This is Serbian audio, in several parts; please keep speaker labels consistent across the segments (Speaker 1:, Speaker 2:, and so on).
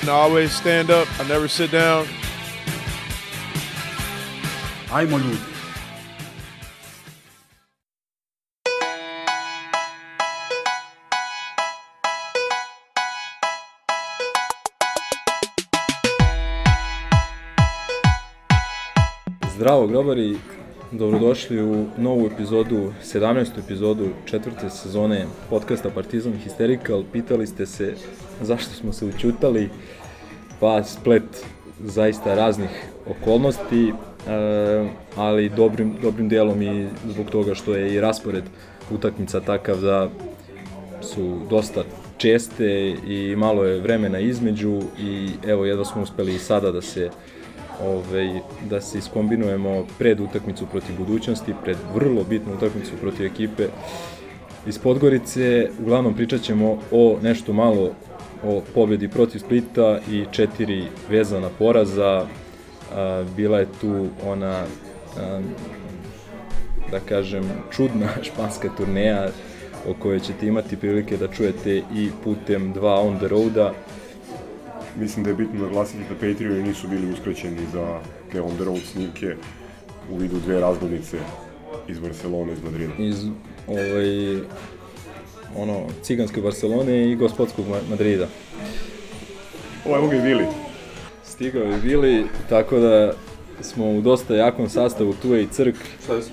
Speaker 1: And I always stand up. I never sit down.
Speaker 2: Ajmo ljudi.
Speaker 3: Zdravo grobari, dobrodošli u novu epizodu, 17. epizodu četvrte sezone podcasta Partizan Hysterical. Pitali ste se zašto smo se učutali, pa splet zaista raznih okolnosti, e, ali dobrim, dobrim dijelom i zbog toga što je i raspored utakmica takav da su dosta česte i malo je vremena između i evo jedva smo uspeli i sada da se ovaj, da se iskombinujemo pred utakmicu protiv budućnosti, pred vrlo bitnu utakmicu protiv ekipe iz Podgorice. Uglavnom pričat ćemo o nešto malo o pobjedi protiv Splita i četiri vezana poraza. A, bila je tu ona, a, da kažem, čudna španska turneja o kojoj ćete imati prilike da čujete i putem dva on the roada.
Speaker 4: Mislim da je bitno naglasiti da Patreoni nisu bili uskraćeni za te on the road snimke u vidu dve razglednice iz Barcelone, iz Madrida.
Speaker 3: iz ovaj, ono, ciganske Barcelone i gospodskog Ma- Madrida.
Speaker 4: Ovo je ovdje bili.
Speaker 3: Stigao je Bili, tako da smo u dosta jakom sastavu, tu je i Crk,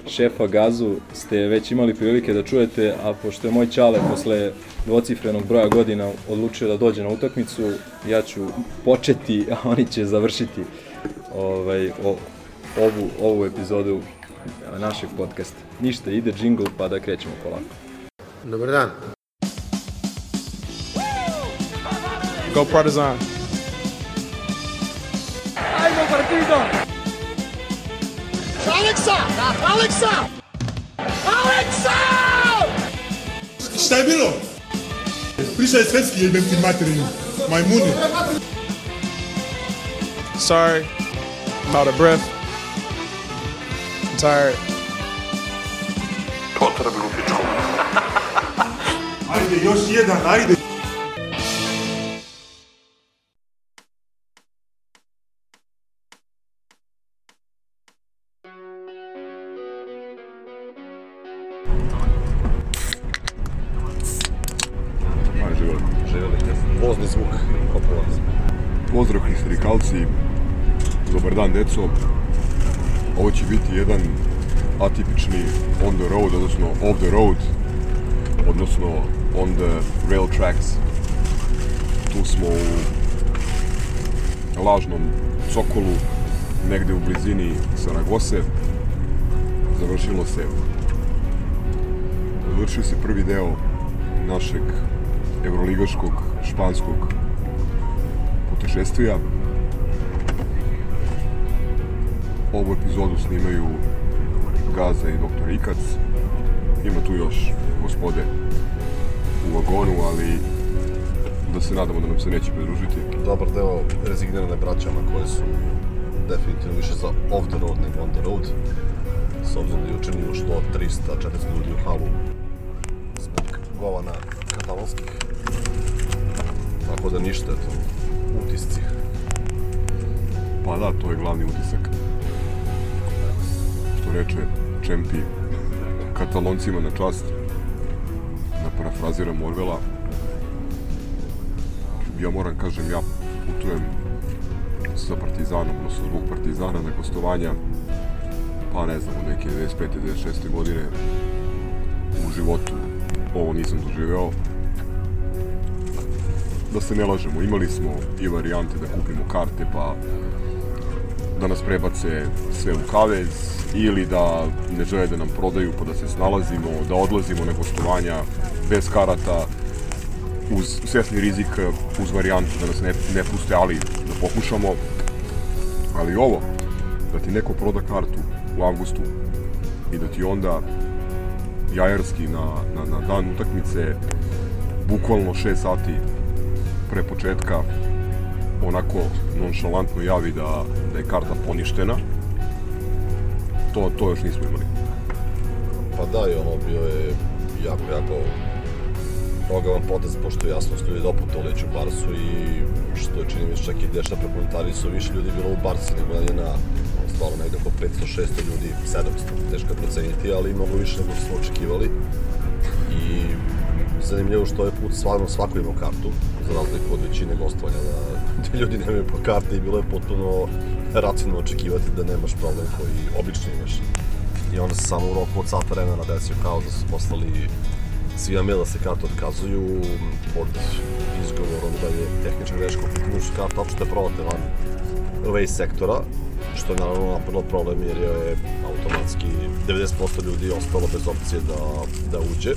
Speaker 3: šefa Gazu, ste već imali prilike da čujete, a pošto je moj čale posle dvocifrenog broja godina odlučio da dođe na utakmicu, ja ću početi, a oni će završiti ovaj, o, ovu, ovu epizodu našeg podcasta. Ništa, ide džingl pa da krećemo polako.
Speaker 5: Dobar dan.
Speaker 1: Go Partizan.
Speaker 6: Šta je bilo? Pričaj svetski jebem ti materinu. Majmuni.
Speaker 1: Sorry. I'm out of breath. I'm tired.
Speaker 6: Ajde, još jedan, ajde.
Speaker 4: Aj, Pozdrav histerikalci, dobar dan deco. Ovo će biti jedan atipični on the road, odnosno off the road, odnosno on the rail tracks. Tu smo u lažnom Sokolu, negde u blizini Saragose. Završilo se završio se prvi deo našeg evroligaškog španskog putešestvija. Ovu epizodu snimaju Gaza i Dr. Ikac. Ima tu još gospode u vagonu, ali da se nadamo da nam se neće pridružiti.
Speaker 5: Dobar deo rezignirane braćama koje su definitivno više za off the road nego on the road. S obzirom da je juče ušlo 300-400 ljudi u halu zbog govana katalonskih. Tako da ništa, eto.
Speaker 4: Pa da, to je glavni utisak. Što reče Čempi, kataloncima na čast, da parafraziram Orvela. Ja moram kažem, ja putujem sa Partizanom, odnosno zbog Partizana na gostovanja, pa ne znam, neke 95. 96. godine u životu ovo nisam doživeo. Da se ne lažemo, imali smo i varijante da kupimo karte pa da nas prebace sve u kavez ili da ne žele da nam prodaju pa da se snalazimo, da odlazimo na gostovanja bez karata. uz svesni rizik, uz varijantu da nas ne, ne puste, ali da pokušamo. Ali ovo, da ti neko proda kartu u avgustu i da ti onda jajarski na, na, na dan utakmice bukvalno 6 sati pre početka onako nonšalantno javi da, da je karta poništena to, to još nismo imali
Speaker 5: Pa da, i ono bio je jako, jako ogavan potez, pošto jasno su ljudi doputovali već u Barsu i što je čini mi se čak i Deša prokomentarisao, više ljudi je bilo u Barsi nego je na stvarno negde oko 500-600 ljudi, 700, teško je proceniti, ali mnogo više nego što smo očekivali. I zanimljivo što je put stvarno svako imao kartu, za razliku od većine gostovanja da, da ljudi nemaju po karte i bilo je potpuno racionalno očekivati da nemaš problem koji obično imaš. I onda se samo u roku od sata vremena desio kao da su poslali svima mail da se karte otkazuju pod izgovorom da je tehnička greška u pitanju su karta opšte prodate van away sektora, što je naravno napravilo problem jer je automatski 90% ljudi ostalo bez opcije da, da uđe.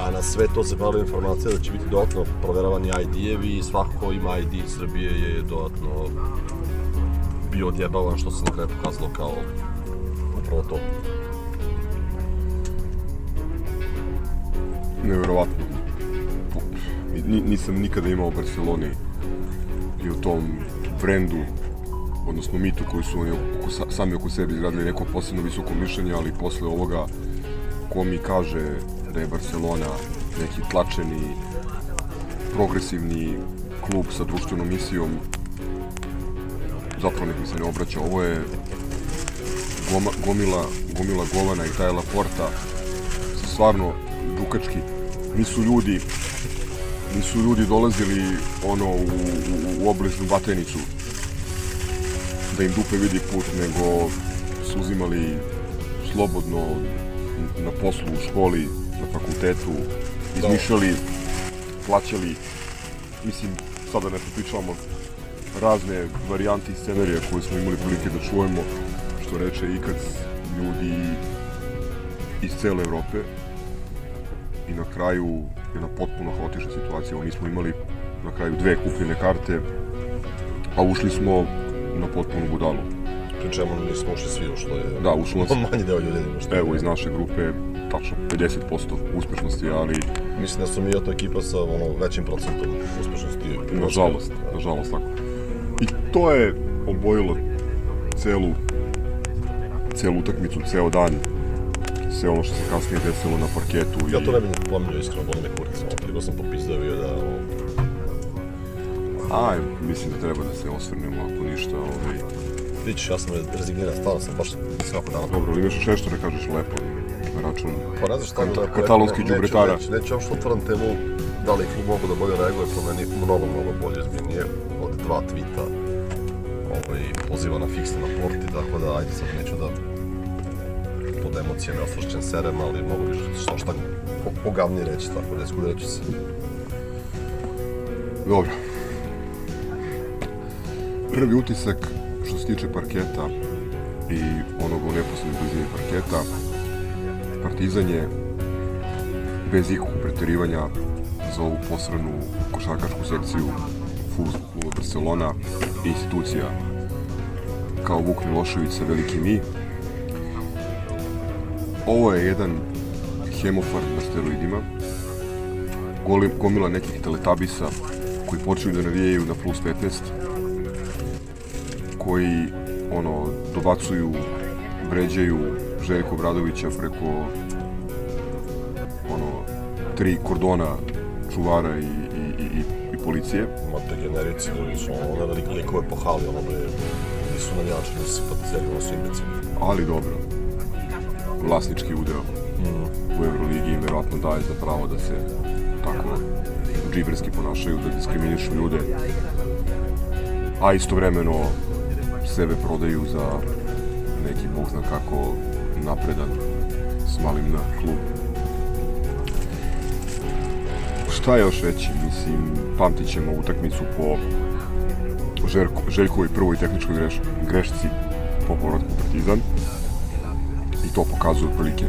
Speaker 5: A na sve to se pravila informacija da će biti dodatno proveravani ID-evi i svako ko ima ID iz Srbije je dodatno bio odjebavan što se na kraju pokazalo kao upravo to.
Speaker 4: neverovatno. Ni, nisam nikada imao u Barceloni i u tom brendu, odnosno mitu koji su oni oko, sa- sami oko sebe izgradili neko posebno visoko mišljenje, ali posle ovoga ko mi kaže da je Barcelona neki tlačeni, progresivni klub sa društvenom misijom, zapravo nek mi se ne obraća. Ovo je goma, gomila, gomila Govana i Tajla Porta su stvarno dukački. Nisu ljudi nisu ljudi dolazili ono u, u, u obližnu batenicu da im dupe vidi put, nego su uzimali slobodno na poslu, u školi, fakultetu, izmišljali, plaćali, mislim, sada ne pričamo razne varijante i scenarija koje smo imali prilike da čujemo, što reče ikad ljudi iz cele Evrope i na kraju jedna potpuno haotična situacija. Ovo nismo imali na kraju dve kupljene karte, a ušli smo na potpunu budalu.
Speaker 5: Pri čemu nismo ušli svi, ušlo je
Speaker 4: Da, ušlo nas,
Speaker 5: manji deo ljudi što je.
Speaker 4: evo, iz naše grupe, tačno 50% uspešnosti, ali
Speaker 5: Mislim da smo mi to ekipa sa ono, većim procentom uspešnosti.
Speaker 4: nažalost, nažalost tako. I to je obojilo celu celu utakmicu, ceo dan, sve ono što se kasnije desilo na parketu.
Speaker 5: Ja to ne bih pominjao iskreno, boli me kurac, ono, sam popizdao bio da,
Speaker 4: Aj, mislim da treba da se osvrnemo ako ništa. Ovaj.
Speaker 5: vidiš, ja sam rezigniran, stvarno sam baš svako dana.
Speaker 4: Dobro, ali imaš još nešto da kažeš lepo račun
Speaker 5: Pa ne znaš šta lepo
Speaker 4: katalonski
Speaker 5: rekao, neću-. Neću, neću otvaram temu da li klub mogu da bolje reaguje, po meni mnogo, mnogo bolje zbiljnije od dva tvita ovaj, poziva na fiksno na porti, tako da ajde sad neću da pod emocijama osvršćen serem, ali mogu bi što šta po- pogavnije reći, tako da iskudirat ću se.
Speaker 4: Dobro. Prvi utisak što se tiče parketa i onog u neposlednoj blizini parketa, Partizan je bez ikakvog preterivanja za ovu posranu košarkašku sekciju kluba Barcelona institucija kao Vuk Milošević sa velikim I. Ovo je jedan hemofard na steroidima, goli, gomila nekih teletabisa koji počinju da navijaju na plus 15 koji ono dobacuju vređaju Željko Bradovića preko ono tri kordona čuvara i, i, i, i policije
Speaker 5: Ma te generici, ljudi su ono, lik, likove po hali, ono bre, nisu navijači, nisu simpatizeri, ono su imbecili.
Speaker 4: ali dobro vlasnički udeo u Euroligi im verovatno daje za pravo da se tako džiberski ponašaju, da diskriminišu ljude a istovremeno sebe prodaju za neki bog zna kako napredan s malim na klub. Šta još reći? Mislim, pamtit ćemo utakmicu po Željko, Željkovoj prvoj tehničkoj greš, grešci po povratku Partizan i to pokazuje otprilike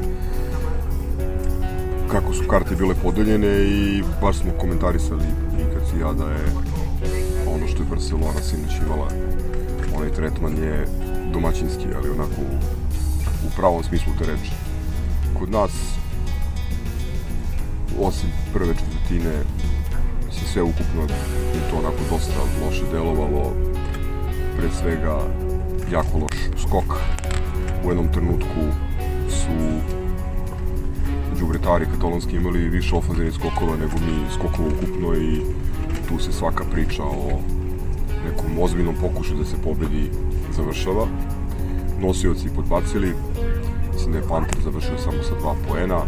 Speaker 4: kako su karte bile podeljene i baš smo komentarisali i kad si ja da je ono što je Barcelona sinoć imala onaj tretman je domaćinski, ali onako u, pravom smislu te reči. Kod nas osim prve četvrtine se sve ukupno je to onako dosta loše delovalo pre svega jako loš skok u jednom trenutku su đubretari katalonski imali više ofanzivnih skokova nego mi skokova ukupno i tu se svaka priča o nekom ozbiljnom pokušaju da se pobedi završava. Nosioci podbacili, mislim da je Panter završio samo sa dva poena.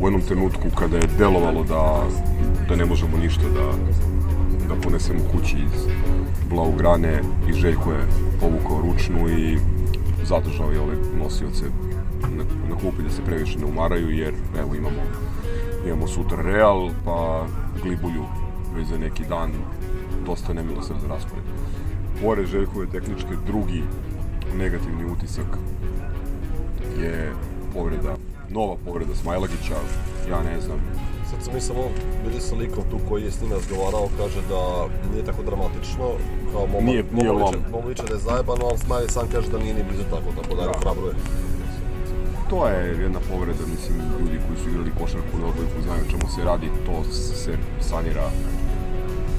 Speaker 4: U jednom trenutku kada je delovalo da, da ne možemo ništa da, da ponesemo kući iz Blaugrane i Željko je povukao ručnu i zadržao je ove nosioce na, na klupi da se previše ne umaraju jer evo imamo imamo sutra Real pa Glibulju već za neki dan dosta nemilosrdan raspored. Pored Željkove tehničke drugi negativni utisak je povreda, nova povreda Smajlagića, ja ne znam,
Speaker 5: Sad sam mi samo bili sa likom tu koji je s njim razgovarao, kaže da nije tako dramatično, kao momak,
Speaker 4: Nije- nije
Speaker 5: momak
Speaker 4: lom.
Speaker 5: liče- da je zajebano, ali Smiley sam kaže da nije ni blizu tako, tako da je hrabruje.
Speaker 4: to je jedna povreda, mislim, ljudi koji su igrali košarku na odbojku znaju čemu se radi, to se sanira,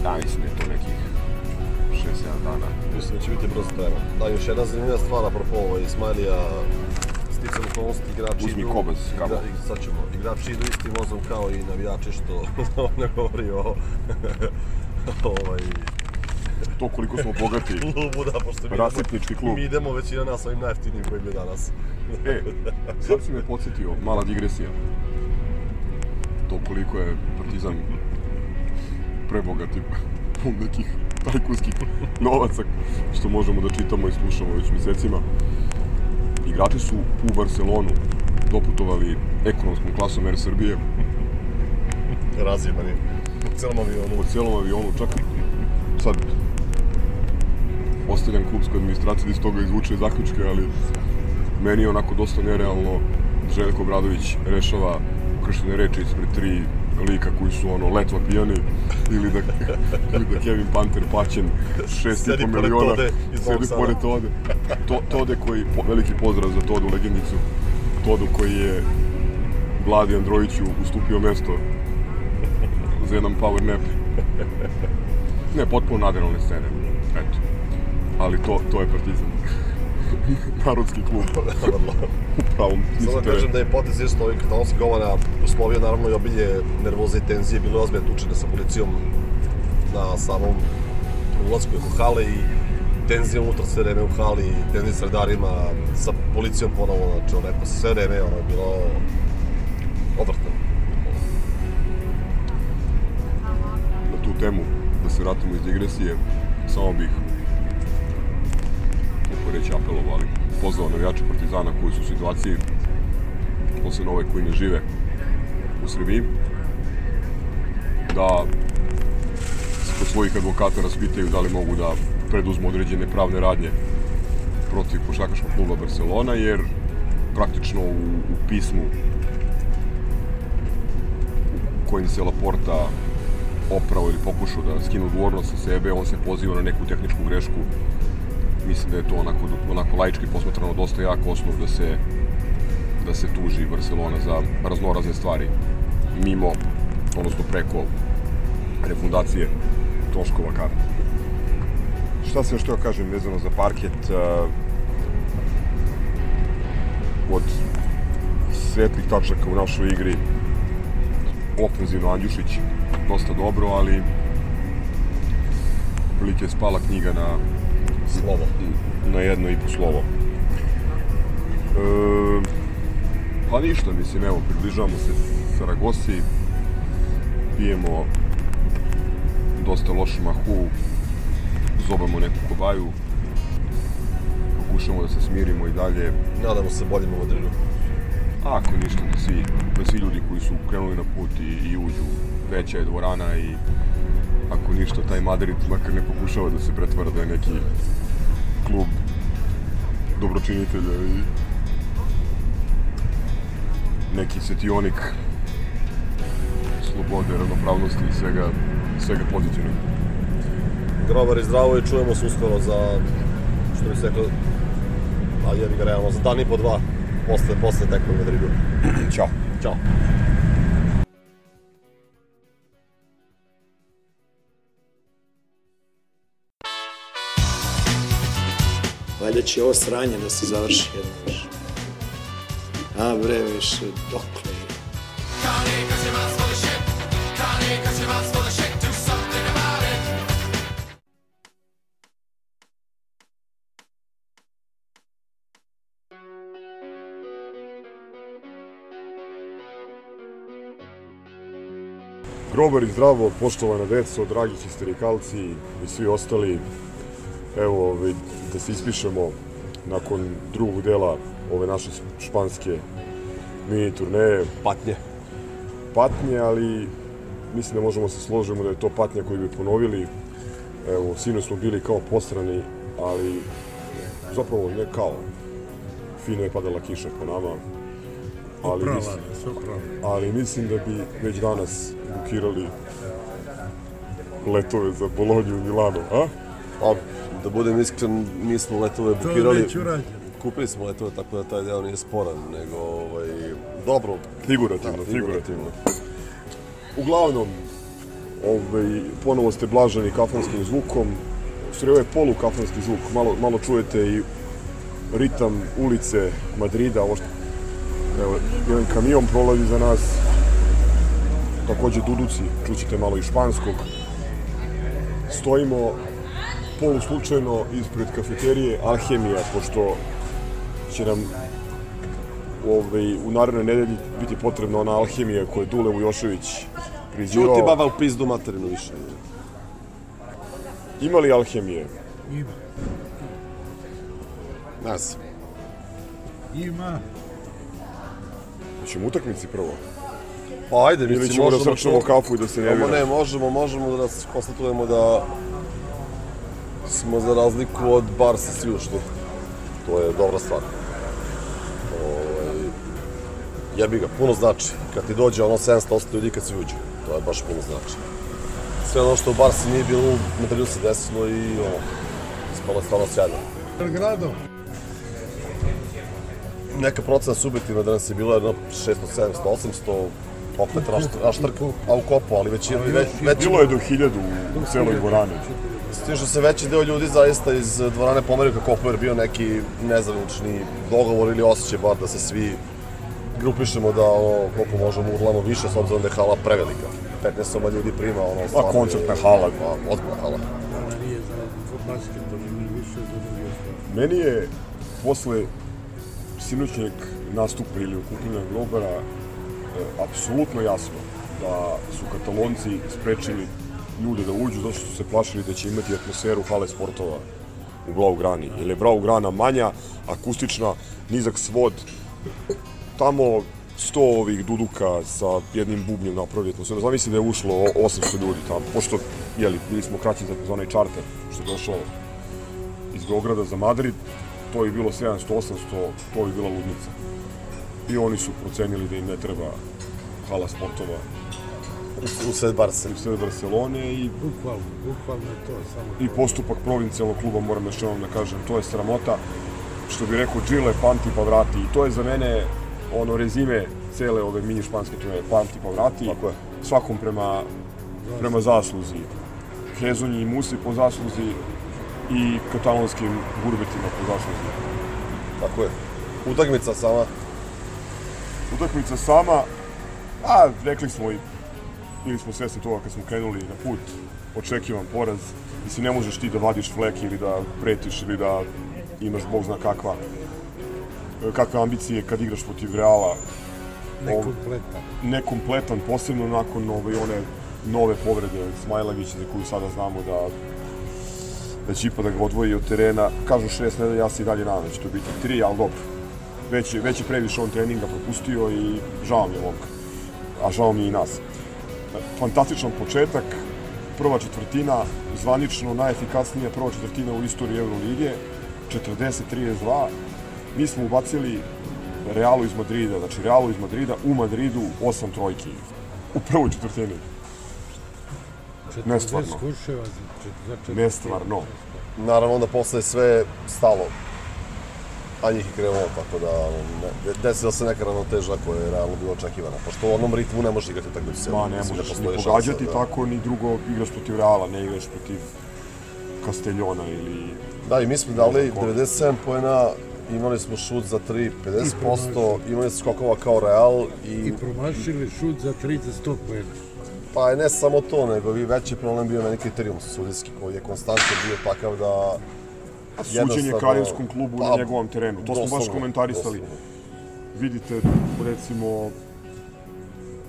Speaker 4: ja mislim da je to nekih 6-7 dana.
Speaker 5: Mislim da će biti brzo tema. Da, još jedna zanimljiva stvar, apropo ovaj, Smiley-a, sticam okolnosti, igrači
Speaker 4: Uzmi
Speaker 5: idu...
Speaker 4: kamo.
Speaker 5: igra, i sad ćemo. Igrači idu istim vozom kao i navijači, što ne govori o... ovaj,
Speaker 4: To koliko smo bogati.
Speaker 5: klubu, da, pošto mi
Speaker 4: Rasipnički klub.
Speaker 5: mi idemo većina nas ovim najjeftinijim koji je danas.
Speaker 4: E, sad si me podsjetio, mala digresija. To koliko je Partizan prebogati pun nekih tajkunskih novaca što možemo da čitamo i slušamo već mesecima. Igrači su u Barcelonu doputovali ekonomskom klasom Air Srbije
Speaker 5: Razjebani. U celom avionu.
Speaker 4: po cijelom avionu, čak sad ostavljam klubsku administraciju da iz toga izvuče zaključke, ali meni je onako dosta nerealno Željko Bradović rešava krštene reči ispred tri lika koji su ono letva pijani ili da, ili da Kevin Panter plaćen šest i
Speaker 5: Sedi
Speaker 4: po
Speaker 5: pored
Speaker 4: miliona. Sedi pored Tode. To, Tode koji, veliki pozdrav za Todu legendicu. Todu koji je Vladi Androjiću ustupio mesto za jedan power nap. Ne, potpuno nadrealne scene eto. Ali to, to je Partizan narodski klub.
Speaker 5: Samo
Speaker 4: smislu
Speaker 5: da kažem da je potez isto ovih katalonskih govana uslovio naravno i obilje nervoze i tenzije, bilo je ozbiljne tučene sa policijom na samom ulazku u hale i tenzije unutar sve vreme u hali, tenzije s redarima, sa policijom ponovo, znači ono, neko sve vreme, ono je bilo odvrtno.
Speaker 4: na tu temu, da se vratimo iz digresije, samo bih kako reći apelovao, ali pozvao navijače Partizana koji su u situaciji posle nove koji ne žive u Srbiji da kod svojih advokata raspitaju da li mogu da preduzmu određene pravne radnje protiv košarkaškog kluba Barcelona, jer praktično u, u pismu u kojim se Laporta oprao ili pokušao da skinu odgovornost sa sebe, on se poziva na neku tehničku grešku. Mislim da je to onako, onako laički posmatrano dosta jak osnov da se da se tuži Barcelona za raznorazne stvari mimo, odnosno preko refundacije troškova karte. Šta se još teo kažem vezano za parket? uh, od svetlih tačaka u našoj igri ofenzivno Andjušić dosta dobro, ali prilike je spala knjiga na,
Speaker 5: Slovo.
Speaker 4: na jedno i po slovo. E, pa ništa, mislim, evo, približavamo se Saragosi, pijemo dosta lošu mahu, zobamo neku kobaju, pokušamo da se smirimo i dalje,
Speaker 5: Nadamo se boljem u Madridu.
Speaker 4: A ako ništa, da svi, da svi ljudi koji su krenuli na put i, i uđu, veća je dvorana i ako ništa, taj Madrid makar ne pokušava da se pretvara da je neki klub dobročinitelja i neki svetionik slobode, ravnopravnosti i svega, svega pozitivnog.
Speaker 5: Grobar i zdravo i čujemo se uskoro za, što bi se rekao, a jebi ga realno, za dan i po dva, posle, posle tekme u Madridu.
Speaker 4: Ćao.
Speaker 5: Ćao.
Speaker 7: Valjda će ovo sranje da se završi jedno više. A bre, više, dokle je?
Speaker 4: Grobar i zdravo, poštovana deco, dragi histerikalci i svi ostali. Evo, ovaj, da se ispišemo nakon drugog dela ove naše španske mini turneje.
Speaker 5: Patnje.
Speaker 4: Patnje, ali mislim da možemo se složimo da je to patnja koju bi ponovili. Evo, sino smo bili kao posrani, ali zapravo ne kao. Fino je padala kiša po nama. Ali mislim, ali mislim da bi već danas bukirali letove za Bolonju i Milano, a?
Speaker 5: A, da budem iskren, mi smo letove bukirali. Kupili smo letove, tako da taj deo nije sporan, nego, ovaj, dobro,
Speaker 4: Figurativno,
Speaker 5: Da,
Speaker 4: figurativno. Uglavnom, ovaj, ponovo ste blaženi kafanskim zvukom. Stvari, ovo je polukafanski zvuk. Malo, malo čujete i ritam ulice Madrida. Ovo što, evo, jedan kamion prolazi za nas. Takođe duduci, čućete malo i španskog. Stojimo poluslučajno ispred kafeterije Alhemija, pošto će nam ovaj, u narednoj nedelji biti potrebna ona alhemija koju je Dule Vujošević prizivao.
Speaker 5: Čuti baba u pizdu materinu više.
Speaker 4: Ima li alhemije?
Speaker 5: Ne znam.
Speaker 4: Hoćemo utakmici prvo?
Speaker 5: Pa ajde,
Speaker 4: Ili
Speaker 5: mislim,
Speaker 4: ćemo da
Speaker 5: možemo
Speaker 4: srčemo kafu i da
Speaker 5: seAmo
Speaker 4: nerviramo?
Speaker 5: ne, možemo, možemo da s- konstatujemo da smo za razliku od Barsa svi ušli. To je dobra stvar. Ovaj, jebi ga, puno znači. Kad ti dođe ono 700 ljudi kad se uđe. To je baš puno znači. Sve ono što u Barsi nije bilo, u Madridu se desilo i ono, ispalo je stvarno sjajno.
Speaker 6: Belgrado.
Speaker 5: Neka procena subjektivna danas je bila jedno 600, 700, 800, opet raštrk, raštrk, a u kopu, ali već, već, već,
Speaker 4: Bilo je do hiljadu u celoj dvorani.
Speaker 5: S tim što se veći deo ljudi zaista iz dvorane pomerio kako Koper bio neki nezavnični dogovor ili osjećaj bar da se svi grupišemo da ono, koliko možemo urlamo više s obzirom da je hala prevelika. 15 soma ljudi prima ono stvarno je-
Speaker 4: koncertna hala.
Speaker 5: Pa, ozbiljna hala.
Speaker 4: Meni je posle sinoćnjeg nastupa ili okupljena Globara e, apsolutno jasno da su katalonci sprečili ljude da uđu zato što su se plašili da će imati atmosferu hale sportova u Blaugrani. Jer je Blaugrana manja, akustična, nizak svod, tamo 100 ovih duduka sa jednim bubnjem napravili atmosferu. Zamisli da je ušlo o- 800 ljudi tamo, pošto, jeli, bili smo kraći za, onaj čarter što je došao iz Beograda za Madrid, to je bilo 700-800, to bi bila ludnica. I oni su procenili da im ne treba hala sportova
Speaker 5: U, u sred Barse.
Speaker 4: u sred Barcelone i,
Speaker 6: Bukvalno, bukvalno je to samo.
Speaker 4: i postupak provincijalnog kluba, moram još jednom da kažem, to je sramota. Što bi rekao Gile, pamti pa vrati. I to je za mene ono rezime cele ove mini španske turneje, pamti pa vrati.
Speaker 5: Tako je.
Speaker 4: Svakom prema, prema zasluzi. Hezonji i Musi po zasluzi i katalonskim gurbetima po zasluzi.
Speaker 5: Tako je. Utakmica sama.
Speaker 4: Utakmica sama, a rekli smo i bili smo svesni toga kad smo krenuli na put, očekivan poraz. Mislim, ne možeš ti da vadiš flek ili da pretiš ili da imaš bog zna kakva kakve ambicije kad igraš protiv Reala.
Speaker 6: Nekompletan.
Speaker 4: Nekompletan, posebno nakon ove, one nove povrede Smajlagića za koju sada znamo da da će ipak da ga odvoji od terena. Kažu šest nedelja, ja se i dalje nadam da će to biti tri, ali dobro. Već je, već je previše on treninga propustio i žao mi je ovog. A žao mi je i nas. Fantastičan početak, prva četvrtina, zvanično najefikasnija prva četvrtina u istoriji Euroligije, 40-32. Mi smo ubacili Realu iz Madrida, znači Realu iz Madrida u Madridu 8 trojki. u prvoj četvrtini. Nestvarno. Nestvarno.
Speaker 5: Naravno, onda posle je sve stalo. A njih je krenulo, tako da ne, desila se neka ravnoteža koja je realno bila očekivana. Pošto u onom ritmu ne možeš igrati utakmicu.
Speaker 4: Ma, ne
Speaker 5: Mislim,
Speaker 4: možeš ni pogađati
Speaker 5: da-
Speaker 4: tako, ni drugo igraš protiv Reala, ne igraš protiv Castellona ili...
Speaker 5: Da, i mi smo dali
Speaker 4: Ko?
Speaker 5: 97 poena, imali smo šut za 3, 50%, imali smo skokova kao Real i,
Speaker 8: I promašili šut za 3 za 100 poena.
Speaker 5: pa je ne samo to, nego i veći problem bio meni kriterijum sudijski koji je konstantno bio takav da
Speaker 4: suđenje kraljevskom klubu na
Speaker 5: Pa,
Speaker 4: njegovom terenu. To smo baš
Speaker 5: doslovno,
Speaker 4: komentarisali.
Speaker 5: doslovno.
Speaker 4: Vidite, recimo,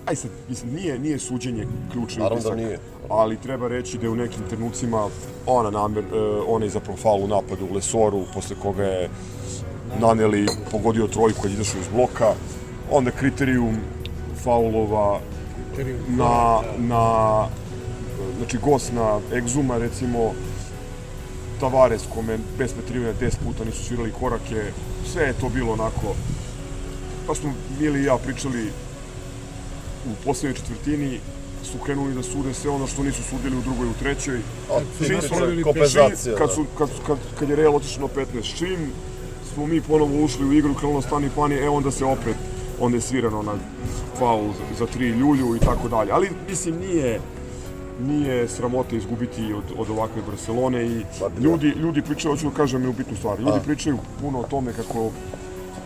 Speaker 4: aj sad, mislim, nije, nije suđenje ključni
Speaker 5: Naravno da
Speaker 4: utisak,
Speaker 5: nije.
Speaker 4: ali treba reći da je u nekim trenucima ona namer, onaj zapravo faul u napadu u Lesoru, posle koga je naneli, pogodio trojku kad je izašao iz bloka, onda kriterijum faulova na, na znači gost na Exuma recimo Tavares kome bez petrivanja 10 puta nisu svirali korake sve je to bilo onako pa smo Mili i ja pričali u poslednjoj četvrtini su krenuli da sude sve ono što nisu sudili u drugoj i u trećoj.
Speaker 5: A,
Speaker 4: Čim smo-
Speaker 5: je kompenzacija,
Speaker 4: kad,
Speaker 5: da.
Speaker 4: su, kad, kad, kad je Real otišao na 15, čim smo mi ponovo ušli u igru, krenulo stani pani, e onda se opet, onda je svirano na faul za, za tri ljulju i tako dalje. Ali, mislim, nije, nije sramota izgubiti od, od ovakve Barcelone i ljudi, ljudi pričaju, hoću da kažem jednu bitnu stvar, ljudi pričaju puno o tome kako,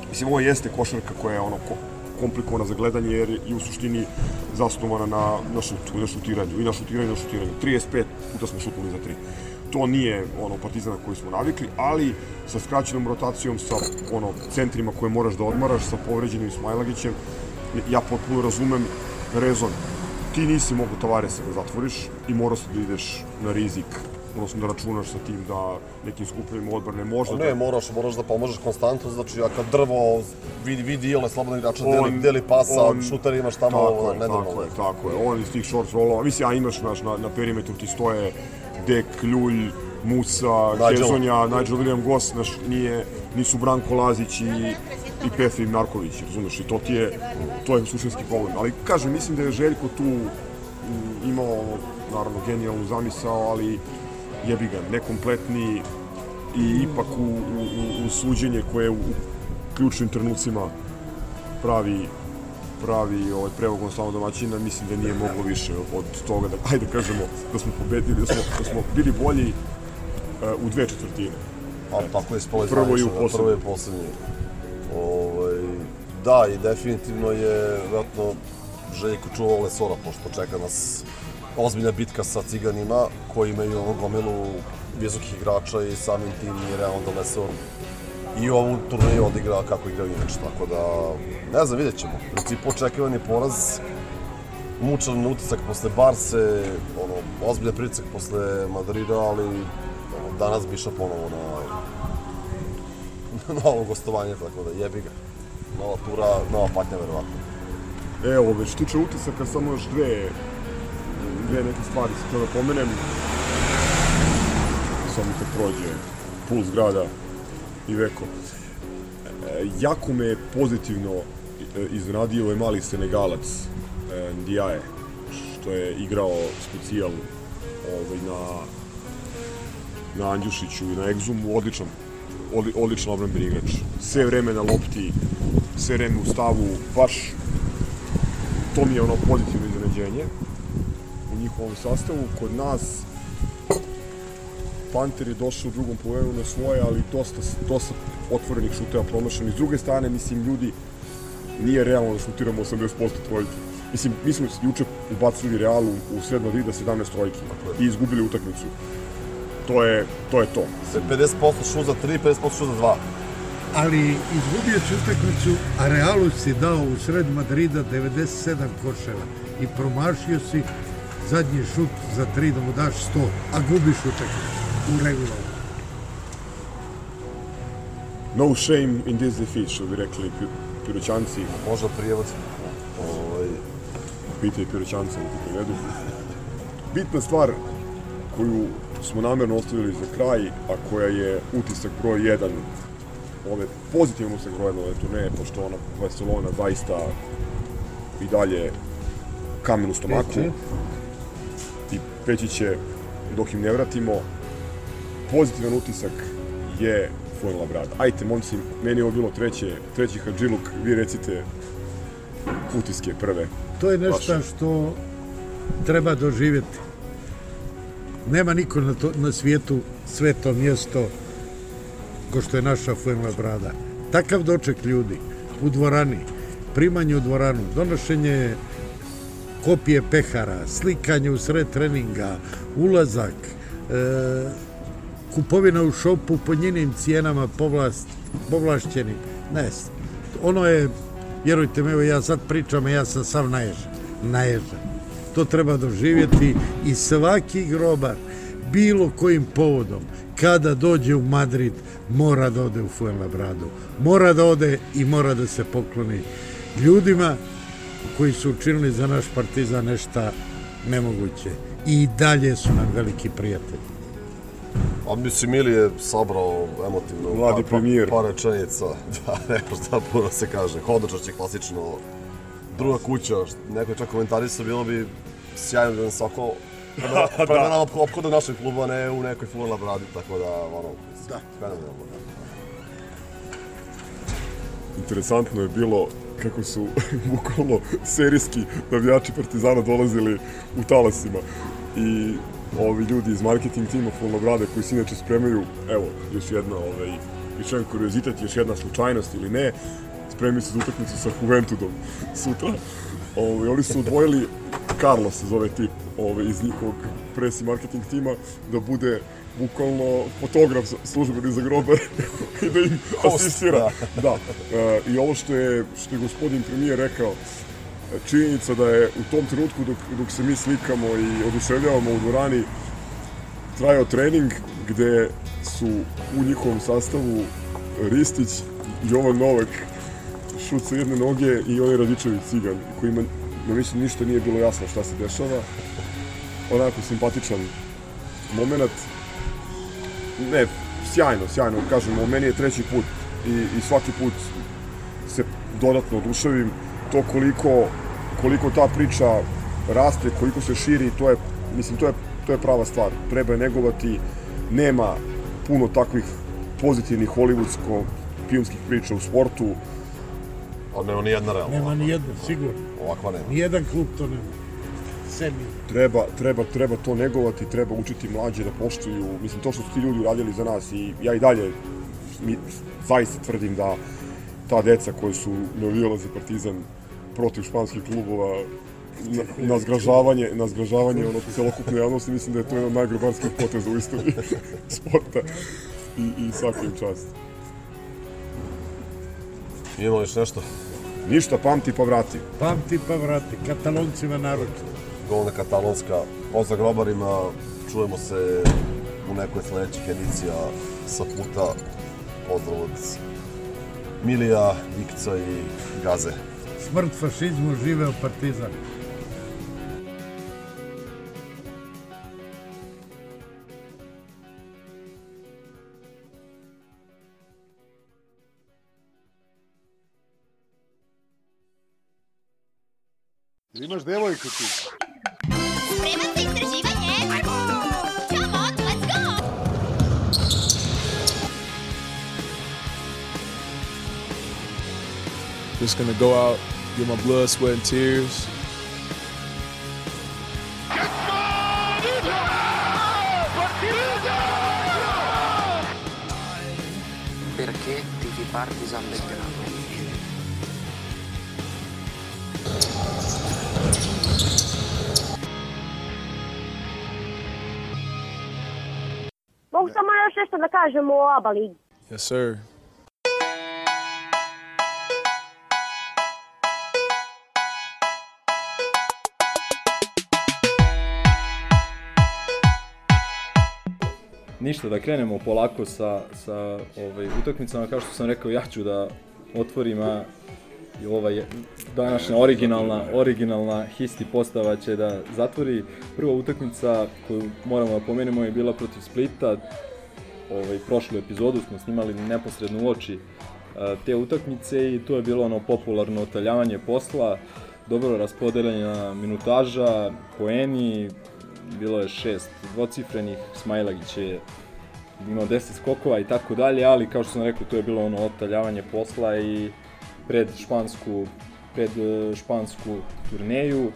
Speaker 4: mislim, ovo jeste košarka koja je ono ko, komplikovana za gledanje jer je u suštini zasnovana na, na šutu, na šutiranju i na šutiranju i na šutiranju. 35 puta smo šutnuli za tri. To nije ono partizana koji smo navikli, ali sa skraćenom rotacijom, sa ono centrima koje moraš da odmaraš, sa povređenim Smajlagićem, ja potpuno razumem rezon. Ti nisi mogu Tavaresa da zatvoriš i morao si da ideš na rizik odnosno da računaš sa tim da nekim skupljenim odbrane možda
Speaker 5: Pa ne, moraš, moraš da pomožeš konstantno, znači ako drvo vidi, vidi ile slobodnog igrača, deli, deli pasa,
Speaker 4: on-
Speaker 5: šuter imaš tamo,
Speaker 4: tako je,
Speaker 5: nenormalno.
Speaker 4: Tako je, tako je. On iz tih short rollova, mislim, a imaš naš, na, na perimetru ti stoje Dek, Ljulj, Musa,
Speaker 5: Nigel.
Speaker 4: Hezonja, Nigel William Goss, naš, nije, nisu Branko Lazić i, i Pefi Marković, razumeš, i to ti je, to je suštinski problem. Ali, kažem, mislim da je Željko tu imao, naravno, genijalnu zamisao, ali jebi ga, nekompletni i ipak u, u, u, u suđenje koje u, u ključnim trenucima pravi pravi ovaj prevogom samo domaćina, mislim da nije moglo više od toga da, ajde da kažemo, da smo pobedili, da smo, da smo bili bolji uh, u dve četvrtine.
Speaker 5: A tako je ispalo
Speaker 4: Prvo i u poslednje.
Speaker 5: Prvo i poslednje. Ovaj, da, i definitivno je, vjerojatno, Željko čuvao Lesora, pošto čeka nas ozbiljna bitka sa ciganima, koji imaju ono gomilu visokih igrača i samim tim je realno da Lesor i ovu turneju odigra kako igra inače, tako da, ne znam, vidjet ćemo. U principu očekivani poraz, mučan utisak posle Barse, ono, ozbiljan pritisak posle Madrida, ali ono, danas bi išao ponovo na, na ovo gostovanje, tako da jebi ga. Nova tura, nova patnja verovatno.
Speaker 4: Evo, već tiče utisaka, samo još dve, dve neke stvari se to da pomenem. Samo kad prođe puls grada i veko. E, jako me pozitivno e, iznenadio ovaj mali Senegalac, e, Ndiaye, što je igrao specijal ovaj, na, na Andjušiću i na Egzumu, odličan, odli, odličan obrambeni igrač. Sve vreme na lopti, sve vreme u stavu, baš to mi je ono pozitivno iznenađenje u njihovom sastavu. Kod nas Panter je došao u drugom polovremenu na svoje, ali dosta, dosta otvorenih šuteva promašenih. S druge strane, mislim, ljudi, nije realno da šutiramo 80% trojki. Mislim, mi smo juče ubacili Realu u sred Madrida 17 trojki i izgubili utakmicu. To je to. Je to.
Speaker 5: 50% šut za 3, 50% šut za 2.
Speaker 8: Ali izgubio si utakmicu, a Realu si dao u sred Madrida 97 koševa i promašio si zadnji šut za 3 da mu daš 100, a gubiš utakmicu u regularnom.
Speaker 4: No shame in this defeat, što bi rekli pi- piroćanci.
Speaker 5: Možda prijevod. Ovaj...
Speaker 4: Pitaj piroćanca da ti prevedu. Bitna stvar koju smo namjerno ostavili za kraj, a koja je utisak broj 1 ove pozitivno utisak broj 1 ove turneje, pošto ona Barcelona zaista i dalje kamen u stomaku i peći će dok im ne vratimo. Pozitivan utisak je Fuenlabrada. Ajte, momci, meni je ovo bilo treće, treći hadžiluk, vi recite utiske prve.
Speaker 8: To je nešto
Speaker 4: Vaše.
Speaker 8: što treba doživjeti. Nema niko na, to, na svijetu sveto mjesto ko što je naša Fuenlabrada. Takav doček ljudi u dvorani, primanje u dvoranu, donošenje kopije pehara, slikanje u sred treninga, ulazak, e, kupovina u šopu po njenim cijenama povlast, povlašćenim. Ne, ono je, vjerujte mi, evo ja sad pričam, ja sam sam naježan. Naježan. To treba doživjeti i svaki grobar, bilo kojim povodom, kada dođe u Madrid, mora da ode u Fuenlabradu. Mora da ode i mora da se pokloni ljudima koji su učinili za naš partizan nešto nemoguće. I dalje su nam veliki prijatelji.
Speaker 5: A mislim, Mili je sabrao emotivno
Speaker 4: Mladi
Speaker 5: pa-
Speaker 4: premijer.
Speaker 5: par rečenica. Da, nema šta puno se kaže. Hodočaš je klasično druga kuća. Neko je čak komentarisao, bilo bi sjajno da nas oko prema, prema nama ophoda našeg kluba, ne u nekoj fulana bradi, tako da, ono, da. fenomenalno. Da.
Speaker 4: Interesantno je bilo kako su bukvalno serijski navijači Partizana dolazili u talasima i ovi ljudi iz marketing tima Fulnobrade koji se inače spremaju, evo, još jedna, ovaj, još jedan kuriozitet, još jedna slučajnost ili ne, spremaju se za utakmicu sa Juventudom sutra. Ovaj, oni su odvojili, Carlos se zove tip ovaj, iz njihovog presi marketing tima, da bude bukvalno fotograf službeni za grobar i da im asistira. Da. E, I ovo što je, što je gospodin premijer rekao, činjenica da je u tom trenutku dok, dok se mi slikamo i oduševljavamo u dvorani trajao trening gde su u njihovom sastavu Ristić, Jovan Novak, šut sa jedne noge i onaj Radičević Cigan, kojima na mislim ništa nije bilo jasno šta se dešava. Onako simpatičan moment. Ne, sjajno, sjajno, kažem, meni je treći put i, i svaki put se dodatno oduševim. To koliko, koliko ta priča raste, koliko se širi, to je, mislim, to je, to je prava stvar. Treba je negovati, nema puno takvih pozitivnih hollywoodsko pijunskih priča u sportu.
Speaker 5: A nema ni jedna realna.
Speaker 8: Nema ni jedna, sigurno.
Speaker 5: Ovakva nema.
Speaker 8: Nijedan klub to nema. Semi.
Speaker 4: Treba, treba, treba to negovati, treba učiti mlađe da poštuju, mislim, to što su ti ljudi uradili za nas i ja i dalje mi, zaista tvrdim da ta deca koji su navijala za Partizan protiv španskih klubova na, na zgražavanje, na zgražavanje ono, celokupne javnosti, mislim da je to jedan od najgrobarskih poteza u istoriji sporta i, i svaka im čast.
Speaker 5: Imamo još nešto?
Speaker 4: Ništa, pamti pa vrati.
Speaker 8: Pamti pa vrati, kataloncima naročito.
Speaker 5: Golna katalonska. Pozdrav grobarima, čujemo se u nekoj sledećih edicija sa puta. Pozdrav od Milija, Vikca i Gaze.
Speaker 8: Smrt fašizmu, živeo partizan.
Speaker 4: Imaš devojku ti?
Speaker 9: Spreman za istraživanje? Ajmo! Come on, let's go!
Speaker 10: Just gonna go out, get my blood, sweat, and tears.
Speaker 11: Perché tifi Partizan Belgrado?
Speaker 12: Mogu samo još nešto da kažem o ABA ligi.
Speaker 10: Yes, sir.
Speaker 3: Ništa, da krenemo polako sa, sa ovaj, utakmicama. Kao što sam rekao, ja ću da otvorim, a ova je današnja originalna, originalna histi postava će da zatvori. Prva utakmica koju moramo da pomenemo je bila protiv Splita. Ovaj, prošlu epizodu smo snimali neposredno u oči a, te utakmice i to je bilo ono popularno otaljavanje posla. dobro raspodeljena minutaža, poeni, bilo je šest dvocifrenih, Smajlagić je imao 10 skokova i tako dalje, ali kao što sam rekao, to je bilo ono otaljavanje posla i pred špansku, pred e, špansku turneju,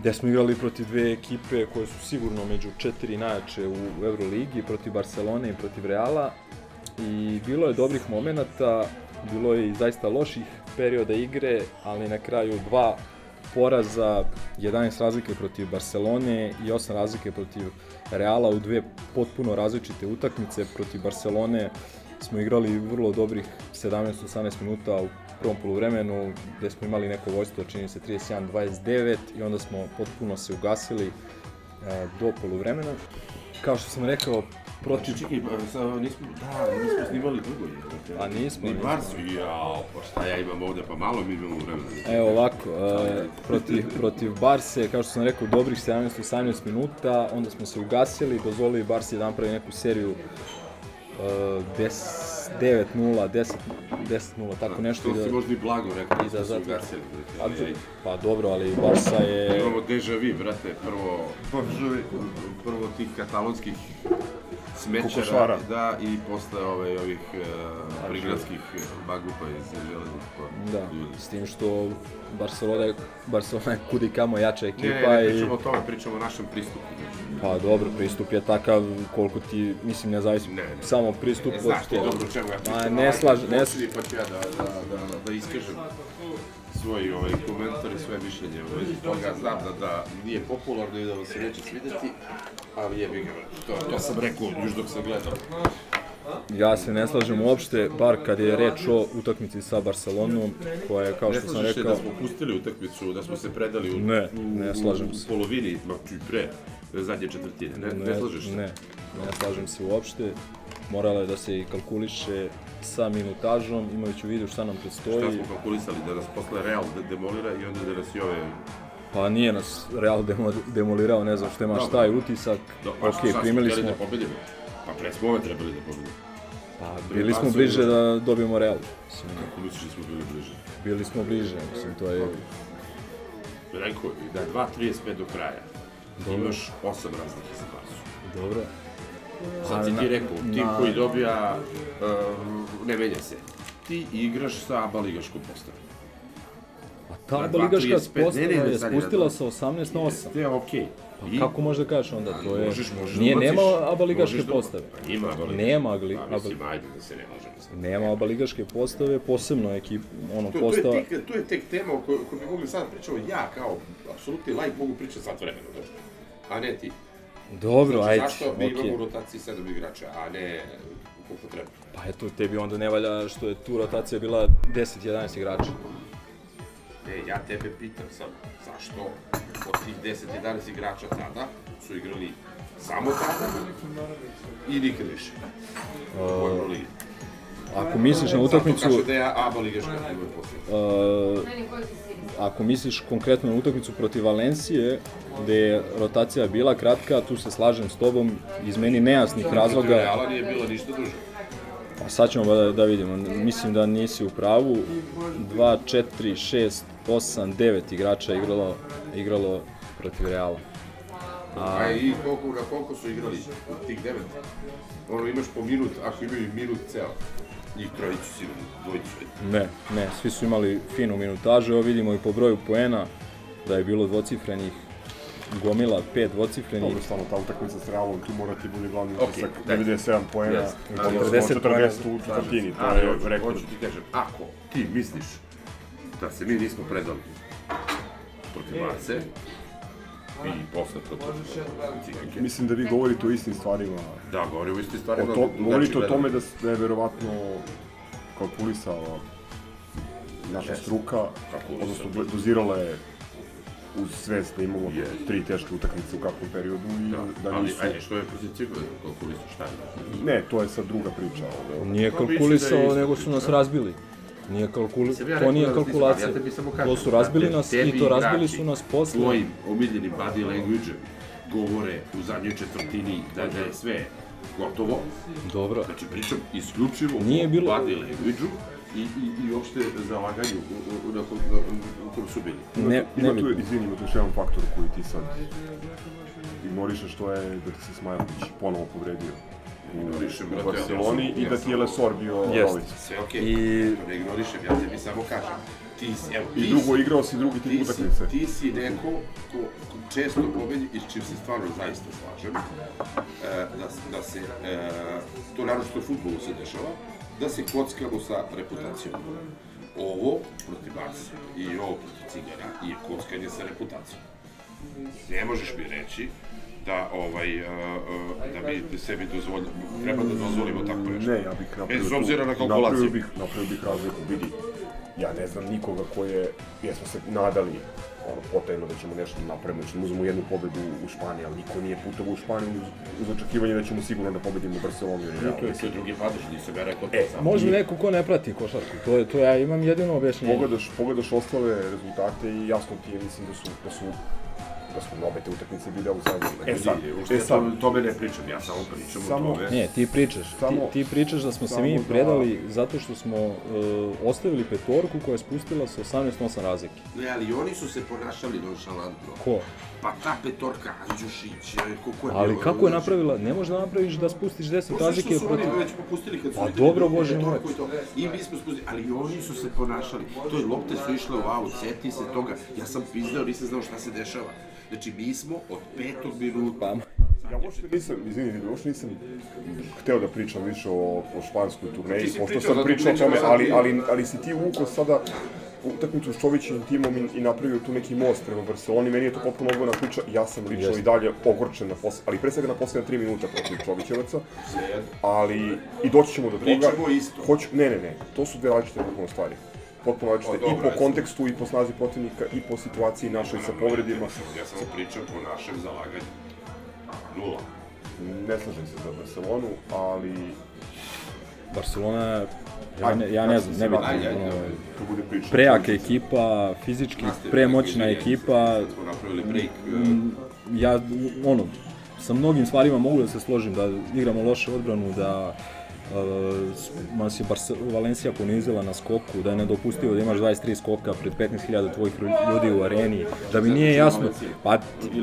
Speaker 3: gde smo igrali protiv dve ekipe koje su sigurno među četiri najjače u Euroligi, protiv Barcelone i protiv Reala. I bilo je dobrih momenata, bilo je i zaista loših perioda igre, ali na kraju dva poraza, 11 razlike protiv Barcelone i 8 razlike protiv Reala u dve potpuno različite utakmice. Protiv Barcelone smo igrali vrlo dobrih 17-18 minuta u prvom poluvremenu, gde smo imali neko vojstvo, čini se 31-29 i onda smo potpuno se ugasili e, do poluvremena. Kao što sam rekao, protiv...
Speaker 13: Čekaj, pa, sad nismo, da, nismo snimali dugo je.
Speaker 3: A nismo,
Speaker 13: Ni
Speaker 3: nismo.
Speaker 13: Barsu, jao, pa šta ja imam ovde, pa malo mi imamo vremena.
Speaker 3: Evo ovako, e, protiv, protiv Barse, kao što sam rekao, dobrih 17-18 minuta, onda smo se ugasili, dozvolili Barsi da napravi neku seriju e, 10 9-0, 10 10-0, tako nešto.
Speaker 13: To
Speaker 3: i
Speaker 13: si možda i blago rekao,
Speaker 3: i
Speaker 13: da
Speaker 3: da
Speaker 13: smo se
Speaker 3: zato-
Speaker 13: ugasili.
Speaker 3: A,
Speaker 13: ali, ej.
Speaker 3: pa dobro, ali Barsa je...
Speaker 13: Imamo deja vu, brate, prvo, prvo tih katalonskih smećara, da, i posle ove, ovih uh, prigradskih bagupa iz železnih pa,
Speaker 3: Da, s tim što Barcelona je, Barcelona je kudi kamo jača ekipa
Speaker 13: Ne, ne, ne,
Speaker 3: i...
Speaker 13: pričamo o tome, pričamo o našem pristupu.
Speaker 3: Pa dobro, pristup je takav koliko ti, mislim, ne zavisi
Speaker 13: Ne, ne.
Speaker 3: samo pristup
Speaker 13: E,
Speaker 3: od
Speaker 13: znaš ti dobro čemu ja pričam.
Speaker 3: Ma, ne slažem, ne
Speaker 13: Počni, Pa ću ja da, da, da, da iskažem svoj ovaj, komentar i svoje mišljenje u vezi toga. Znam da, da nije popularno i da vam se neće svideti, ali jebi ga. To, to sam rekao još dok sam gledao.
Speaker 3: Ja se ne slažem uopšte, bar kad je reč o utakmici sa Barcelonom, koja je, kao
Speaker 13: ne
Speaker 3: što sam rekao...
Speaker 13: da smo pustili utakmicu, da smo se predali u,
Speaker 3: Ne, ne slažem se.
Speaker 13: u polovini, ma čuj pre, zadnje četvrtine. Ne, ne, slažeš se?
Speaker 3: Ne, ne slažem se uopšte. Moralo je da se i kalkuliše sa minutažom, imajući u vidu šta nam predstoji.
Speaker 13: Šta smo kalkulisali, da nas posle Real de- demolira i onda da nas i ove...
Speaker 3: Pa nije nas Real demo, demolirao, ne znam što imaš
Speaker 13: Dobro.
Speaker 3: taj utisak.
Speaker 13: Da,
Speaker 3: ok, primili smo,
Speaker 13: da pobedimo. Pa pre smo ove trebali da pobedimo.
Speaker 3: pa bili smo bliže da dobijemo Real. Mislim,
Speaker 13: Kako misliš da smo bili bliže?
Speaker 3: bili smo bliže, mislim, to je...
Speaker 13: Rekao bi da je 2.35 do kraja.
Speaker 3: Dobro.
Speaker 13: Imaš 8 razlike za Barsu.
Speaker 3: Dobro.
Speaker 13: Sad si ti rekao, tim
Speaker 3: na-
Speaker 13: koji dobija, uh, ne menja se. Ti igraš sa ABA ligaškom postavom.
Speaker 3: A ta
Speaker 13: Na
Speaker 3: baligaška
Speaker 13: 2.35,
Speaker 3: postava je spustila sa 18 na 8.
Speaker 13: Jeste, okej.
Speaker 3: Pa
Speaker 13: I-
Speaker 3: kako možeš da kažeš onda? To je...
Speaker 13: Možeš, možeš
Speaker 3: Nije,
Speaker 13: da ubaciš.
Speaker 3: nema abaligaške
Speaker 13: da-
Speaker 3: postave.
Speaker 13: Pa Ima abaligaške.
Speaker 3: Nema agli,
Speaker 13: Pa mislim, ajde da se ne možemo sad.
Speaker 3: Nema abaligaške postave, posebno ekip, ono,
Speaker 13: To,
Speaker 3: postava...
Speaker 13: to, je tek, to je tek tema o kojoj, kojoj bi mogli sad pričamo ja kao apsolutni lajk mogu pričati sat vremena, dobro. A ne ti.
Speaker 3: Dobro,
Speaker 13: znači,
Speaker 3: ajde,
Speaker 13: zašto mi
Speaker 3: okej.
Speaker 13: imamo u rotaciji sedam igrača, a ne koliko treba?
Speaker 3: Pa eto, tebi onda ne valja što je tu rotacija bila 10-11 igrača.
Speaker 13: Ne, ja tebe pitam sad, zašto od tih 10-11 igrača tada su igrali samo tada i nikad više u
Speaker 3: Uh,
Speaker 13: Euroligi.
Speaker 3: ako misliš na utakmicu...
Speaker 13: Zato kaže da je ABA ligaška ima poslije.
Speaker 3: Uh, ako misliš konkretno na utakmicu protiv Valencije, gde je rotacija bila kratka, tu se slažem s tobom, iz meni nejasnih
Speaker 13: Protiv
Speaker 3: razloga.
Speaker 13: Reala nije bilo ništa duže.
Speaker 3: Pa sad ćemo da, da vidimo. Mislim da nisi u pravu. 2, 4, 6, 8, 9 igrača igralo, igralo protiv Reala.
Speaker 13: A i koliko, na koliko su igrali od tih devet? Ono, imaš po minut, ako imaju minut ceo. Njih trojicu sigurno, dvojicu.
Speaker 3: Ne, ne, svi su imali finu minutažu. Evo vidimo i po broju poena da je bilo dvocifrenih gomila, pet dvocifrenih.
Speaker 4: Dobro, stvarno, ta utakmica s Realom, tu mora ti bude glavni
Speaker 13: Ok,
Speaker 4: utisak.
Speaker 13: daj.
Speaker 4: 97 poena,
Speaker 13: Yes.
Speaker 4: i
Speaker 13: Ali
Speaker 4: 40
Speaker 3: poena.
Speaker 4: u četvrtini, to je rekord.
Speaker 13: hoću ti kažem, ako ti misliš da se mi nismo predali protiv Barce i posle protiv
Speaker 4: Mislim da vi govorite o istim stvarima.
Speaker 13: da, govorim o istim
Speaker 4: O
Speaker 13: stvarima.
Speaker 4: to,
Speaker 13: drugačije
Speaker 4: govorite o tome da, da je verovatno kalkulisala naša struka, odnosno dozirala je uz svest da imamo
Speaker 13: Yes.
Speaker 4: tri teške utakmice u kakvom periodu i
Speaker 13: Da,
Speaker 4: da,
Speaker 13: ali,
Speaker 4: nisu...
Speaker 13: ajde, što je koliko li su šta je?
Speaker 4: Ne, to je sad druga priča. Ovo.
Speaker 3: Nije
Speaker 13: Pa mislim da
Speaker 3: kalkulisao,
Speaker 13: isto
Speaker 3: nego su nas razbili. Nije kalkuli...
Speaker 13: Ja
Speaker 3: to nije
Speaker 13: da
Speaker 3: kalkulacija.
Speaker 13: ja tebi samo kažem,
Speaker 3: to su razbili nas
Speaker 13: tebi
Speaker 3: i to razbili su nas posle.
Speaker 13: Tvojim omiljenim body language govore u zadnjoj četvrtini da, da je sve gotovo.
Speaker 3: Dobro.
Speaker 13: Znači pričam isključivo
Speaker 3: Nije
Speaker 13: o
Speaker 3: bilo-
Speaker 13: body language i, i, i uopšte zalaganju u, u, u, u, u, u tom suđenju.
Speaker 4: Ima, tu, ima tu, izvini, ima tu još jedan faktor koji ti sad ignorišeš, što je da ti se Smajlović ponovo povredio
Speaker 13: ignorišem,
Speaker 4: u Barceloni
Speaker 13: ja sam-
Speaker 4: i da ti je Lesor bio
Speaker 3: Jest.
Speaker 4: rolica.
Speaker 13: Sve okej,
Speaker 3: I-
Speaker 13: to ne ignorišem, ja tebi samo kažem. Ti si, evo,
Speaker 4: I
Speaker 13: ti
Speaker 4: drugo,
Speaker 13: si-
Speaker 4: igrao si drugi tip
Speaker 13: ti si-
Speaker 4: utakmice.
Speaker 13: Ti si neko ko, ko često pobedi i s čim se stvarno zaista slažem, e, da, da se, e, to naročito u futbolu se dešava, da se kockamo sa reputacijom. Ovo protiv Barca i ovo protiv Cigana je kockanje sa reputacijom. Ne možeš mi reći da ovaj uh, uh, da mi sebi dozvolj treba da dozvolimo tako nešto.
Speaker 4: Ne, ja bih napravio
Speaker 13: Bez obzira na
Speaker 4: Napravio
Speaker 13: kalkulaciju.
Speaker 4: bih, napravio bih razliku, vidi. Ja ne znam nikoga ko je, jesmo se nadali ono, potajno da ćemo nešto napraviti, da ćemo uzmemo jednu pobedu u Španiji, ali niko nije putovao u Španiju uz, uz očekivanje da ćemo sigurno da pobedimo Barcelonu ili Real.
Speaker 13: To je, je drugi padež, nisam ja rekao to
Speaker 4: E,
Speaker 13: samo.
Speaker 3: Može neko ko ne prati košarku, to je to ja imam jedino objašnjenje.
Speaker 4: Pogledaš, pogledaš ostale rezultate i jasno ti je, mislim da su, da su da su obe te utakmice bile u E sad, e sad,
Speaker 13: to, tome ne pričam, ja samo pričam
Speaker 4: Samo-
Speaker 13: o tome.
Speaker 3: Ne, ti pričaš,
Speaker 4: Samo-
Speaker 3: ti, ti pričaš da smo se mi
Speaker 4: da-
Speaker 3: predali zato što smo uh, ostavili petorku koja je spustila sa 18-8 razlike.
Speaker 13: Ne, ali oni su se ponašali nonšalantno.
Speaker 3: Ko?
Speaker 13: Pa ta petorka, Andjušić, e, ko, ko je
Speaker 3: Ali
Speaker 13: bilo,
Speaker 3: kako je
Speaker 13: znači,
Speaker 3: napravila, ne možeš da napraviš da spustiš 10
Speaker 13: Pa
Speaker 3: razlike
Speaker 13: što su
Speaker 3: protiv...
Speaker 13: oni već popustili kad su
Speaker 3: Pa dobro,
Speaker 13: da
Speaker 3: Bože moj.
Speaker 13: i to. I mi smo spustili, ali i oni su se ponašali. To je lopte su išle u aut, seti se toga. Ja sam pizdeo, nisam znao šta se dešava. Znači, mi smo od petog minuta...
Speaker 3: Pa,
Speaker 4: Ja uopšte nisam, izvini, uopšte nisam hteo da pričam više o, o španskoj turneji,
Speaker 13: si
Speaker 4: pošto sam pričao o tome, ali, ali, ali si ti uvukao sada utakmicu s Čovićim timom i, i napravio tu neki most prema Barceloni, meni je to potpuno odvojna priča, ja sam lično
Speaker 3: Jeste.
Speaker 4: i dalje ogorčen na pos, ali pre svega na posljednja tri minuta protiv Čovićevaca, ali i doći ćemo do toga.
Speaker 13: Pričamo isto.
Speaker 4: Hoću, ne, ne, ne, to su dve različite potpuno stvari. Potpuno različite
Speaker 13: Pa
Speaker 4: i po kontekstu, i po snazi protivnika, i po situaciji našoj sa povredima.
Speaker 13: Ja samo pričam po našem zalaganju. Nula.
Speaker 4: Ne slažem se za Barcelonu, ali
Speaker 3: Barcelona, ja ne, ja ne znam, ne bitno. Prejaka ekipa, fizički premoćna ekipa,
Speaker 13: e,
Speaker 3: Mm, ja, ono, sa mnogim stvarima mogu da se složim, da igramo loše odbranu, da uh, nas je Barce Valencija ponizila na skoku, da je nedopustivo da imaš 23 skoka pred 15.000 tvojih ljudi u areni, da mi nije jasno, pa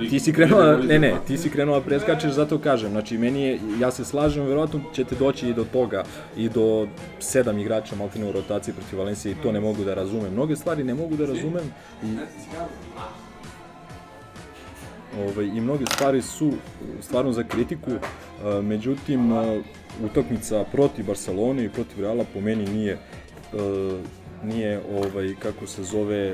Speaker 3: ti, si krenuo, da- ne ne, ti si krenuo da preskačeš, zato kažem, znači meni je, ja se slažem, verovatno ćete doći i do toga, i do sedam igrača maltene u rotaciji protiv Valencije i to ne mogu da razumem. Mnoge stvari ne mogu da razumem i ovaj, i mnoge stvari su stvarno za kritiku, e, međutim, e, utakmica protiv Barcelone i protiv Reala po meni nije, e, nije ovaj, kako se zove,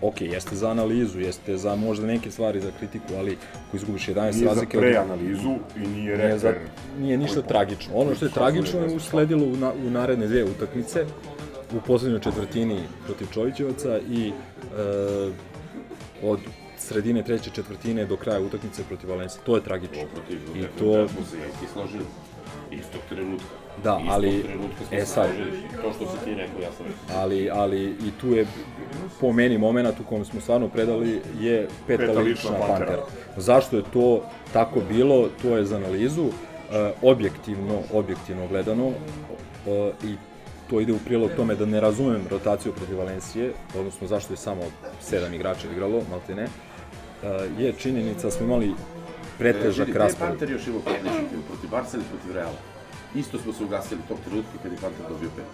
Speaker 3: ok, jeste za analizu, jeste za možda neke stvari za kritiku, ali ako izgubiš 11
Speaker 4: Nije za
Speaker 3: razlike... od-
Speaker 4: preanalizu i nije
Speaker 3: nije, za,
Speaker 4: reper
Speaker 3: nije ništa tragično. Ono što je tragično je usledilo u, na, u naredne dve utakmice, u poslednjoj četvrtini protiv Čovićevaca i e, od sredine treće četvrtine do kraja utakmice protiv Valencije. To je tragično.
Speaker 13: protiv
Speaker 3: I
Speaker 13: to... Istog trenutka.
Speaker 3: Da,
Speaker 13: Istog
Speaker 3: ali-
Speaker 13: trenutka
Speaker 3: e sad.
Speaker 13: To što si ti rekao, ja sam rekao.
Speaker 3: ali, ali i tu je po meni moment u kojem smo stvarno predali je peta,
Speaker 4: Peta pantera.
Speaker 3: pantera. Zašto je to tako bilo, to je za analizu. E, objektivno, objektivno gledano e, i to ide u prilog tome da ne razumem rotaciju protiv Valencije, odnosno zašto je samo sedam igrača igralo, malte ne, e, je činjenica da smo imali pretežak
Speaker 13: Vidi,
Speaker 3: raspored.
Speaker 13: Panter još imao pet ličnih protiv Barca ili protiv Reala. Isto smo se ugasili tog trenutka kad je Panter dobio pet.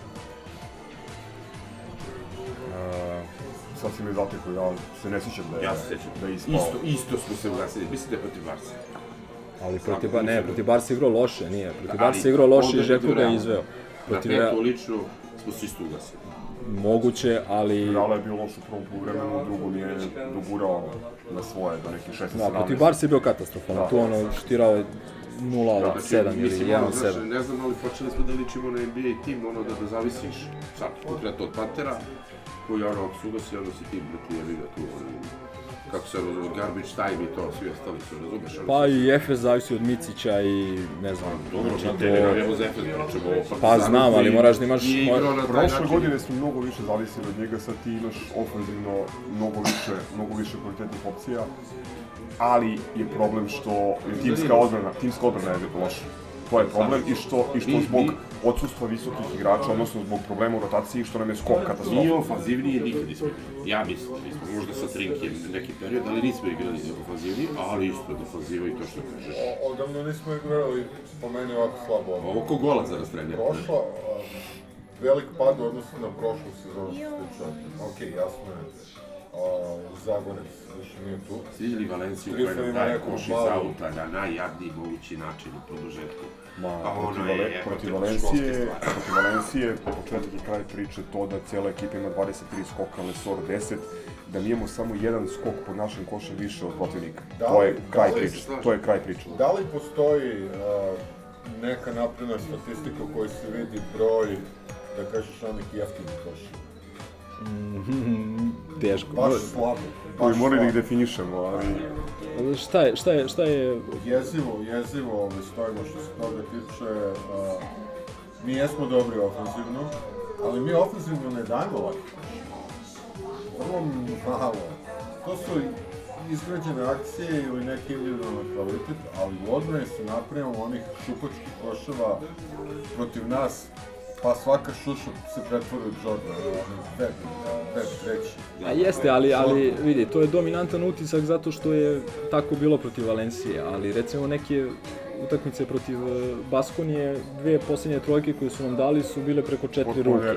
Speaker 3: E,
Speaker 4: Sad si me zatekao, ja se ne sjećam da je,
Speaker 13: Ja se sećam.
Speaker 4: da je ispao.
Speaker 13: Isto, isto smo se ugasili. Mislim da je protiv Barca.
Speaker 3: Ali protiv, Ba- ne, protiv Barca igrao loše, nije. Protiv Barca igrao loše i
Speaker 13: protiv
Speaker 3: ga je
Speaker 13: Reala.
Speaker 3: izveo.
Speaker 13: Na
Speaker 3: Protiv
Speaker 13: petu
Speaker 3: Reala,
Speaker 13: lično smo se isto ugasili.
Speaker 3: Moguće, ali...
Speaker 4: Reala je bio loš u prvom poluvremenu, u drugom je dogurao na svoje do nekih 16-17.
Speaker 3: Da, protiv Barca je bio katastrofalan.
Speaker 4: Da.
Speaker 3: Tu ono štirao je 0 od 7 ili
Speaker 13: Mislim,
Speaker 3: 1
Speaker 13: ono,
Speaker 3: od
Speaker 13: znaš,
Speaker 3: 7.
Speaker 13: Ne znam, ali počeli smo da ličimo na NBA tim, ono da, da zavisiš, sad konkretno od Pantera, koji ono, ako se ugasi, ono si tim, brati, jebi ga tu, ono, kako se zove, garbage time i to, svi ostali su, razumeš?
Speaker 3: Pa i Efes zavisi od Micića i ne znam,
Speaker 13: Dobro,
Speaker 3: znači
Speaker 13: znači, ne
Speaker 3: to...
Speaker 13: navijamo za Efes, pričamo o
Speaker 3: Pa
Speaker 13: Partizanu
Speaker 3: znam, ali moraš da imaš...
Speaker 4: Prošle godine smo mnogo više zavisili od njega, sad ti imaš ofenzivno mnogo više, mnogo više kvalitetnih opcija, ali je problem što je timska odbrana, timska odbrana je loša. To je problem i što, i što zbog odsustva visokih igrača, odnosno zbog problema u rotaciji, što nam je skok katastrofa.
Speaker 13: ofanzivnije nikad nismo igrali. Ja mislim, mi smo možda sa Trinkijem neki period, ali nismo igrali ofanzivnije, ali isto defanziva i to što kažeš.
Speaker 5: Odavno nismo igrali, po meni, ovako slabo.
Speaker 13: Ovo ko golac za rastrenje.
Speaker 5: Prošla, a, velik pad u odnosu na prošlu sezonu što se tiče. Ok, jasno je. A, Zagorec više nije tu.
Speaker 13: Svidjeli Valenciju koja nam daje koš iz auta na najjadniji mogući način u produžetku.
Speaker 4: Ma,
Speaker 13: Pa ono
Speaker 4: protiv,
Speaker 13: je,
Speaker 4: Vale,
Speaker 13: jebote,
Speaker 4: protiv Valencije, protiv Valencije, početak i kraj priče to da cijela ekipa ima 23 skoka, Lesor 10, da mi imamo samo jedan skok pod našim košem više od protivnika.
Speaker 5: Da
Speaker 4: to
Speaker 5: li-
Speaker 4: je kraj
Speaker 5: da li-
Speaker 4: priče, to je kraj priče.
Speaker 5: Da li postoji a, neka napredna statistika u kojoj se vidi broj, da kažeš, onih jeftinih koša?
Speaker 3: Teško.
Speaker 5: Baš slabo.
Speaker 4: Koji morali da ih definišemo, ali...
Speaker 3: Šta je, šta je, šta je...
Speaker 5: Jezivo, jezivo ovaj, stojimo što se toga tiče. A, mi jesmo dobri ofenzivno, ali mi ofenzivno ne dajemo laki Vrlo malo. To su izgrađene akcije ili neki individualni kvalitet, ali u odbrani se napravimo onih šupačkih koševa protiv nas, pa svaka šuša se pretvori u Jordan, onaj web, web treći.
Speaker 3: A jeste, ali, ali vidi, to je dominantan utisak zato što je tako bilo protiv Valencije, ali recimo neke utakmice protiv e, Baskonije, dve posljednje trojke koje su nam dali su bile preko četiri ruke.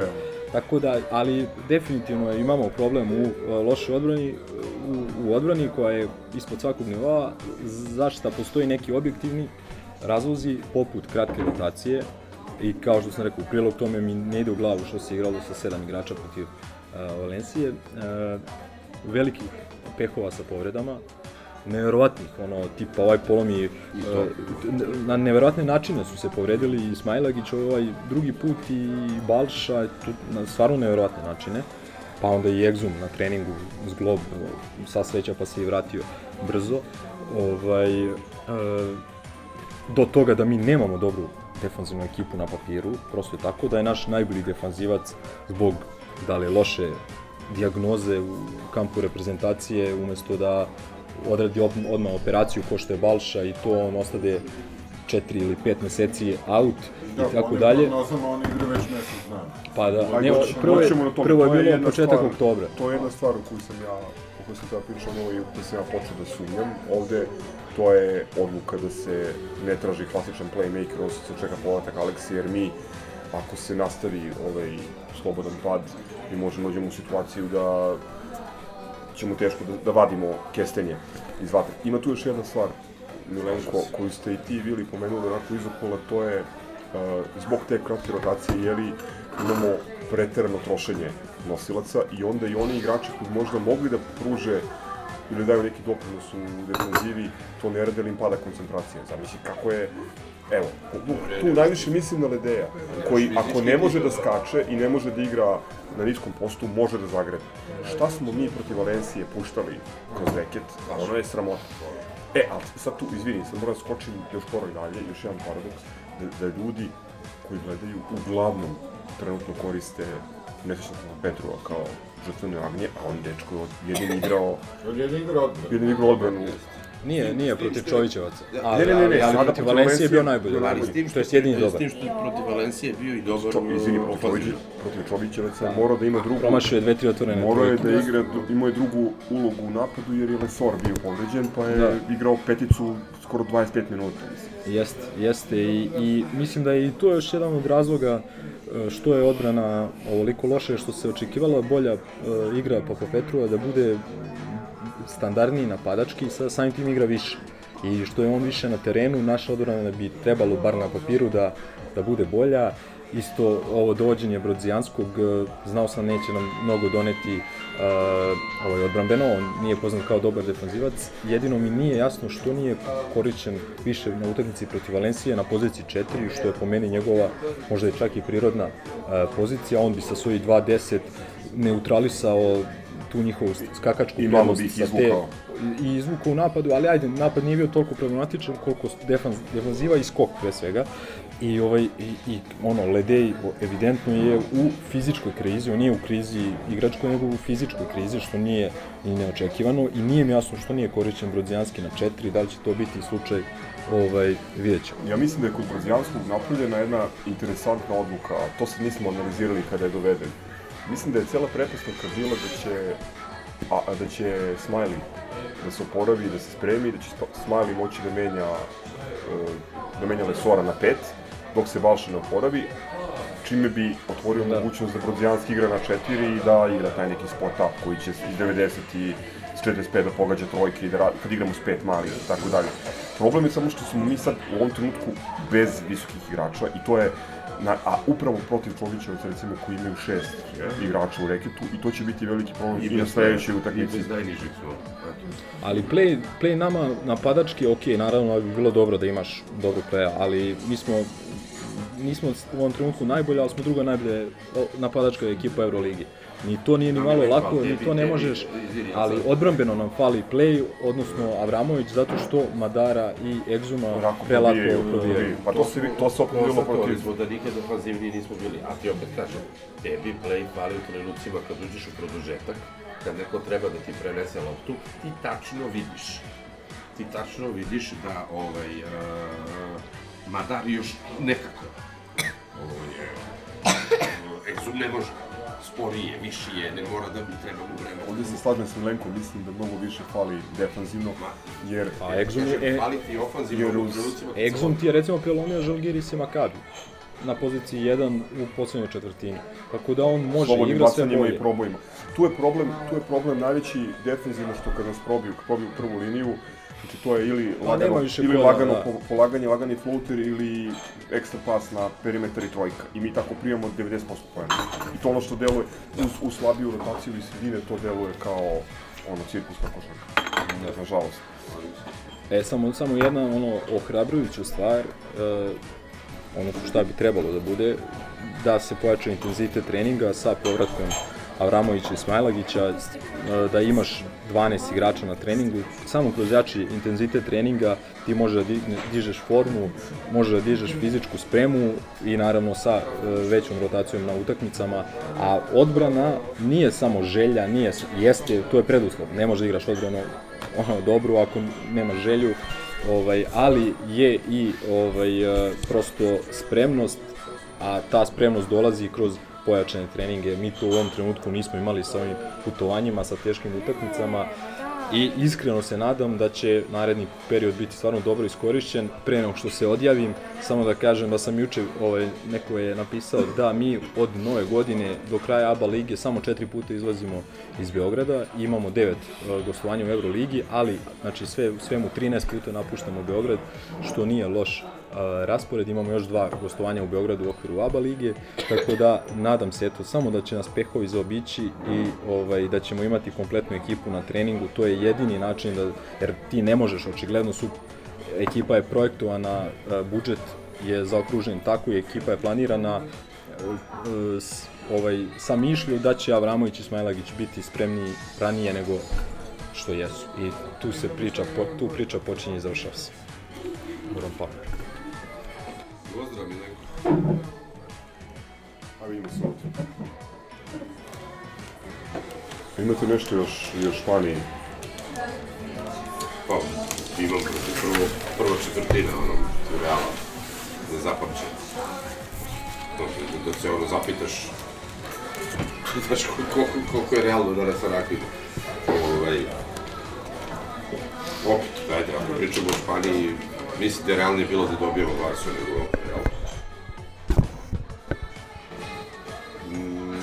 Speaker 3: Tako da, ali definitivno imamo problem u e, lošoj odbrani, u, u odbrani koja je ispod svakog nivoa, zašta postoji neki objektivni razlozi poput kratke rotacije i kao što sam rekao, u prilog tome mi ne ide u glavu što se igralo sa sedam igrača protiv uh, Valencije, uh, velikih pehova sa povredama, neverovatnih, ono, tipa ovaj polomi, uh, na neverovatne načine su se povredili i Smajlagić ovaj drugi put i Balša, tu, na stvarno neverovatne načine, pa onda i Exum na treningu zglob, sa sreća pa se i vratio brzo, ovaj, uh, do toga da mi nemamo dobru defanzivnu ekipu na papiru, prosto je tako da je naš najbolji defanzivac zbog da li loše dijagnoze u kampu reprezentacije umesto da odradi odmah operaciju ko što je Balša i to on ostade 4 ili 5 meseci out
Speaker 5: Da,
Speaker 3: i tako dalje.
Speaker 5: prognozama oni igraju već mjesec dana.
Speaker 3: Pa da, ne,
Speaker 4: doći-
Speaker 3: prvo je, prvo je bilo početak
Speaker 4: stvar-
Speaker 3: oktobra.
Speaker 4: To je jedna stvar u koju sam ja, o kojoj sam tada pričao malo i u kojoj sam ja počeo da sumnjam. Ovde to je odluka da se ne traži klasičan playmaker, odnosno se čeka povratak Aleksi, jer mi, ako se nastavi ovaj slobodan pad, mi možemo dođemo u situaciju da ćemo teško da, da vadimo kestenje iz vatre. Ima tu još jedna stvar, Milenko, koju ste i ti Vili pomenuli onako izokola, to je uh, zbog te kratke rotacije, jeli imamo preterano trošenje nosilaca i onda i oni igrači koji možda mogli da pruže ili daju neki doprinos u defanzivi, to ne rade im pada koncentracija. Zamisli kako je Evo, tu, tu najviše mislim na Ledeja, koji ako ne može da skače i ne može da igra na niskom postu, može da zagrebe. Šta smo mi protiv Valencije puštali kroz reket, ono je sramota. E, ali sad tu, izvini, sad moram da skočim još korak dalje, još jedan paradoks, da, da ljudi koji gledaju uglavnom trenutno koriste nesrećnog Petrova kao žrtveno jagnje, a on dečko je od- jedini igrao,
Speaker 5: On je igrao odbranu.
Speaker 4: jedini igrao odbranu.
Speaker 3: Nije, nije protiv Čovićevaca.
Speaker 13: Da.
Speaker 3: Ali,
Speaker 4: Ne, ne, ne, ne,
Speaker 3: ali, protiv Valencije je bio najbolji.
Speaker 13: Ali s tim
Speaker 3: To
Speaker 13: što,
Speaker 3: je jedini
Speaker 13: s
Speaker 3: dobar.
Speaker 13: tim što je protiv Valencije bio i dobar
Speaker 4: Čo, izvini, protiv, protiv Čovićevaca je morao da ima drugu...
Speaker 3: Promašio je dve, tri otvorene
Speaker 4: Morao je da igra, imao je drugu ulogu u napadu jer je Lesor bio povređen, pa je
Speaker 3: Da.
Speaker 4: igrao peticu skoro 25 minuta.
Speaker 3: Jeste, jeste i, i mislim da je i to još jedan od razloga što je odbrana ovoliko loše, što se očekivala bolja e, igra Papa Petrova da bude standardniji napadački, sa samim tim igra više. I što je on više na terenu, naša odbrana bi trebalo, bar na papiru, da, da bude bolja. Isto ovo dovođenje Brodzijanskog, e, znao sam neće nam mnogo doneti uh, ovaj odbrambeno, on nije poznat kao dobar defanzivac. Jedino mi nije jasno što nije korišćen više na utakmici protiv Valencije na poziciji 4, što je po meni njegova možda i čak i prirodna uh, pozicija. On bi sa svojih 2-10 neutralisao tu njihovu skakačku
Speaker 4: ih
Speaker 3: sa te- i izvukao u napadu, ali ajde, napad nije bio toliko problematičan koliko defanziva i skok pre svega. I, ovaj, i, i ono, Ledej evidentno je u fizičkoj krizi, on nije u krizi igračkoj, nego u fizičkoj krizi, što nije ni neočekivano i nije mi jasno što nije korišćen Brodzijanski na četiri, da li će to biti slučaj, ovaj, vidjet.
Speaker 4: Ja mislim da je kod Brodzijanskog napravljena jedna interesantna odluka, a to se nismo analizirali kada je doveden. Mislim da je cela pretpostavka bila da će, a, a da će Smiley da se oporavi, da se spremi, da će Smiley moći da menja, e, da menja Lesora na pet, dok se Balša ne oporavi, čime bi otvorio da. mogućnost da Brodzijanski igra na 4 i da igra taj neki spot-up koji će iz 90 i s 45 da pogađa trojke i da radi, kad igramo s pet malih i tako dalje. Problem je samo što smo mi sad u ovom trenutku bez visokih igrača i to je na, a upravo protiv Čovićevaca recimo koji imaju šest yeah. igrača u reketu i to će biti veliki problem i, i na sledećoj utakmici.
Speaker 13: I bez najnižih.
Speaker 3: Ali play, play nama napadački, ok, naravno bi bilo dobro da imaš dobro playa, ali mi smo nismo u ovom trenutku najbolji, ali smo druga najbolja napadačka ekipa Euroligi. Ni to nije ni malo lako, ni to ne možeš, ali odbrambeno nam fali play, odnosno Avramović, zato što Madara i Egzuma prelako probijaju.
Speaker 4: Pa to se, to se opet bilo protiv.
Speaker 13: smo da nikad ofanzivniji nismo bili, a ti opet kažem, tebi play fali u trenucima kad uđeš u produžetak, kad neko treba da ti prenese loptu, ti tačno vidiš. Ti tačno vidiš da ovaj, uh, Madar još nekako. Ovo je... Exum ne može sporije, višije, ne mora da bi treba mu vreme.
Speaker 4: Ovde se slažem sa Milenkom, mislim da mnogo više fali defanzivno, jer...
Speaker 3: A Exum je...
Speaker 13: Fali ti ofanzivno
Speaker 3: jer uz... Exum ti je recimo prelomio Žalgiris i Makabi na poziciji 1 u poslednjoj četvrtini. Tako da on može igra sve bolje.
Speaker 4: i probojima. Tu je problem, tu je problem najveći defensivno što kad nas probiju, probiju prvu liniju, Znači to je ili lagano, ili kola, lagano da. polaganje, lagani floater ili ekstra pas na perimetar i trojka. I mi tako primamo 90% pojena. I to ono što deluje uz, uz slabiju rotaciju i sredine, to deluje kao ono cirkuska košarka. Ne, nažalost.
Speaker 3: E, samo, samo jedna ono ohrabrujuća stvar, e, ono šta bi trebalo da bude, da se pojača intenzitet treninga sa povratkom Avramovića i Smajlagića, e, da imaš 12 igrača na treningu, samo kroz jači intenzitet treninga ti možeš da dižeš formu, možeš da dižeš fizičku spremu i naravno sa e, većom rotacijom na utakmicama, a odbrana nije samo želja, nije, jeste, to je preduslov, ne možeš da igraš odbranu ono, dobro ako nemaš želju, ovaj, ali je i ovaj, e, prosto spremnost, a ta spremnost dolazi kroz pojačane treninge. Mi to u ovom trenutku nismo imali sa ovim putovanjima, sa teškim utakmicama i iskreno se nadam da će naredni period biti stvarno dobro iskorišćen. Pre nego što se odjavim, samo da kažem da sam juče, ovaj, neko je napisao da mi od nove godine do kraja ABA lige samo četiri puta izlazimo iz Beograda imamo devet uh, gostovanja u Euroligi, ali znači sve, svemu 13 puta napuštamo Beograd, što nije loš raspored, imamo još dva gostovanja u Beogradu u okviru ABA lige, tako da nadam se eto samo da će nas pehovi zaobići i ovaj da ćemo imati kompletnu ekipu na treningu, to je jedini način da jer ti ne možeš očigledno su ekipa je projektovana, budžet je zaokružen tako i ekipa je planirana s, ovaj, sa mišlju da će Avramović i Smajlagić biti spremni ranije nego što jesu. I tu se priča, tu priča počinje i završava se. Moram pa.
Speaker 13: Pozdrav mi neko.
Speaker 4: A vidimo se ovdje. Imate nešto još, još fani?
Speaker 13: Pa, imam protiv prvo, prva četvrtina, ono, Reala, nezapamćena. To, da, da se ono zapitaš, znaš koliko, koliko je realno da Resa Rakvida. Ovaj, opet, dajte, ako pričamo o Španiji, mislim da je realnije bilo da dobijemo Barsu nego Real.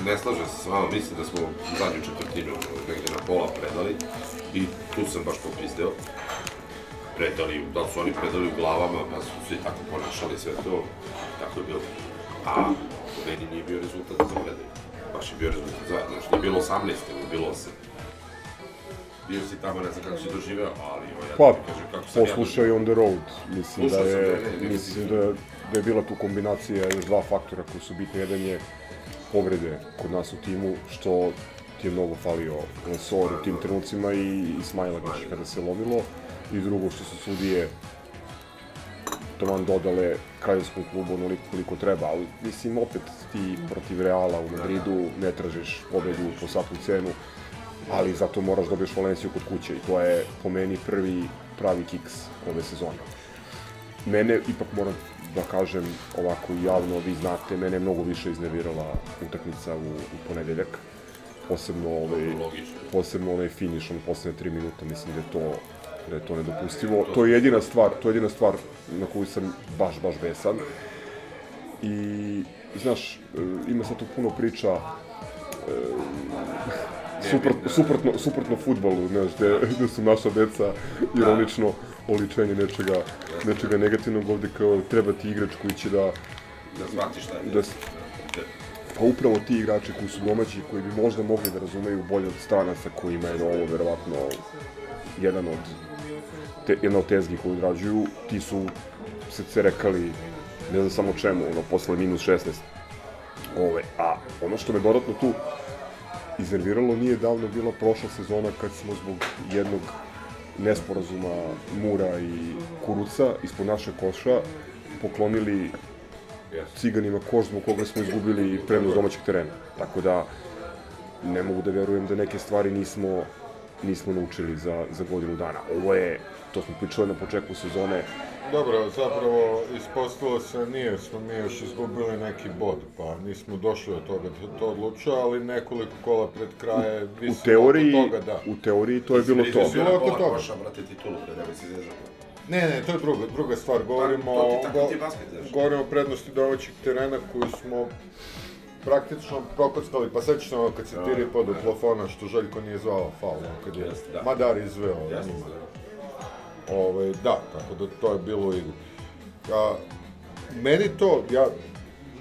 Speaker 13: ne slažem se s vama, mislim da smo zadnju četvrtinu negde na pola predali i tu sam baš popizdeo. Predali, da su oni predali u glavama, pa su svi tako ponašali sve to, tako je bilo. A meni nije bio rezultat za predaju. Baš je bio rezultat za, znači nije bilo 18, nego bilo 8 bio si tamo, ne znam kako si doživeo, ali evo ja
Speaker 4: pa,
Speaker 13: ti kažem kako sam
Speaker 4: poslušaj
Speaker 13: ja
Speaker 4: on the road, mislim
Speaker 13: Slušao
Speaker 4: da je,
Speaker 13: sam, ne,
Speaker 4: mislim da, da je bila tu kombinacija još dva faktora koji su bitni, jedan je povrede kod nas u timu, što ti je mnogo falio Lesor u tim trenucima i, i Smajla kada se lomilo. I drugo što su sudije taman dodale kraljevskom klubu onoliko koliko treba, ali mislim opet ti protiv Reala u Madridu ne tražiš pobedu po svaku cenu, ali zato moraš da dobiješ Valenciju kod kuće i to je po meni prvi pravi kiks ove sezone. Mene, ipak moram da kažem ovako javno, vi znate, mene je mnogo više iznervirala utakmica u, u ponedeljak. Posebno ovaj, posebno onaj finish, on poslednje tri minuta, mislim da je to da je to nedopustivo. To je jedina stvar, to je jedina stvar na koju sam baš, baš besan. I, znaš, e, ima sad tu puno priča e, suport, suprotno, suprotno futbolu, znaš, gde, gde su naša deca ironično oličenje nečega, nečega negativnog ovde kao treba ti igrač koji će da...
Speaker 13: Da shvati šta je.
Speaker 4: Da, pa upravo ti igrači koji su domaći, koji bi možda mogli da razumeju bolje od stranaca kojima je ovo verovatno jedan od te, jedna od tezgi koju odrađuju, ti su se cerekali ne znam samo čemu, ono, posle minus 16. Ove, a ono što me dodatno tu iznerviralo nije davno bila prošla sezona kad smo zbog jednog nesporazuma Mura i Kuruca ispod naše koša poklonili ciganima koš zbog koga smo izgubili prenos domaćeg terena. Tako da ne mogu da verujem da neke stvari nismo nismo naučili za, za godinu dana. Ovo je, to smo pričali na početku sezone,
Speaker 14: Dobro, zapravo ispostavilo se nije smo mi još izgubili neki bod, pa nismo došli od toga da to odlučuje, ali nekoliko kola pred kraje
Speaker 4: u
Speaker 14: visilo
Speaker 4: teoriji,
Speaker 14: toga, da.
Speaker 4: u teoriji to je bilo to.
Speaker 14: Bilo oko toga.
Speaker 13: Koša, brate, titulu, pre da bi se izježao.
Speaker 14: Ne, ne, to je druga, druga stvar. Govorimo,
Speaker 13: Pa, ti tako
Speaker 14: go- govorimo o prednosti domaćeg terena koju smo praktično prokockali, pa sećaš se ono kad se tiri pod u plafona što Željko nije zvao faul, kad je
Speaker 13: da.
Speaker 14: Madar izveo
Speaker 13: Jeste, da.
Speaker 14: Ove, da, tako da to je bilo igri. A, meni to, ja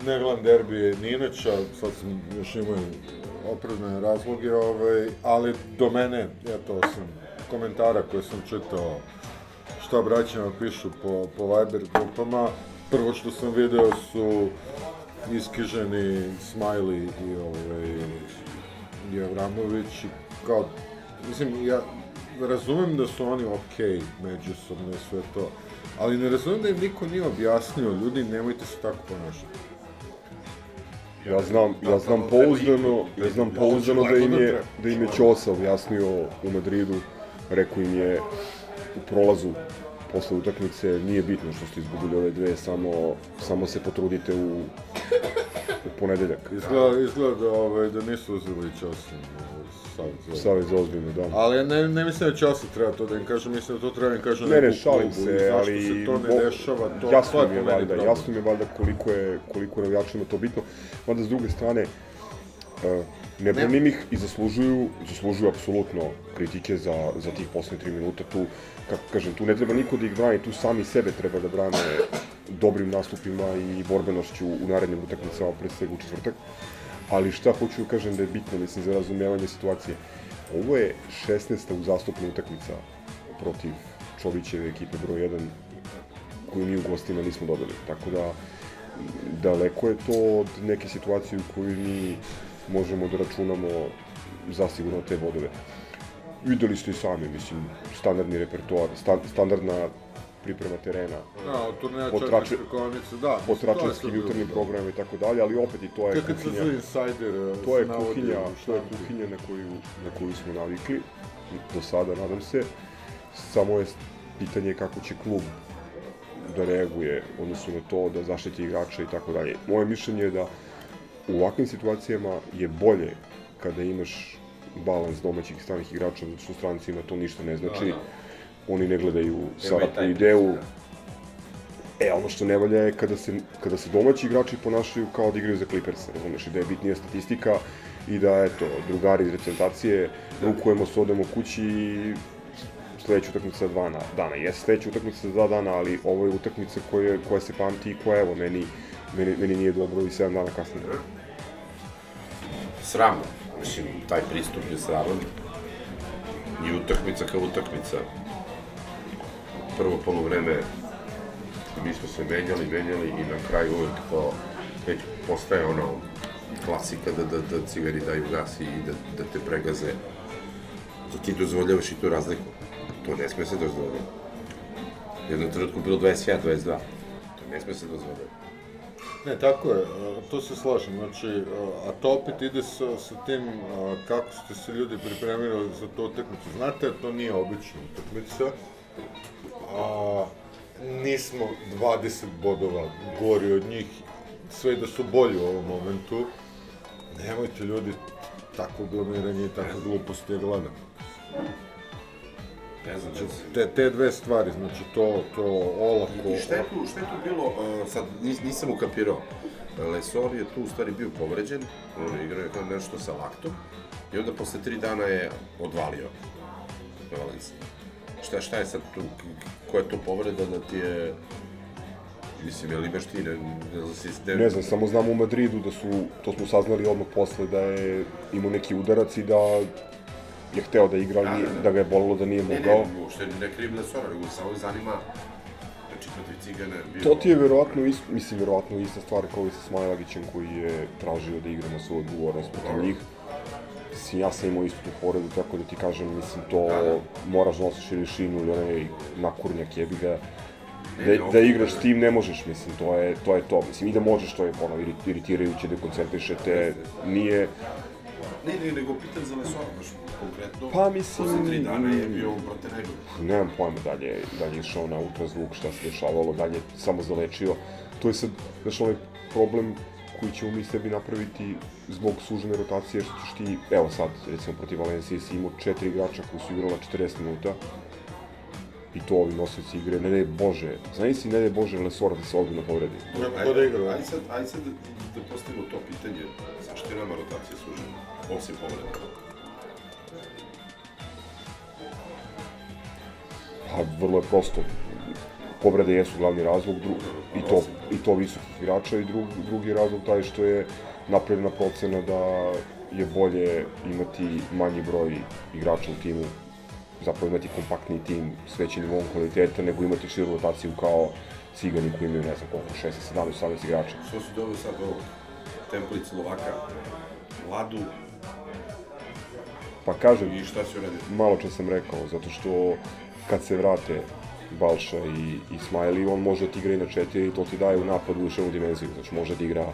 Speaker 14: ne gledam derbije ni inače, sad sam još imao opravdane razloge, ovaj, ali do mene, eto, osim komentara koje sam čitao, šta braćama pišu po, po Viber grupama, prvo što sam video su iskiženi Smiley i ovaj, i Avramović, i kao, mislim, ja razumem da su oni okej međusobno i sve to, ali ne razumem da im niko nije objasnio, ljudi, nemojte se tako ponašati.
Speaker 4: Ja znam, ja znam pouzdano, ja znam pouzdano da im je, da im je Ćosa objasnio u Madridu, rekao im je u prolazu posle utakmice, nije bitno što ste izgubili ove dve, samo, samo se potrudite u, u ponedeljak.
Speaker 14: Izgleda, izgleda da, ovaj, da nisu uzeli časom Savjet za
Speaker 4: ozbiljno, da.
Speaker 14: Ali ne, ne mislim da časa treba to da im kažem, mislim da to treba da im kažem
Speaker 4: Ne, ne,
Speaker 14: neku
Speaker 4: šalim
Speaker 14: klubu
Speaker 4: se,
Speaker 14: zašto
Speaker 4: ali...
Speaker 14: se to ne
Speaker 4: bo-
Speaker 14: dešava, to,
Speaker 4: jasno
Speaker 14: to je
Speaker 4: je
Speaker 14: po meni
Speaker 4: valjda,
Speaker 14: problem.
Speaker 4: jasno mi je valjda koliko je, koliko je navijačima to bitno. Mada s druge strane, uh, ne branim ih i zaslužuju, zaslužuju apsolutno kritike za, za tih poslednje tri minuta. Tu, kako kažem, tu ne treba niko da ih brani, tu sami sebe treba da brane dobrim nastupima i borbenošću u narednim utakmicama, pre svega u četvrtak. Ali šta hoću da kažem da je bitno, mislim, za razumevanje situacije. Ovo je 16. uzastopna utakmica protiv Čovićeve ekipe broj 1 koju mi u gostima nismo dobili. Tako da, daleko je to od neke situacije u kojoj mi možemo da računamo zasigurno te bodove. Videli ste i sami, mislim, standardni repertoar, sta, standardna priprema terena.
Speaker 14: Da, od turneja
Speaker 4: po
Speaker 14: četiri prikonice, da,
Speaker 4: Po
Speaker 14: mislim, to je
Speaker 4: tračarskim
Speaker 14: sve
Speaker 4: jutarnjim
Speaker 14: bilo, da.
Speaker 4: programima i tako dalje, ali opet i to je
Speaker 14: se
Speaker 4: kuhinja.
Speaker 14: za insider, eh,
Speaker 4: To je kuhinja, to je kuhinja na koju, na koju smo navikli, do sada, nadam se. Samo je pitanje kako će klub da reaguje odnosno na to, da zaštiti igrača i tako dalje. Moje mišljenje je da u ovakvim situacijama je bolje kada imaš balans domaćih i stranih igrača, zato što strancima to ništa ne znači.
Speaker 13: Da, da.
Speaker 4: Oni ne gledaju Sarapu
Speaker 13: taj
Speaker 4: ideju. E, ono što ne valja je kada se, kada se domaći igrači ponašaju kao da igraju za Clippers, razumeš, i da je bitnija statistika i da, eto, drugari iz reprezentacije, rukujemo se, odemo kući i sledeća utakmica za dva na- dana. Jeste sledeća utakmica za dva dana, ali ovo je utakmica koja, koja se pamti i koja, evo, meni, meni, meni nije dobro i 7 dana kasnije.
Speaker 13: Sramno. Mislim, taj pristup je sraman. I utakmica kao utakmica. Prvo polovreme mi smo se menjali, menjali i na kraju uvek to već postaje ono klasika da, da, da cigari daju gas i da, da te pregaze. Da ti dozvoljavaš i tu razliku. To ne sme se dozvoljava. Jednom trenutku bilo 21, 22. Ne sme se dozvoliti.
Speaker 14: Ne, tako je, a, to se slažem, znači, a, a to opet ide sa, sa tim a, kako ste se ljudi pripremili za tu utakmicu. Znate, to nije obična utakmica, a nismo 20 bodova gori od njih, sve da su bolji u ovom momentu. Nemojte ljudi tako blamiranje i tako gluposti je gledam.
Speaker 13: Ne znam,
Speaker 14: Znači, te, te dve stvari, znači to, to olako...
Speaker 13: I šta je tu, šta je tu bilo, uh, sad nis, nisam ukapirao, Lesor je tu u stvari bio povređen, on je igrao je nešto sa laktom, i onda posle tri dana je odvalio. Šta, šta je sad tu, koja je to povreda da ti je, mislim, je li imaš ti, ne, ne, si, ne,
Speaker 4: Ne znam, samo znam u Madridu da su, to smo saznali odmah posle, da je imao neki udarac i da je hteo da igra, ali nije, da ga je bolelo da nije
Speaker 13: ne,
Speaker 4: mogao.
Speaker 13: ne, uopšte ne krivim Lesora, nego samo zanima, znači protiv Cigana je bio...
Speaker 4: To ti je verovatno, ist, mislim, verovatno ista stvar kao i sa Smajlagićem koji je tražio da igra na svoju odgovornost protiv njih. Mislim, ja sam imao istu tu povredu, tako da ti kažem, mislim, to moraš da nosiš ili šinu ili onaj nakurnjak jebi ga. Da,
Speaker 13: ne,
Speaker 4: da
Speaker 13: okej,
Speaker 4: igraš
Speaker 13: da.
Speaker 4: s tim ne možeš, mislim, to je, to je to. Mislim, i da možeš, to je ono, iri- iritirajuće, da koncentrišete, nije...
Speaker 13: Ne, ne, nego pitam za Lesora, baš konkretno.
Speaker 4: Pa, mislim-
Speaker 13: Posle tri dana je bio protiv nego.
Speaker 4: Nemam pojma dalje, dalje je išao na ultrazvuk, šta se dešavalo, dalje samo zalečio. To je sad, znaš, ovaj problem koji ćemo mi sebi napraviti zbog sužene rotacije, što ćeš ti, evo sad, recimo protiv Valencije si imao četiri igrača koji su igrala 40 minuta, i to ovi nosioci igre, ne daj Bože, znaš si ne daj Bože Lesora da se ozbiljno povredi.
Speaker 13: Ajde, ajde sad, ajde sad da, da postavimo to pitanje, zašto je nama rotacija sužena, osim povreda?
Speaker 4: Pa, vrlo je prosto. Povrede jesu glavni razlog, dru, i, to, i to visokih igrača, i drug, drugi razlog taj što je napravljena procena da je bolje imati manji broj igrača u timu, zapravo imati kompaktniji tim s većim nivom kvaliteta, nego imati širu rotaciju kao cigani koji imaju, ne znam koliko, 16, 17, 18 igrača.
Speaker 13: Što si doveo sad ovog Templi Slovaka, Vladu,
Speaker 4: Pa kažem,
Speaker 13: I šta si uradio?
Speaker 4: malo čas sam rekao, zato što kad se vrate Balša i, i Smiley, on može da ti igra i na četiri i to ti daje u napadu još jednu dimenziju. Znači može da igra,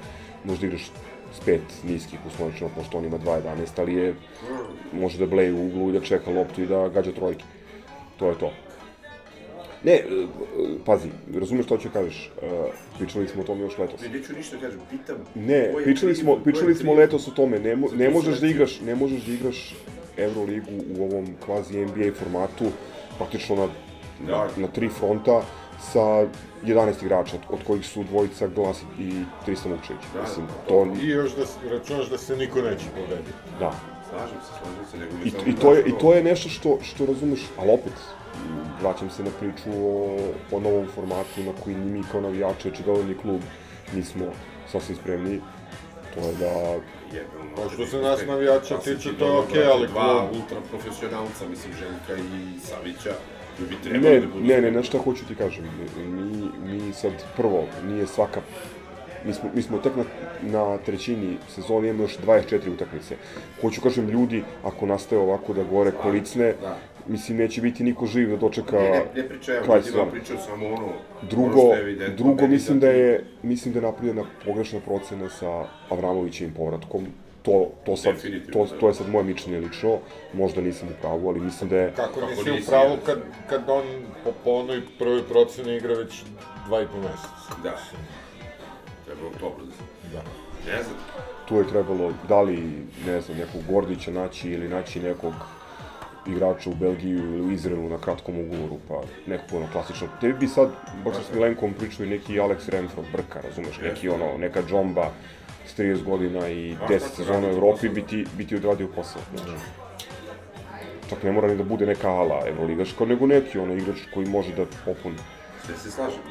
Speaker 4: može da igraš s pet niskih uslovnično, pošto on ima 2.11, ali je, može da bleje u uglu i da čeka loptu i da gađa trojke. To je to. Ne, e, pazi, razumeš što ću kažeš, e, pričali smo o tome još letos.
Speaker 13: Ne, neću ništa da kažem, pitam...
Speaker 4: Ne, pričali smo, pričali smo letos o tome, ne, mo, ne možeš da igraš, ne možeš da igraš Euroligu u ovom kvazi NBA formatu, praktično na,
Speaker 13: Da.
Speaker 4: na tri fronta sa 11 igrača, od kojih su dvojica Glas i Tristan Vukčević.
Speaker 13: Da,
Speaker 4: Mislim, to,
Speaker 14: I još da računaš da se niko neće povrediti.
Speaker 4: da.
Speaker 13: Slažem se, slažem se, nego...
Speaker 4: I, i, to je, I to je nešto što, što razumeš, ali opet, vraćam se na priču o, o novom formatu na koji ni mi kao navijači, očigledni klub, nismo sasvim spremni. To je da
Speaker 14: Pa što se nas navijača tiče,
Speaker 13: ti
Speaker 14: to je okej,
Speaker 13: brate,
Speaker 14: ali
Speaker 13: Dva
Speaker 14: klub-
Speaker 13: ultra profesionalca, mislim, Željka i Savića, bi
Speaker 4: Ne,
Speaker 13: da budu...
Speaker 4: ne, ne, znaš šta hoću ti kažem, mi, mi sad prvo, nije svaka, mi smo, mi smo tek na, na trećini sezone, imamo još 24 utakmice. Hoću kažem, ljudi, ako nastaje ovako da gore kolicne,
Speaker 13: da.
Speaker 4: mislim, neće biti niko živ da dočeka
Speaker 13: Ne, ne, ne
Speaker 4: kraj
Speaker 13: ljudima
Speaker 4: sezone.
Speaker 13: pričaju samo ono...
Speaker 4: Drugo,
Speaker 13: ono što je evidentno,
Speaker 4: drugo mislim
Speaker 13: da
Speaker 4: da je, mislim da je napravljena pogrešna procena sa Avramovićevim povratkom. To, to, sad, to,
Speaker 13: da.
Speaker 4: to je sad moje mišljenje lično, možda nisam u pravu, ali mislim da je...
Speaker 14: Kako
Speaker 13: Kako
Speaker 14: nisi u pravu kad, kad on po, po onoj prvoj proceni igra već dva i po meseca.
Speaker 13: Da. Treba u oktobru da se...
Speaker 14: Da.
Speaker 13: Ne znam.
Speaker 4: tu je trebalo da li, ne znam, nekog Gordića naći ili naći nekog igrača u Belgiju ili u Izraelu na kratkom ugovoru, pa neko ono klasično. Tebi bi sad, baš s Milenkom pričao i neki Alex Renfro, Brka, razumeš, neki ono, neka džomba s 30 godina i
Speaker 13: A,
Speaker 4: 10
Speaker 13: tako
Speaker 4: sezona u Evropi
Speaker 13: posao.
Speaker 4: bi ti, bi ti odradio posao. Znači. Čak ne mora ni da bude neka ala Evroligaška, nego neki ono igrač koji može da popuni.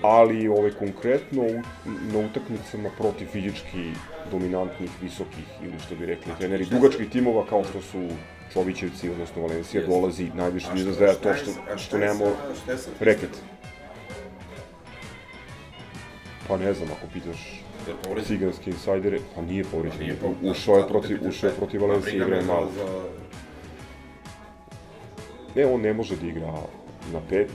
Speaker 4: Ali ovaj, konkretno na utakmicama protiv fizički dominantnih, visokih ili što bi rekli treneri dugačkih timova kao što su Čovićevci, odnosno Valencija, dolazi najviše do
Speaker 13: šta
Speaker 4: to
Speaker 13: je-
Speaker 4: što, što
Speaker 13: je
Speaker 4: nemamo
Speaker 13: je
Speaker 4: reket. Pa ne znam, ako pitaš
Speaker 13: Je povređen?
Speaker 4: ciganske insajdere, pa nije povređen.
Speaker 13: Nije povređen,
Speaker 4: Ušao je protiv, ušao je protiv
Speaker 13: Pa
Speaker 4: Valencije, igra je malo.
Speaker 13: za-
Speaker 4: Ne, on ne može da igra na pet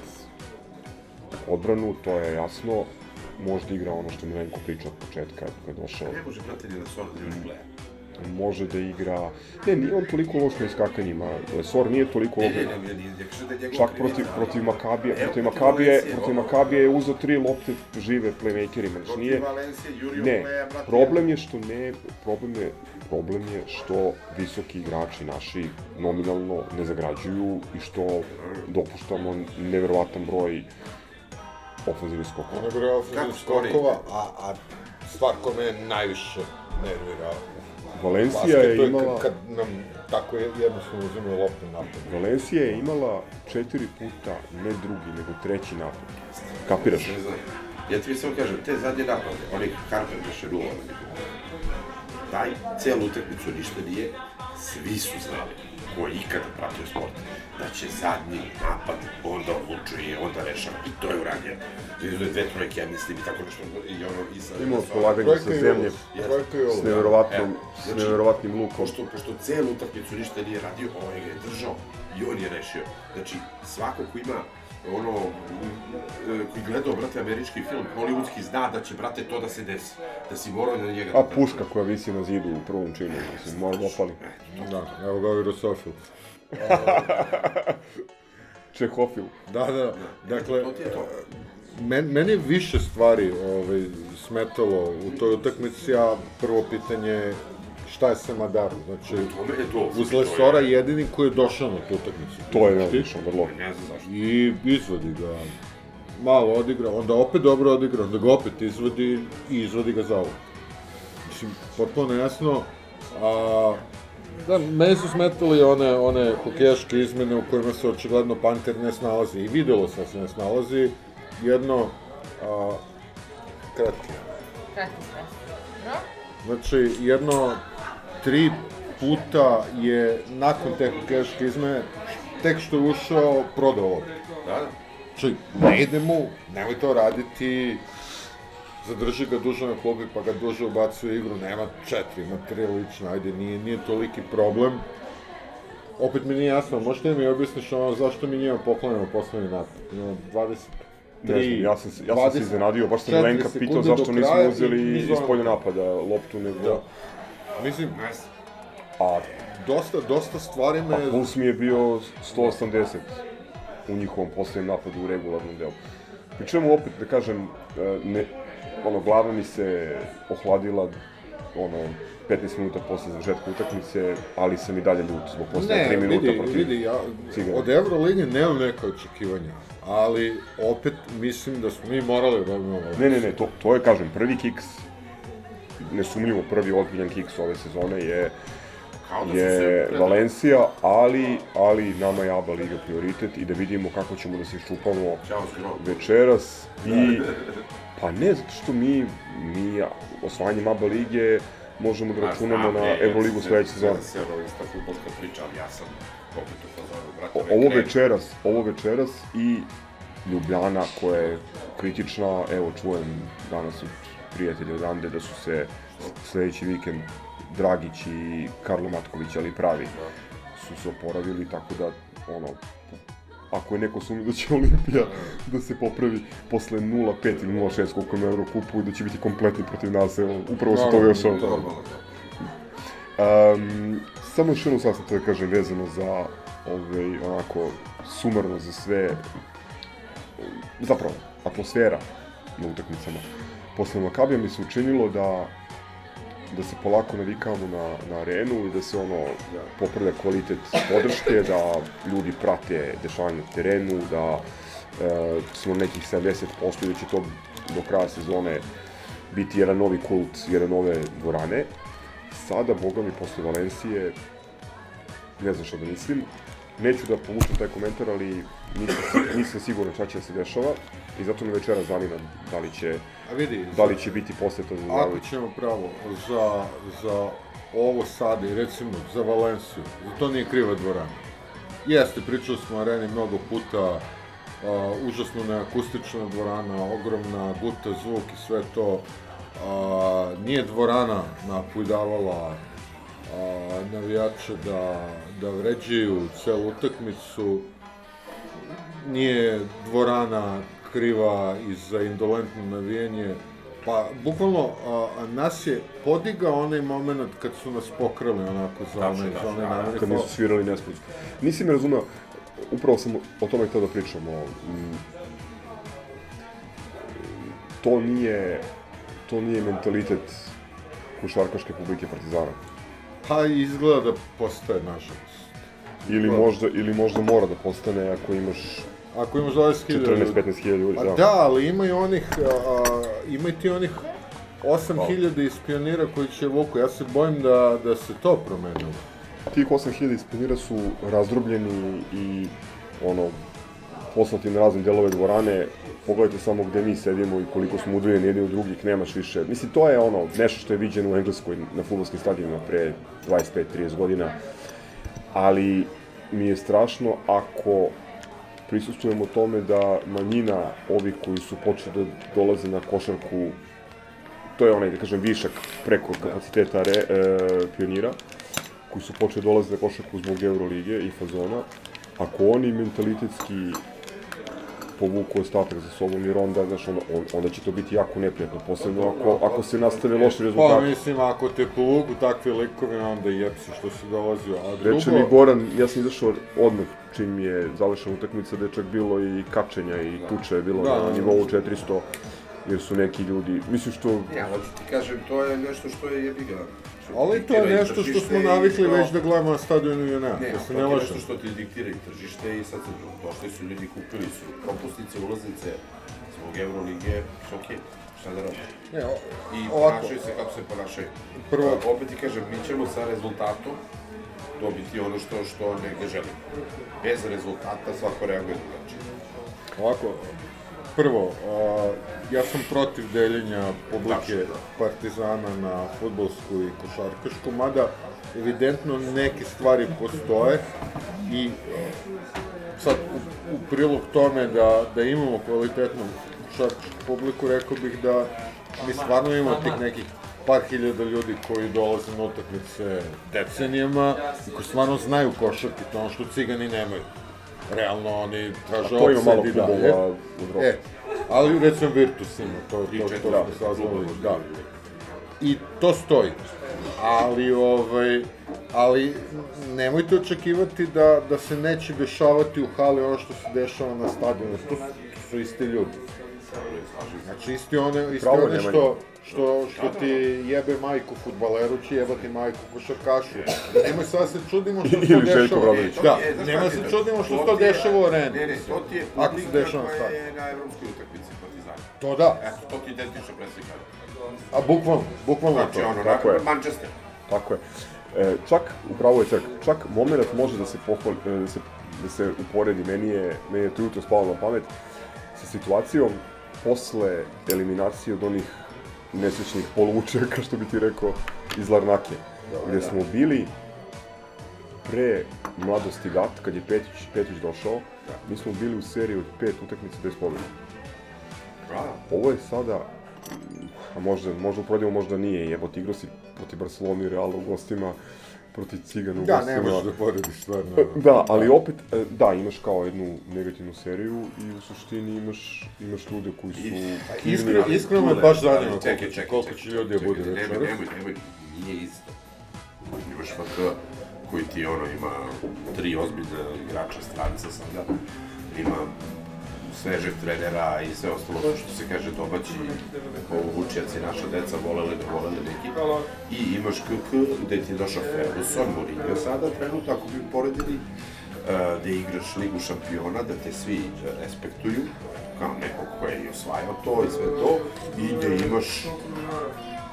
Speaker 4: odbranu, to je jasno. možda igra ono što Milenko priča od početka kad je došao.
Speaker 13: Ne može, brate, ni da Sor da ljudi gleda.
Speaker 4: Može da igra... Ne, nije on toliko loš na iskakanjima. Sor nije toliko loš.
Speaker 13: Ne, ne, ne, ne, ne, da
Speaker 4: Čak protiv, protiv Makabija, protiv Makabije, protiv Makabije je uzeo tri lopte žive playmakerima. Znači nije... Ne, problem je što ne, problem je, problem je što visoki igrači naši nominalno ne zagrađuju i što dopuštamo neverovatan broj ofenzivnih skokova.
Speaker 13: Skori?
Speaker 14: skokova, a, a stvar koja me najviše nervira
Speaker 4: Valencija je
Speaker 14: basketu
Speaker 4: imala-
Speaker 14: Kad, kad nam tako jednostavno uzimaju loptu napad.
Speaker 4: Valencija je imala četiri puta, ne drugi, nego treći napad. Kapiraš?
Speaker 13: Ne znam. Ja ti samo kažem, te zadnje napade, onih Harper više nula, taj celu utakmicu ništa nije, svi su znali, ko je ikada pratio sport, da će zadnji napad onda odlučuje, onda rešava, i to je urađeno. Vidio je dve trojke, ja mislim, i tako nešto, i ono, i sa...
Speaker 4: Imao
Speaker 13: sa-
Speaker 4: polaganje sa zemlje,
Speaker 13: Jeste.
Speaker 4: s neverovatnom,
Speaker 13: Evo,
Speaker 4: s
Speaker 13: znači,
Speaker 4: neverovatnim lukom.
Speaker 13: Pošto, pošto celu utakmicu ništa nije radio, ovaj ga je držao i on je rešio. Znači, svako ko ima ono, m, koji gledao, brate, američki film, hollywoodski, zna da će, brate, to da se desi. Da si morao na njega
Speaker 4: A
Speaker 13: da...
Speaker 4: puška koja visi na zidu u prvom činu, mislim, mora da opali.
Speaker 14: Da, evo ga ovaj Rusofil.
Speaker 4: Čehofil.
Speaker 14: Da, da, dakle,
Speaker 13: To ti je to.
Speaker 14: men, meni je više stvari ovaj, smetalo u toj utakmici, a prvo pitanje je šta je sa Madarom, znači,
Speaker 13: tome je to.
Speaker 14: uz Lesora jedini koji je došao na tu utakmicu.
Speaker 4: To je neobično, vrlo.
Speaker 13: Ne znam zašto.
Speaker 14: I izvodi ga, malo odigra, onda opet dobro odigra, onda ga opet izvodi i izvodi ga za ovo. Mislim, potpuno jasno, a, da, meni su smetali one, one hokejaške izmene u kojima se očigledno Panter ne snalazi i videlo se da se ne snalazi, jedno, a, kratko,
Speaker 15: Kratki stres. Dobro?
Speaker 14: Znači, jedno tri puta je nakon te hokejaške izmene, tek što je ušao, prodao loptu.
Speaker 13: Da, da.
Speaker 14: Znači, ne ide mu, nemoj to raditi, zadrži ga duže na klubi pa ga duže ubacuje u igru, nema četiri, ima tri lično, ajde, nije, nije toliki problem. Opet mi nije jasno, možete mi objasniš ono zašto mi njima poklonimo poslednji napad? Ima 20
Speaker 4: Ne znam, ja sam, ja sam se iznenadio, baš sam
Speaker 14: 24
Speaker 4: Milenka pitao zašto nismo uzeli iz polja napada loptu, nego...
Speaker 14: Da. Mislim,
Speaker 4: A,
Speaker 14: dosta, dosta stvari me...
Speaker 4: a puls mi je bio 180 u njihovom posljednjem napadu u regularnom delu. Pri čemu opet, da kažem, e, ne, ono, glava mi se ohladila, ono, 15 minuta posle završetka utakmice, ali sam i dalje ljut zbog posle 3 minuta
Speaker 14: vidi,
Speaker 4: protiv
Speaker 14: vidi, ja,
Speaker 4: Cigana.
Speaker 14: od Eurolige nemam neka očekivanja, ali opet mislim da smo mi morali da dobijemo
Speaker 4: Ne, ne, ne, to, to je, kažem, prvi kiks, nesumnjivo prvi ozbiljan kiks ove sezone je
Speaker 13: Kao da
Speaker 4: je. Valencija, ali, ali nama je ABA Liga prioritet i da vidimo kako ćemo da se iščupamo
Speaker 13: Zgro.
Speaker 4: večeras i pa ne, zato što mi, mi osvajanjem ABA Lige možemo da računamo na Euroligu sledeće sezone.
Speaker 13: Ja se ovo ista futbolska priča, ali ja sam opet u fazonu, brate,
Speaker 4: Ovo večeras, ovo večeras i Ljubljana koja je kritična, evo čujem danas od prijatelja odande da su se sledeći vikend Dragić i Karlo Matković, ali pravi, su se oporavili, tako da, ono, ako je neko sumnio da će Olimpija da se popravi posle 0-5 ili 0-6 koliko je na Eurokupu i da će biti kompletni protiv nas, evo, upravo se to još
Speaker 14: normalno.
Speaker 4: Um, samo još jednu sad sam to da kažem vezano za ovaj, onako, sumarno za sve, zapravo, atmosfera na utakmicama. Posle Makabija mi se učinilo da da se polako navikavamo na, na arenu i da se ono popravlja kvalitet podrške, da ljudi prate dešavanje na terenu, da e, smo nekih 70% i da će to do kraja sezone biti jedan novi kult, jedan nove dvorane. Sada, boga mi, posle Valencije, ne znam šta da mislim. Neću da povučem taj komentar, ali nisam, nisam siguran šta će da se dešava i zato me večera zanima da li će,
Speaker 14: A vidi,
Speaker 4: da li će biti poseta za
Speaker 14: Ako ćemo pravo, za, za ovo sada i recimo za Valenciju, za to nije kriva dvorana. Jeste, pričali smo o areni mnogo puta, a, užasno neakustična dvorana, ogromna, guta zvuk i sve to. A, nije dvorana napujdavala a, navijače da, da vređaju celu utakmicu, nije dvorana kriva i za indolentno navijanje. Pa, bukvalno, a, a nas je podigao onaj moment kad su nas pokrali onako za
Speaker 4: Tačno,
Speaker 14: onaj,
Speaker 4: da,
Speaker 14: za onaj
Speaker 4: da,
Speaker 14: namerni
Speaker 4: Kad nisu svirali nesput. Nisi me razumeo, upravo sam o tome htio da pričamo. Mm, To nije, to nije mentalitet košarkaške publike Partizana.
Speaker 14: Pa izgleda da postaje nažalost.
Speaker 4: Ili možda, ili možda mora da postane ako imaš
Speaker 14: Ako imaš 20.000 ljudi.
Speaker 4: 14-15 hiljada ljudi,
Speaker 14: Pa
Speaker 4: da.
Speaker 14: da, ali ima i onih, a, ima i ti onih 8.000 iz pionira koji će vuku. Ja se bojim da, da se to promenilo.
Speaker 4: Tih 8000 ispionira su razdrobljeni i ono, poslati na razne delove dvorane, pogledajte samo gde mi sedimo i koliko smo udvoljeni jedni od drugih, nemaš više. Mislim, to je ono, nešto što je viđeno u Engleskoj na futbolskim stadionima pre 25-30 godina, ali mi je strašno ako prisustujemo tome da manjina ovih koji su počeli da dolaze na košarku, to je onaj, da kažem, višak preko kapaciteta re, e, pionira, koji su počeli da dolaze na košarku zbog Eurolige i fazona, ako oni mentalitetski povuku ostatak za sobom, jer onda, znaš, onda, onda će to biti jako neprijatno, posebno ako, ako se nastave loši
Speaker 14: Pa
Speaker 4: rezultati.
Speaker 14: mislim, ako te povuku takvi likovi, onda jepsi što si dolazio. A drugo...
Speaker 4: Reče mi Goran, ja sam izašao odmah čim je završena utakmica, da je čak bilo i kačenja i tuče je bilo
Speaker 13: Da,
Speaker 4: na
Speaker 13: da, da.
Speaker 4: nivou 400, jer su neki ljudi, mislim što...
Speaker 13: Ja, hoću ti kažem, to je nešto što je jebiga.
Speaker 14: Ali to je nešto što smo navikli već da gledamo na stadionu UNA,
Speaker 13: Ne,
Speaker 14: da
Speaker 13: to
Speaker 14: se
Speaker 13: je
Speaker 14: ne
Speaker 13: nešto što ti diktira i tržište i sad se došli su ljudi, kupili su propusnice, ulaznice zbog Eurolige, što okej, šta da radi?
Speaker 14: Ne, o-
Speaker 13: I
Speaker 14: ovako.
Speaker 13: ponašaju se kako se ponašaju.
Speaker 14: Prvo-
Speaker 13: A, opet ti kažem, mi ćemo sa rezultatom dobiti ono što, što negde želimo. Bez rezultata svako reaguje drugačije.
Speaker 14: Ovako, prvo, a, ja sam protiv deljenja publike
Speaker 13: Tačno, da.
Speaker 14: Partizana na futbolsku i košarkašku, mada evidentno neke stvari postoje i sad u, u prilog tome da, da imamo kvalitetnu košarkašku publiku, rekao bih da mi stvarno imamo tih nekih par hiljada ljudi koji dolaze na utakmice decenijama i koji stvarno znaju košarku, to ono što cigani nemaju. Realno oni traže
Speaker 4: A to ima malo
Speaker 14: i
Speaker 4: klubova u Evropi.
Speaker 14: E, ali recimo Virtus ima, to, to, to, to
Speaker 13: da,
Speaker 14: smo saznali, da. I to stoji. Ali, ovaj, ali nemojte očekivati da, da se neće dešavati u hali ono što se dešava na stadionu. To, su- to su isti ljudi. Znači, isti one, isti
Speaker 4: Pravo
Speaker 14: one što, što, što ti jebe majku futbaleru, će jebati majku košarkašu. Nemoj sad se čudimo što se
Speaker 4: Ili
Speaker 14: dešava. Da, nemoj se čudimo što se
Speaker 13: To
Speaker 14: to dešava u areni.
Speaker 13: Ne, ne, to ti je publika koja je na evropskoj utakmici Partizana.
Speaker 14: To da.
Speaker 13: Eto, to ti identično preslika.
Speaker 14: A bukvalno, bukvalno
Speaker 13: Znači,
Speaker 14: to.
Speaker 13: ono,
Speaker 4: Tako je.
Speaker 13: Manchester.
Speaker 4: Tako je. E, čak, upravo je Crk, čak moment može da se pohvali, e, da se, da se uporedi, meni je, meni je to jutro spalo na pamet, sa situacijom posle eliminacije od onih nesrećnih polučaka, što bi ti rekao, iz Larnake, gde smo bili pre mladosti gat, kad je Petić, Petić došao, mi smo bili u seriji od pet utakmica bez pobjede. Ovo je sada, a možda, možda uporedimo, možda nije, jebote, igrao si protiv Barcelona i Reala u gostima, protiv Cigana u
Speaker 14: Da, ne možeš da porediš stvarno.
Speaker 4: Da, ali opet, e, da, imaš kao jednu negativnu seriju i u suštini imaš, imaš ljude koji su... kivni.
Speaker 14: Iskreno, iskreno me baš zanima koliko,
Speaker 13: čekaj,
Speaker 14: će,
Speaker 13: čekaj,
Speaker 14: koliko
Speaker 13: čekaj,
Speaker 14: će ljudi da bude
Speaker 13: nemoj,
Speaker 14: večeras.
Speaker 13: Nemoj, nemoj, nije isto. Imaš FK koji ti ono ima tri ozbiljne igrača stranca sada, ima svežeg trenera i sve ostalo što se kaže domaći ovo Vučijaci, naša deca voleli ne voleli neki i imaš KK gde ti je došao Ferguson, Mourinho sada trenutno ako bi poredili uh, gde igraš ligu šampiona, da te svi respektuju kao nekog ko je osvajao to i sve to i gde imaš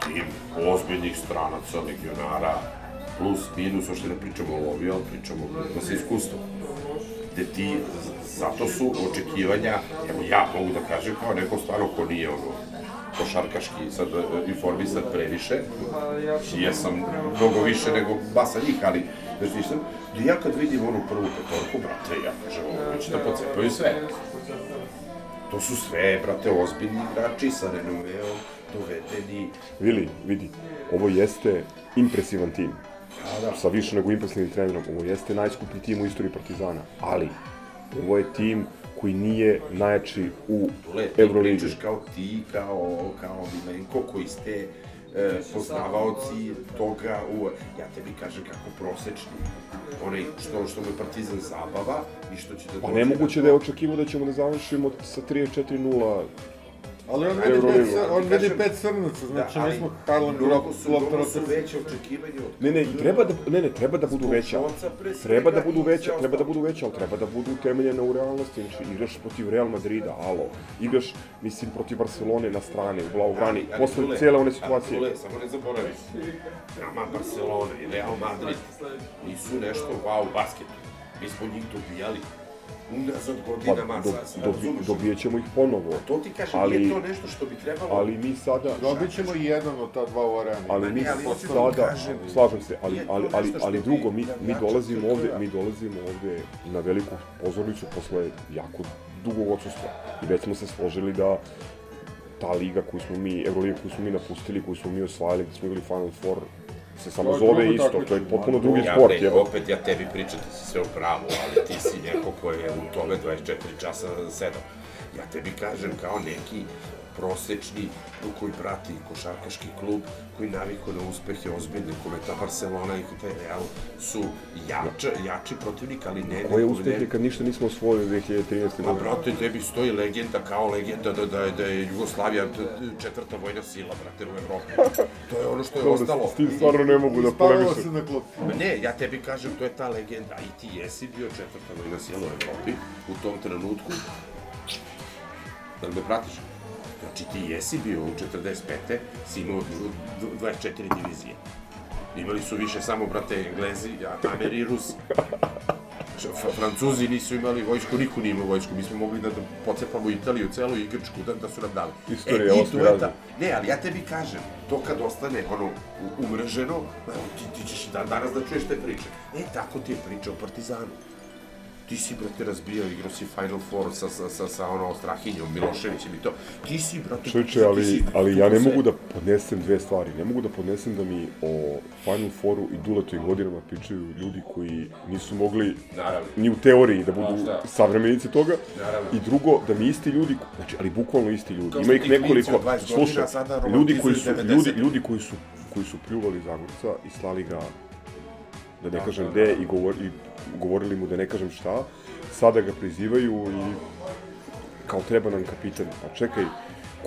Speaker 13: tim ozbiljnih stranaca, legionara, plus, minus, uopšte ne pričamo o lovi, ali pričamo o sa iskustvom. Gde ti, zato su očekivanja, evo ja mogu da kažem kao neko stvarno ko nije ono, košarkaški sad e, informisan previše, jesam mnogo više nego basa njih, ali znaš nisam, gde ja kad vidim onu prvu petorku, brate, ja kažem, ovo će da pocepaju sve. To su sve, brate, ozbiljni igrači sa renomeom, dovedeni,
Speaker 4: Vili, vidi, ovo jeste impresivan tim.
Speaker 13: Da, da.
Speaker 4: Sa više nego impresivnim trenerom. Ovo jeste najskuplji tim u istoriji Partizana. Ali, ovo je tim koji nije najjači u Euroligi.
Speaker 13: pričaš kao ti, kao, kao Milenko, koji ste e, poznavaoci toga u... Ja tebi kažem kako prosečni, onaj što, što mu je Partizan zabava i što će da
Speaker 4: Pa
Speaker 13: dođe
Speaker 4: nemoguće
Speaker 13: na
Speaker 4: da je očekivao da ćemo da završimo sa 34-0
Speaker 14: Ali on vidi pet, on vidi pet crnaca, znači
Speaker 13: ali
Speaker 14: mi smo Harlem
Speaker 13: mnogo su, mnogo su veće očekivanja od
Speaker 4: Ne, ne, i treba da, ne, ne, treba da budu veća. Treba da budu veća,
Speaker 13: sve
Speaker 4: treba da budu veća, ali treba da budu utemeljene u realnosti. Znači, igraš protiv Real Madrida, alo. Igraš, mislim, protiv Barcelone na strani, u Blaugrani, posle cijele one situacije.
Speaker 13: Samo ne zaboravi. Nama Barcelona i Real Madrid nisu nešto wow u basketu. Mi smo njih dobijali unazad
Speaker 4: Pa,
Speaker 13: godinama.
Speaker 4: do,
Speaker 13: sa, sa,
Speaker 4: dobi,
Speaker 13: razumeš?
Speaker 4: dobijat ćemo ih ponovo.
Speaker 13: To ti kažem,
Speaker 4: ali,
Speaker 13: nije to nešto što bi trebalo...
Speaker 4: Ali mi sada...
Speaker 14: Dobit ćemo i jedan od ta dva u areni.
Speaker 4: Ali mi
Speaker 13: ne, ali hoću da
Speaker 4: sada,
Speaker 13: kažem,
Speaker 4: slažem se, ali, ali, ali, ali drugo, mi, mi dolazimo ovde, mi dolazimo ovde na veliku pozornicu posle jako dugog odsustva. I već smo se složili da ta liga koju smo mi, Euroliga koju smo mi napustili, koju smo mi osvajali, gde smo igrali Final Four, se samo
Speaker 14: To
Speaker 4: zove isto, to je potpuno drugi
Speaker 13: ja,
Speaker 4: sport. Evo.
Speaker 13: opet ja tebi pričam, ti si sve u pravu, ali ti si neko ko je u tome 24 časa 7. Ja tebi kažem kao neki prosečni koji prati košarkaški klub, koji naviku na uspehe ozbiljne, kome ta Barcelona i taj Real su jač, jači protivnik, ali ne...
Speaker 4: Koje
Speaker 13: ne-
Speaker 4: uspehe kad ništa nismo osvojili 2013.
Speaker 13: Ma,
Speaker 4: godine?
Speaker 13: brate, tebi stoji legenda kao legenda da, da, da je Jugoslavija četvrta vojna sila, brate, u Evropi. To je ono što je ostalo.
Speaker 4: s tim stvarno ne mogu da polemišem.
Speaker 14: se na.
Speaker 13: Ma ne, ja tebi kažem, to je ta legenda. I ti jesi bio četvrta vojna sila u Evropi u tom trenutku. Da li me pratiš? Znači ti jesi bio u 45. si imao dv- 24 divizije. Imali su više samo, brate, Englezi, Ameri i Rusi. F- Francuzi nisu imali vojsku, niko nije imao vojsku. Mi smo mogli da, pocepamo Italiju, celu i Grčku, da, da su nam dali.
Speaker 4: Istorija
Speaker 13: e,
Speaker 4: osmi razred.
Speaker 13: ta, Ne, ali ja tebi kažem, to kad ostane ono umreženo, ti, ti ćeš dan danas da čuješ te priče. E, tako ti je priča o Partizanu. Ti si, brate, razbijao, igrao si Final Four sa, sa, sa, sa ono, Strahinjom, Miloševićem i to. Ti si, brate,
Speaker 4: Čovječe,
Speaker 13: ti
Speaker 4: ali,
Speaker 13: si-
Speaker 4: ali ja ne mogu da podnesem dve stvari. Ne mogu da podnesem da mi o Final Fouru i Duletovim godinama pričaju ljudi koji nisu mogli
Speaker 13: Naravno.
Speaker 4: ni u teoriji da budu
Speaker 13: šta?
Speaker 4: savremenici toga.
Speaker 13: Naravno.
Speaker 4: I drugo, da mi isti ljudi, znači, ali bukvalno isti ljudi.
Speaker 13: Kao
Speaker 4: Ima ih nekoliko,
Speaker 13: od 20 godina
Speaker 4: slušaj, ljudi koji su, ljudi,
Speaker 13: 90.
Speaker 4: ljudi koji su, koji su pljuvali Zagorca i slali ga, da ne
Speaker 13: Da,
Speaker 4: kažem
Speaker 13: da,
Speaker 4: gde,
Speaker 13: da.
Speaker 4: i, govor, i govorili mu da ne kažem šta, sada ga prizivaju i kao treba nam kapitan. Pa čekaj,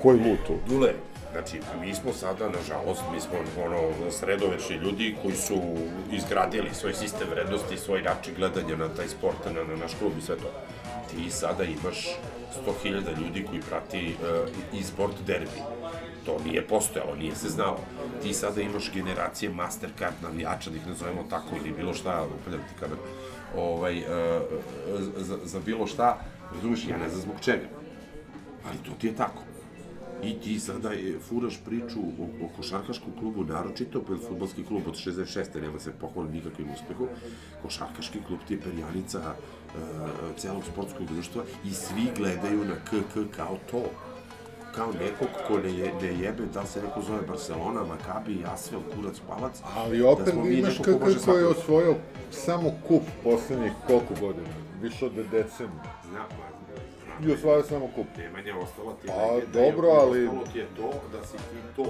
Speaker 4: ko je lud tu?
Speaker 13: Dule, znači, mi smo sada, nažalost, mi smo ono, sredovečni ljudi koji su izgradili svoj sistem vrednosti, svoj način gledanja na taj sport, na, na naš klub i sve to. Ti sada imaš 100.000 ljudi koji prati uh, e-sport derbi. To nije postojalo, nije se znalo. Ti sada imaš generacije Mastercard navijača, da ih nazovemo tako, ili bilo šta, upaljam ti kamer, ovaj, uh, za, za bilo šta, razumeš, ja ne znam zbog čega. Ali to ti je tako. I ti sada je, furaš priču o, o košarkaškom klubu, naročito, pa futbolski klub od 66. nema se pohvali nikakvim uspehom. Košarkaški klub ti je perjanica uh, celog sportskog društva i svi gledaju na KK kao to. Kao nekog ko ne, je, ne jebe, da se neko zove Barcelona, Makabi, Asvel, Kurac, Palac.
Speaker 14: Ali
Speaker 13: da
Speaker 14: opet
Speaker 13: mi
Speaker 14: imaš KK koji je osvojio samo kup poslednjih koliko godina? Više od decenije.
Speaker 13: Znam,
Speaker 14: I osvajao samo kup.
Speaker 13: Nemanja ostala ti je
Speaker 14: A,
Speaker 13: legenda
Speaker 14: dobro,
Speaker 13: i
Speaker 14: ali-
Speaker 13: Ostalo ti je to da si ti to.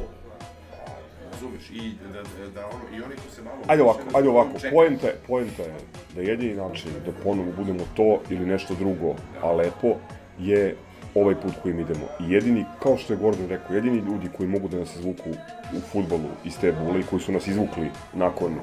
Speaker 13: Razumeš? I da, da, da ono, i oni ko se malo...
Speaker 4: Ajde ovako, ajde ovako, poenta je, poenta je da jedini način da ponovo budemo to ili nešto drugo, a lepo, je ovaj put kojim idemo. I jedini, kao što je Gordon rekao, jedini ljudi koji mogu da nas izvuku u futbolu iz te bule i koji su nas izvukli nakon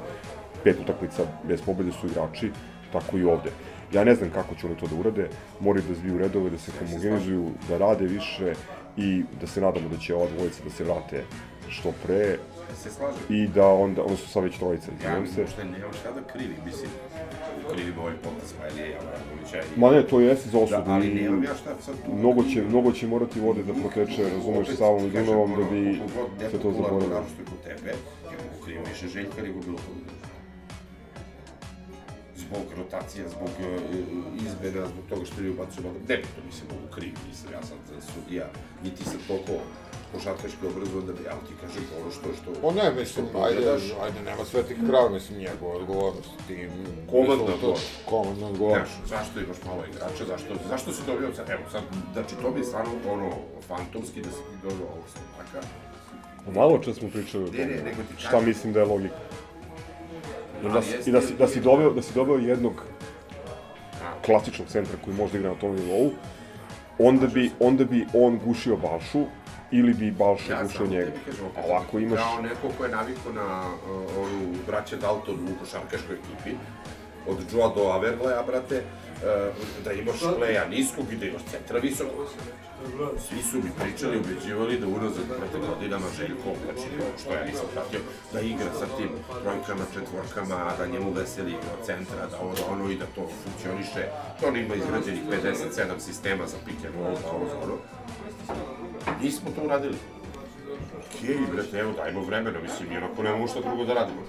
Speaker 4: pet utakmica bez pobede su igrači, tako i ovde. Ja ne znam kako će oni to da urade, moraju da zbiju redove, da se homogenizuju, da rade više i da se nadamo da će ova dvojica da se vrate što pre
Speaker 13: Se slažem.
Speaker 4: i da onda, ono su sad već trojica,
Speaker 13: Ja
Speaker 4: se.
Speaker 13: uopšte nemam šta da krivim, mislim, krivim ovaj potez Smajlija Abramovića i...
Speaker 4: Ma ne, to jeste za osudu.
Speaker 13: Da, ali nemam ja šta sad tu...
Speaker 4: Mnogo će, mnogo će morati vode da proteče, razumeš,
Speaker 13: Opet
Speaker 4: Savom i
Speaker 13: ti kažem,
Speaker 4: Dunavom da bi se to zaboravilo.
Speaker 13: Naravno što je kod tebe, ja mogu krivim više Željka nego bilo koga. Zbog rotacija, zbog uh, izmena, zbog toga što je ubacio malo... Ne to mislim mogu krivim, nisam ja sad sudija, niti sam toliko košarkaški obrazovan da bi, ja ti kažem, ono što, što...
Speaker 14: Pa ne, mislim,
Speaker 13: što
Speaker 14: ajde, ajde, nema svetih krava, mislim, njegova odgovornost. Ti,
Speaker 13: Komandna odgovornost.
Speaker 14: Komandna odgovornost.
Speaker 13: Znaš, zašto imaš malo igrača, zašto, zašto si dobio sad, evo sad, znači to bi je stvarno ono, fantomski da si ti dobio ovog Slovaka.
Speaker 4: Malo čas smo pričali o
Speaker 13: Ne,
Speaker 4: tome,
Speaker 13: ne, nego ti
Speaker 4: šta mislim da je logika. Da,
Speaker 13: Ali
Speaker 4: si, i da, si, da, si doveo, da si doveo jednog klasičnog centra koji može da igra na tom nivou, onda bi, onda bi on gušio Balšu ili bi Balša
Speaker 13: Ja samo
Speaker 4: njega.
Speaker 13: tebi kažem,
Speaker 4: A ovako imaš...
Speaker 13: Kao neko ko je navikao na uh, onu braća Dalton u košarkaškoj ekipi, od Joa do Averleja, brate, uh, da imaš pleja niskog i da imaš centra visokog. Svi su mi pričali, ubeđivali da unazad brate godinama Željko, znači to što ja nisam pratio, da igra sa tim trojkama, četvorkama, da njemu veseli igra od centra, da ovo, ono i da to funkcioniše. To on ima izgrađenih 57 sistema za pick and roll, za ovo, za ono. Nismo to uradili. Okej, brate, evo, dajmo vremena, mislim, i onako nemamo šta drugo da radimo.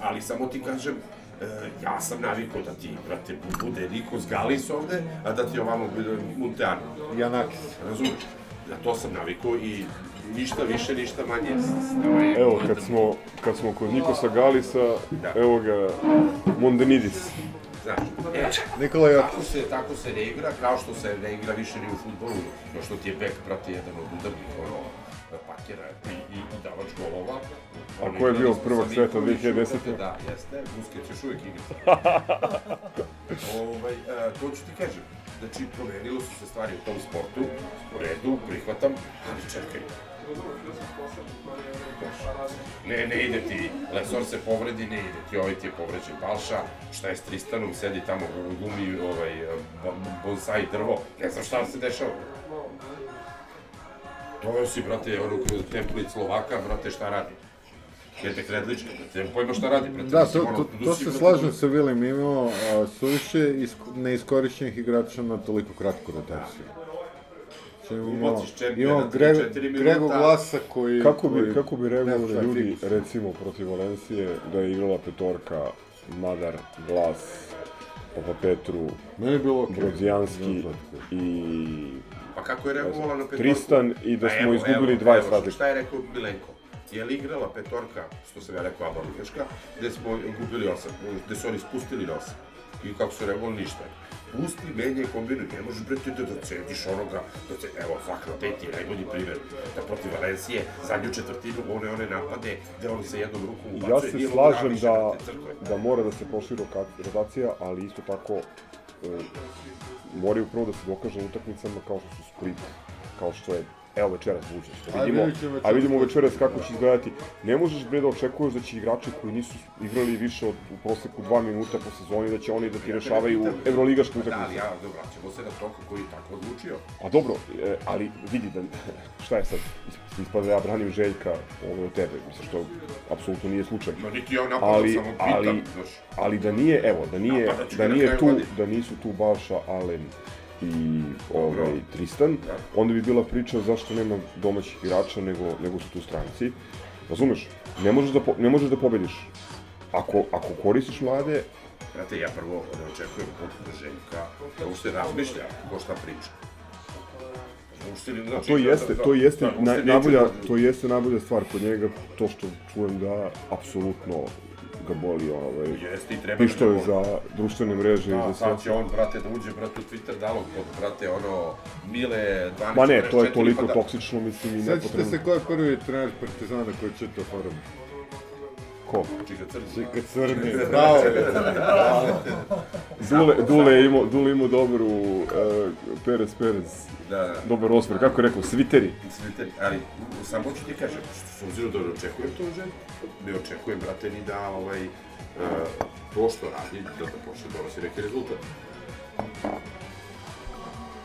Speaker 13: Ali samo ti kažem, e, ja sam navikao da ti, brate, bu- bude Nikos Galis ovde, a da ti ovamo bude Munteano.
Speaker 14: Janakis.
Speaker 13: Razumeš? Na to sam navikao i ništa više, ništa manje.
Speaker 4: Evo, kad smo, kad smo kod Nikosa Galisa,
Speaker 13: Da.
Speaker 4: evo ga, Mondenidis.
Speaker 13: Znaš, e,
Speaker 14: Nikola Jokić.
Speaker 13: Tako se, tako se ne igra, kao što se ne igra više ni u futbolu, kao što ti je bek, brate, jedan od udarnih, ono, pakera i, i, i davač golova.
Speaker 4: A ko je bio
Speaker 13: sa
Speaker 4: sveta
Speaker 13: Nikolićem,
Speaker 4: 2010?
Speaker 13: Da, jeste, Busquets još uvijek igra. ovaj, e, to ću ti kažem. Znači, promenilo su se stvari u tom sportu, u redu, prihvatam, ali čekaj. Ne, ne ide ti, Lesor se povredi, ne ide ti, ovaj ti je povređen Balša, šta je s Tristanom, sedi tamo u gumi, ovaj, bo- bonsai drvo, ne znam šta se dešava. Doveo si, brate, ono template Slovaka, brate, šta radi? Kete Kredlička, brate, nemam pojma šta radi, brate.
Speaker 14: Da, to, to, to
Speaker 13: si,
Speaker 14: se slažem sa Vilim, imao a, suviše isko, neiskorišćenih igrača na toliko kratku rotaciju.
Speaker 13: Ubaciš
Speaker 14: imamo
Speaker 13: na tri,
Speaker 14: Grego,
Speaker 13: četiri
Speaker 14: Grego
Speaker 13: minuta.
Speaker 14: Glasa koji...
Speaker 4: Kako bi,
Speaker 14: koji
Speaker 4: kako bi reagovali ljudi,
Speaker 14: fikus.
Speaker 4: recimo, protiv Valencije, da je igrala petorka, Madar, Glas, Papa Petru,
Speaker 14: Meni bilo okej.
Speaker 4: Brodzijanski i
Speaker 13: Pa kako je reagovala na petorku?
Speaker 4: Tristan i da
Speaker 13: Pa
Speaker 4: smo
Speaker 13: evo,
Speaker 4: izgubili
Speaker 13: evo,
Speaker 4: 20
Speaker 13: evo,
Speaker 4: razlika.
Speaker 13: Šta je rekao Milenko? Je li igrala petorka, što sam ja rekao, aba ligaška, gde smo gubili osam, gde su oni spustili na osam. I kako su reagovali, ništa. Pusti, menjaj, kombinuj, ne možeš brete da, da cediš onoga, da ce, evo, Zakra Peti je najbolji primjer, da protiv Valencije, zadnju četvrtinu, one, one napade, gde on sa jednom rukom ubacuje,
Speaker 4: Ja se slažem da,
Speaker 13: te
Speaker 4: da mora da se proširi rotacija, ali isto tako e, moraju prvo da se dokaže utakmicama kao što su Split, kao što je Evo večeras Vučić. Da vidimo,
Speaker 14: ćemo
Speaker 4: a vidimo večeras kako će
Speaker 14: izgledati.
Speaker 4: Ne možeš bre da očekuješ da će igrači koji nisu igrali više od u proseku 2 minuta po sezoni da će oni da ti rešavaju evroligaške
Speaker 13: Da, ali
Speaker 4: utakmice.
Speaker 13: ja, da vraćamo se na to kako je tako odlučio.
Speaker 4: A dobro, e, ali vidi da, šta je sad, Is- ispada da ja branim Željka ono od tebe, mislim što apsolutno nije slučaj.
Speaker 13: Ma niti ja napadam,
Speaker 4: ali,
Speaker 13: samo pitam,
Speaker 4: ali,
Speaker 13: znaš.
Speaker 4: ali da nije, evo, da nije, da nije tu,
Speaker 13: godine.
Speaker 4: da nisu tu Balša, Alen i ovaj, Tristan, onda bi bila priča zašto nema domaćih igrača, nego, nego su tu stranci. Razumeš? Ne možeš da, po, ne možeš da pobediš. Ako, ako koristiš mlade,
Speaker 13: Znate, ja prvo ne očekujem od Željka da uopšte razmišlja ko šta priča. Uopšte ne, znači,
Speaker 4: to
Speaker 13: da-
Speaker 4: jeste,
Speaker 13: da-
Speaker 4: to jeste,
Speaker 13: da, neću
Speaker 4: najbolja,
Speaker 13: da-
Speaker 4: to jeste najbolja stvar kod njega, to što čujem da apsolutno ga boli ovaj,
Speaker 13: Jeste i treba da
Speaker 4: pištolj
Speaker 13: boli.
Speaker 4: za društvene mreže i
Speaker 13: Da,
Speaker 4: za sve.
Speaker 13: sad će on, brate, da uđe, brate, u Twitter dalog pod, brate, ono, Mile 12
Speaker 4: Ma ne, to je
Speaker 13: 44,
Speaker 4: toliko
Speaker 13: pa da-
Speaker 4: toksično, mislim, i
Speaker 14: Sećate
Speaker 4: nepotrebno.
Speaker 14: se ko je prvi trener Partizana koji će to forum?
Speaker 4: Ko?
Speaker 13: Čika Crni.
Speaker 14: Čika Crni, bravo. bravo.
Speaker 4: Dule, Dule je imao, Dule je imao dobru uh, Perez Perez,
Speaker 13: Da, da.
Speaker 4: dobar osmer, kako je rekao, sviteri.
Speaker 13: Sviteri, ali samo ću ti kažem, s obzirom da očekujem to žen, ne očekujem, brate, ni da ovaj, e, to što radi, da da počne donosi neki rezultat.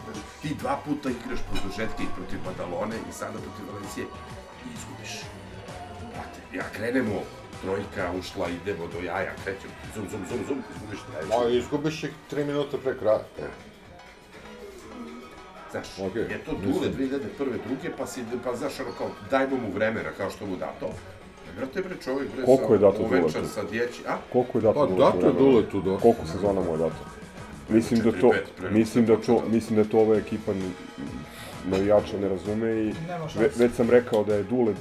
Speaker 13: Znači, ti dva puta igraš produžetke i protiv Badalone i sada protiv Valencije i izgubiš. Brate, ja krenemo, trojka ušla, idemo do jaja, krećemo, zum, zum, zum, zum, izgubiš.
Speaker 14: Ma, izgubiš ih 3 minuta pre kraja.
Speaker 13: Znaš,
Speaker 14: Okej,
Speaker 13: je to. Dule 2001. druge, pa si, pa znaš, ono kao, dajmo mu vremena, kao što mu dato. Brate, bre, čovjek, bre,
Speaker 4: Koliko je dato Duletu?
Speaker 13: sa dječi, a?
Speaker 4: Koliko je dato
Speaker 14: Pa,
Speaker 4: Duletu
Speaker 14: dato je? Duletu dosta.
Speaker 4: Koliko sezona mu je dato? Mislim da to,
Speaker 13: 4-5 pre-
Speaker 4: mislim da to, mislim da to ova ekipa navijača ne razume i ve, već sam rekao da je Dule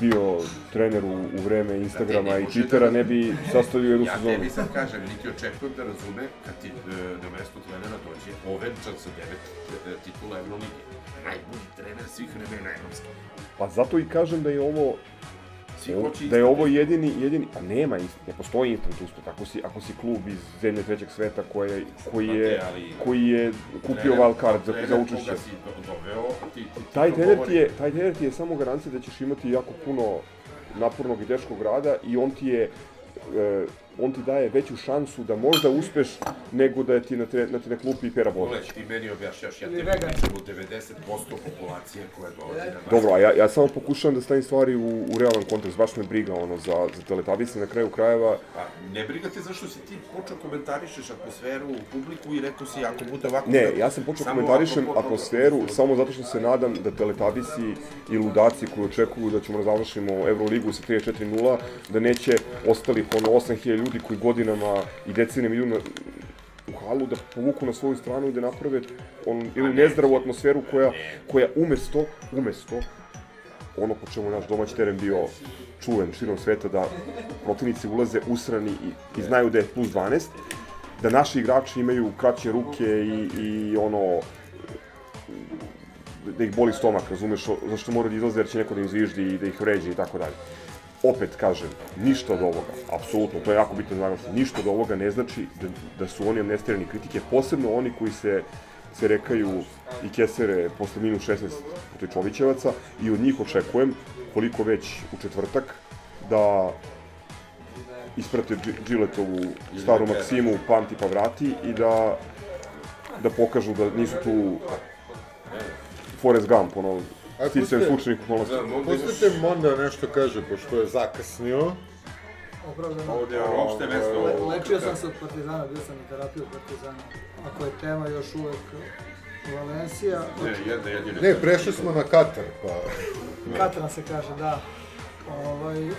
Speaker 4: bio trener u, u vreme Instagrama
Speaker 13: ne
Speaker 4: i Twittera,
Speaker 13: da-
Speaker 4: ne bi sastavio jednu
Speaker 13: ja
Speaker 4: sezonu.
Speaker 13: tebi sad kažem, niti očekujem da razume kad ti e, na mesto trenera dođe Ovenčan sa devet e, titula Euroligi. Najbolji trener svih vremena evropskih.
Speaker 4: Pa zato i kažem da je ovo
Speaker 13: Hoće
Speaker 4: da je ovo jedini, jedini, a nema, ne postoji instant uspeh, ako si, ako si klub iz zemlje trećeg sveta koje, koji je, koji je kupio
Speaker 13: Trener-
Speaker 4: wild card za, za učešće. Taj trener ti je, taj trener ti je samo garancija da ćeš imati jako puno napornog i teškog rada i on ti je e, on ti daje veću šansu da možda uspeš nego da je ti na, tre, na, na klupi Pera Božić.
Speaker 13: Pogledaj, ti meni objašnjaš, ja tebi
Speaker 16: vegan.
Speaker 13: pričam o 90% populacije koja dolazi na nas.
Speaker 4: Dobro, a ja, ja samo pokušavam da stavim stvari u, u realan kontekst, baš me briga ono za, za teletabise na kraju krajeva.
Speaker 13: Pa, ne briga te zašto si ti počeo komentarišeš atmosferu u publiku i rekao si ako bude ovako...
Speaker 4: Ne,
Speaker 13: sve-
Speaker 4: ja sam počeo komentarišem
Speaker 13: ovako-
Speaker 4: atmosferu samo zato što se nadam da teletabisi i ludaci koji očekuju da ćemo da završimo Euroligu sa 34-0, da neće ostalih ono 8000 ljudi koji godinama i decenijama idu na, u halu da povuku na svoju stranu i da naprave on, jednu nezdravu atmosferu koja, koja umesto, umesto ono po čemu naš domaći teren bio čuven širom sveta da protivnici ulaze usrani i, i znaju da je plus 12, da naši igrači imaju kraće ruke i, i ono da ih boli stomak, razumeš, zašto moraju da izlaze jer će neko da im zviždi i da ih vređe i tako dalje. Opet kažem, ništa od ovoga, apsolutno, to je jako bitno naglasiti, ništa od ovoga ne znači da, da su oni amnestirani kritike, posebno oni koji se se rekaju i kesere posle minus 16 protiv Čovićevaca i od njih očekujem, koliko već u četvrtak, da isprate Dži- Džiletovu staru Maksimu Pamti pa vrati i da da pokažu da nisu tu Forrest Gump, ono,
Speaker 14: Pustite-
Speaker 4: slučajnih okolnosti.
Speaker 14: Pustite Monda nešto kaže, pošto je zakasnio.
Speaker 16: Opravdano.
Speaker 13: Ovdje je uopšte mesto.
Speaker 16: Le, lečio sam se od Partizana, bio sam na terapiju od Partizana. Ako je tema još uvek Valencija,
Speaker 13: Ne, jedna jedina.
Speaker 14: Ne, prešli smo na Katar, pa...
Speaker 16: Katran se kaže, da. Ovaj,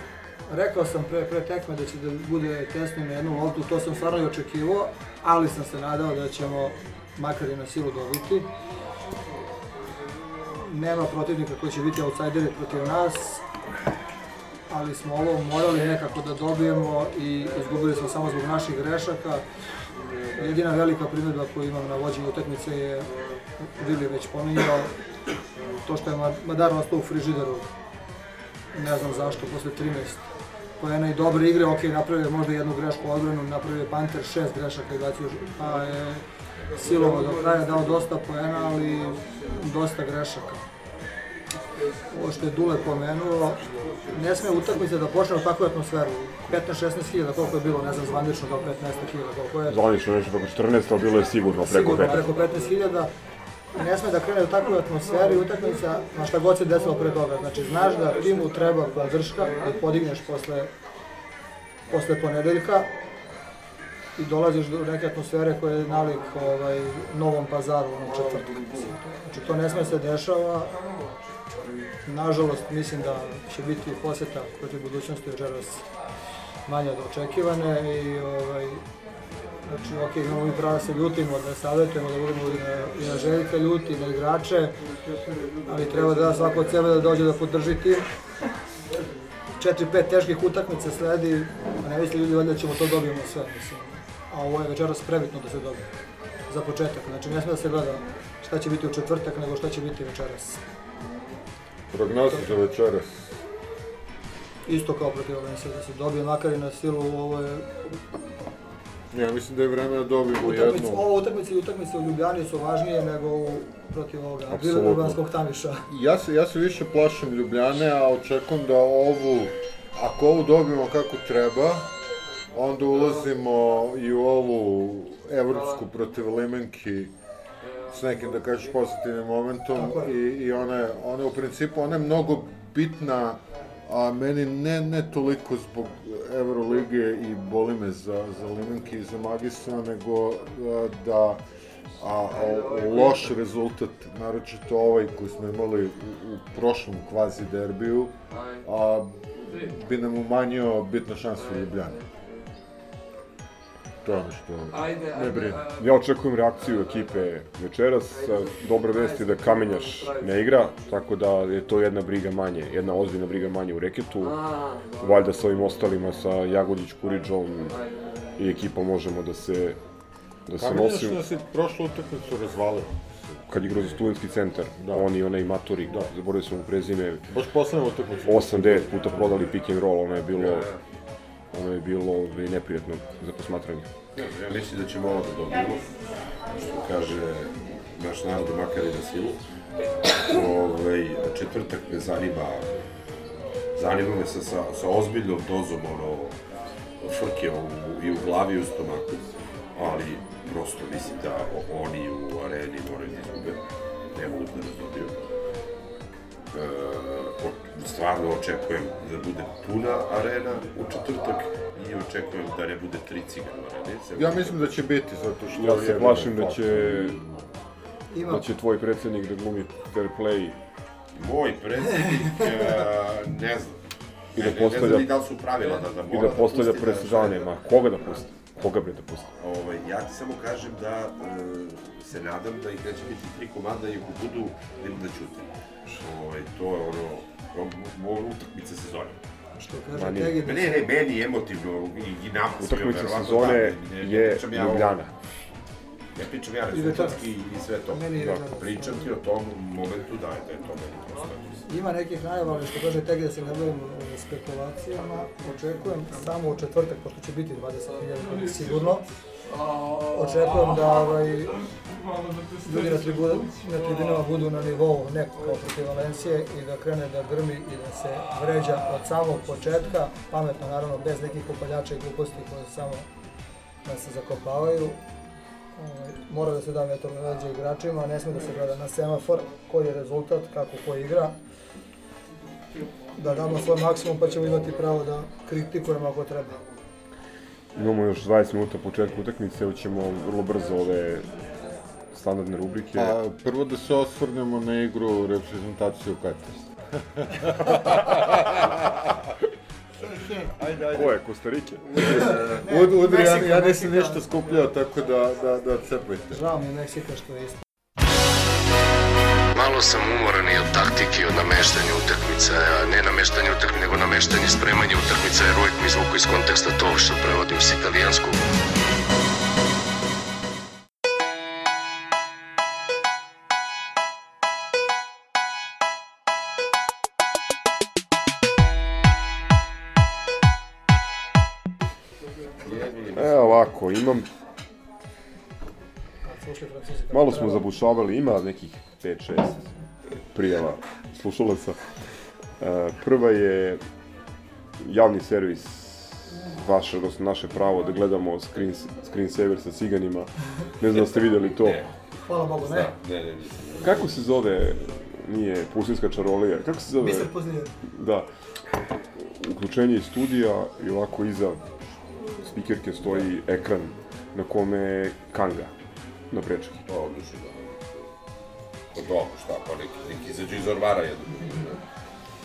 Speaker 16: rekao sam pre, pre tekme da će da bude tesno na jednu loptu, to sam stvarno i očekivao, ali sam se nadao da ćemo makar i na silu dobiti. Nema protivnika koji će biti outsideri protiv nas, ali smo ovo morali nekako da dobijemo i izgubili smo samo zbog naših grešaka. Jedina velika primjedba koju imam na vođenju utakmice je, Vili već pominjao, to što je Ma- Madar ostao u frižideru. Ne znam zašto, posle 13 poena i dobre igre, ok, napravio je možda jednu grešku odbranu, napravio je Panter šest grešaka i bacio, pa je silovo do kraja dao dosta poena, ali dosta grešaka. Ovo što je Dule pomenuo, ne sme utakmice da počne u takvu atmosferu. 15-16 hiljada, koliko je bilo, ne znam, zvanično kao 15 hiljada, koliko je.
Speaker 4: Zvanično nešto preko 14, ali bilo je sigurno preko
Speaker 16: Sigurno
Speaker 4: 15.
Speaker 16: preko 15.000 ne sme da krene u takvoj atmosferi utakmica, na šta god se desilo pre toga. Znači, znaš da timu treba podrška da podigneš posle, posle ponedeljka i dolaziš do neke atmosfere koja je nalik ovaj, Novom pazaru, onom četvrtku. Znači, to ne sme se dešava. Nažalost, mislim da će biti poseta protiv budućnosti večeras manja od očekivane i ovaj, Znači, ok, imamo mi pravo da se ljutimo, da savjetujemo, da budemo na, i na Željka ljuti, na igrače, ali treba da svako od sebe da dođe da podrži tim. 4-5 teških utakmica sledi, a ne misli ljudi da ćemo to dobijemo sve, mislim. A ovo je večeras prebitno da se dobije. Za početak, znači ne sme da se gleda šta će biti u četvrtak, nego šta će biti večeras.
Speaker 14: Prognoza za večeras.
Speaker 16: Isto kao protiv Valencije, da se dobije makar i na silu, ovo je
Speaker 14: Ja mislim da je vreme da dobijemo
Speaker 16: utakmice,
Speaker 14: jednu...
Speaker 16: ovo utakmice i utakmice u Ljubljani su važnije nego u, protiv ovoga. Ljubljanskog tamiša.
Speaker 14: Ja se, ja se više plašim Ljubljane, a očekujem da ovu, ako ovu dobijemo kako treba, onda ulazimo i u ovu evropsku protiv Limenki s nekim, da kažeš, pozitivnim momentom i, i ona, je, ona je u principu, ona je mnogo bitna, a meni ne, ne toliko zbog Evrolige i boli me za, za Limenki i za Magistra, nego da a, a, loš rezultat, naročito ovaj koji smo imali u, u prošlom kvazi derbiju, a, bi nam umanjio bitno šansu u Ljubljani. To je ono što ne brine.
Speaker 4: Ja očekujem reakciju ekipe večeras. Dobra vest je da Kamenjaš ne igra, tako da je to jedna briga manje, jedna ozbiljna briga manje u reketu. Valjda sa ovim ostalima, sa Jagodić, Kuriđom i ekipom možemo da se da se
Speaker 14: Kamenjaš
Speaker 4: nosimo.
Speaker 14: nas je prošlu utakmicu razvalio.
Speaker 4: Kad igrao za studentski centar, da. on i onaj Maturi, da. zaboravio sam mu prezime,
Speaker 14: Baš poslednja utakmica.
Speaker 4: 8-9 puta prodali pick and roll, ono je bilo, ono je bilo ovaj, neprijatno za posmatranje.
Speaker 13: Ja mislim da ćemo ovo da dobijemo, što kaže naš narod makar i na silu. Ovaj, četvrtak me zanima, zanima me sa, sa, sa ozbiljnom dozom ono, frke u, i u glavi i u stomaku, ali prosto mislim da oni u areni moraju da izgube, ne mogu da nas dobiju. E, stvarno očekujem da bude puna arena u četvrtak i očekujem da ne bude tri cigana u areni. sem-
Speaker 14: Ja mislim da će biti, zato što...
Speaker 4: Ja se plašim da će,
Speaker 16: Ima.
Speaker 4: da će tvoj predsjednik da glumi fair play
Speaker 13: Moj predsjednik, e, ne znam.
Speaker 4: i da
Speaker 13: Ne- ne- ne
Speaker 4: postavlja,
Speaker 13: znam ni da li su pravila da- da
Speaker 4: i
Speaker 13: mora
Speaker 4: da
Speaker 13: da
Speaker 4: postavlja
Speaker 13: pusti da-
Speaker 4: presedane, ma koga da pusti? Koga bre da pusti?
Speaker 13: Ovaj, ja ti samo kažem da e, se nadam da ih neće biti tri komada i ako budu, da im da ćute. Ovaj, to je ono utakmice sezone.
Speaker 16: Što kaže. Tegi da
Speaker 13: ne, ne, meni emotivno i, i nama
Speaker 4: Utakmica
Speaker 13: verovatno
Speaker 4: sezone
Speaker 13: da, ne- ne
Speaker 4: je
Speaker 13: ja
Speaker 4: Ljubljana.
Speaker 13: Ne pričam ja
Speaker 16: I
Speaker 13: rezultatski i sve to.
Speaker 16: Meni je
Speaker 13: Da, pričam ti o tom momentu da je, da je to meni prosto.
Speaker 16: Ima nekih najava, ali što kaže Tegi da se ne bavim e, spekulacijama, očekujem samo u četvrtak, pošto će biti 20.000 sigurno, očekujem da ovaj, ljudi na, tribu, na tribunama budu na nivou neko kao protiv Valencije i da krene da grmi i da se vređa od samog početka, pametno naravno, bez nekih upaljača i gluposti koje samo nas zakopavaju. Ovaj, mora da se da metar na leđa igračima, ne sme da se gleda na semafor, koji je rezultat, kako ko igra. Da damo svoj maksimum pa ćemo imati pravo da kritikujemo ako treba.
Speaker 4: Imamo još 20 minuta početka utakmice, evo ćemo vrlo brzo ove standardne rubrike.
Speaker 14: A prvo da se osvrnemo na igru reprezentaciju Katars.
Speaker 4: Ajde, ajde. Ko je, Kostarike?
Speaker 14: Ud, udri, ja, ja nisam ništa skupljao, tako da, da, da cepajte.
Speaker 16: Žao mi je Meksika što je isto.
Speaker 17: Malo sam umoran i od taktike, i od nameštanja utakmica, ne nameštanje utakmica, nego nameštanje spremanja utakmica, jer uvijek mi izvuku iz konteksta to što prevodim s italijanskog.
Speaker 4: Evo ovako, imam, malo smo zabušavali, ima nekih 5-6 prijava slušalaca. E, prva je javni servis vaš, odnosno naše pravo da gledamo screen, screen saver sa ciganima. Ne znam da ste vidjeli to.
Speaker 16: Hvala Bogu, ne.
Speaker 13: Ne, ne, nisam.
Speaker 4: Kako se zove, nije pustinska čarolija, kako se zove?
Speaker 16: Mister Puznir.
Speaker 4: Da. Uključenje iz studija i ovako iza spikerke stoji ekran na kome je Kanga na prečki.
Speaker 13: To odlično, da. Pa dobro, šta, pa neki, neki izađu iz ormara jedno.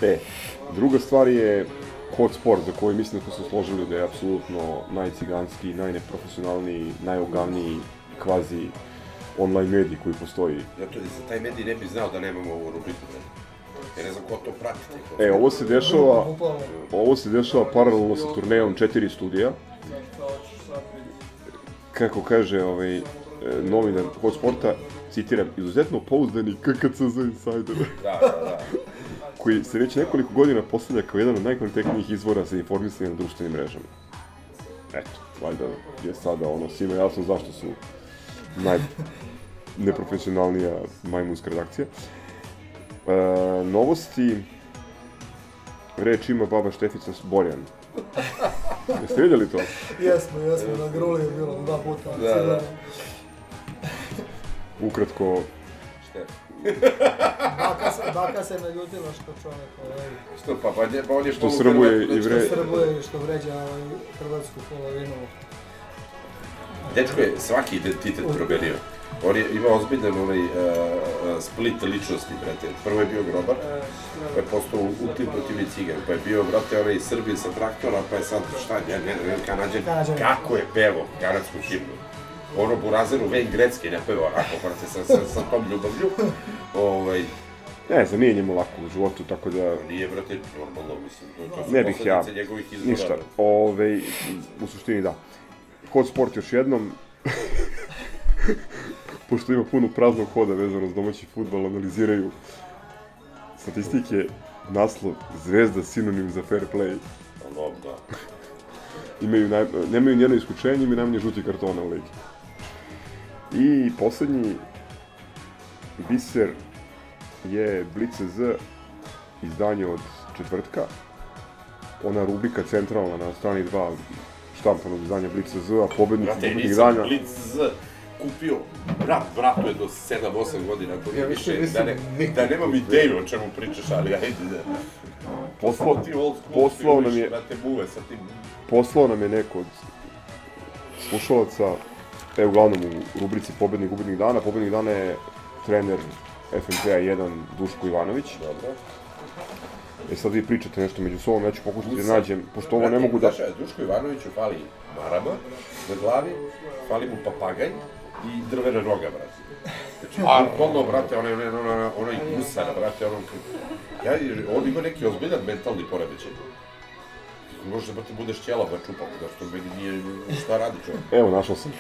Speaker 4: E, druga stvar je hot sport za koji mislim da smo se složili da je apsolutno najciganski, najneprofesionalniji, najogavniji kvazi online medij koji postoji.
Speaker 13: Zato i za taj medij ne bi znao da nemamo ovu rubriku. Ja ne znam ko to prati. Ko...
Speaker 4: E, ovo se dešava, ovo se dešava paralelno sa turnejom četiri studija. Kako kaže ovaj, e, novinar Hot Sporta, citiram, izuzetno pouzdani KKC za insider.
Speaker 13: Da, da, da.
Speaker 4: koji se već nekoliko godina postavlja kao jedan od najkvalitetnijih izvora za informisanje na društvenim mrežama. Eto, valjda je sada ono svima jasno zašto su naj neprofesionalnija majmunska redakcija. E, novosti, reč ima baba Štefica Borjan. Jeste vidjeli to?
Speaker 16: Jesmo, jesmo, na gruli je bilo dva puta.
Speaker 13: Da, da.
Speaker 4: Ukratko,
Speaker 16: Baka se, baka se naljutila što čovjek ovaj,
Speaker 13: Što pa, pa, nje, pa on je
Speaker 4: Što srbuje i vre-
Speaker 16: što srbuje i što vređa ovaj, hrvatsku polovinu.
Speaker 13: Dečko je svaki identitet promenio. On je imao ozbiljan onaj uh, split ličnosti, brate. Prvo je bio grobar, pa je postao ultim protiv cigan, pa je bio, brate, onaj Srbije sa traktora, pa je sad, šta, ne, ne, ne, kanadžan, kako je pevo kanadsku himnu. Ono Burazeru Wayne Gretzky ne peva onako, brate, sa, sa, sa tom ljubavlju. Ovaj,
Speaker 4: Ne znam, nije njemu lako u životu, tako da...
Speaker 13: nije, brate, normalno, mislim, to, to su
Speaker 4: Ne bih ja,
Speaker 13: njegovih izbora.
Speaker 4: ništa. Ove, u suštini da. Hot sport još jednom. Pošto ima puno praznog hoda vezano s domaći futbal, analiziraju statistike, naslov Zvezda sinonim za fair play.
Speaker 13: Ono, da.
Speaker 4: Imaju naj, nemaju njeno iskučenje, imaju najmanje žuti kartona u ligi. I poslednji biser je Blice Z izdanje od četvrtka. Ona rubrika centralna na strani 2 štampanog izdanja Blice Z, a pobednici
Speaker 13: Brate, nisam
Speaker 4: dana...
Speaker 13: Blitz Z kupio, brat, bratu je do 7-8 godina, ako
Speaker 14: Ja više
Speaker 13: više, da, ne,
Speaker 14: nikad
Speaker 13: da nemam
Speaker 14: kupio.
Speaker 13: ideju o čemu pričaš, ali ajde da...
Speaker 4: Poslao,
Speaker 13: Ti old school
Speaker 4: poslao nam je,
Speaker 13: Brate, buve sa tim...
Speaker 4: poslao nam je neko od slušalaca, e, uglavnom u rubrici Pobednik gubednih dana. Pobednik dana je trener FNP-a 1 Duško Ivanović.
Speaker 13: Dobro.
Speaker 4: E sad vi pričate nešto među sobom, ja ću pokušati da nađem, pošto ovo ne mogu da...
Speaker 13: Znaš, Duško Ivanoviću fali marama na glavi, fali mu papagaj i drvena roga, brate. Znači, a ono, brate, onaj, onaj, onaj, onaj gusar, brate, ono... Ja, on ima neki ozbiljan mentalni poremećaj. Može da, brate, budeš ćelava čupak, da što meni nije... Šta radi čovjek?
Speaker 4: Evo, našao sam.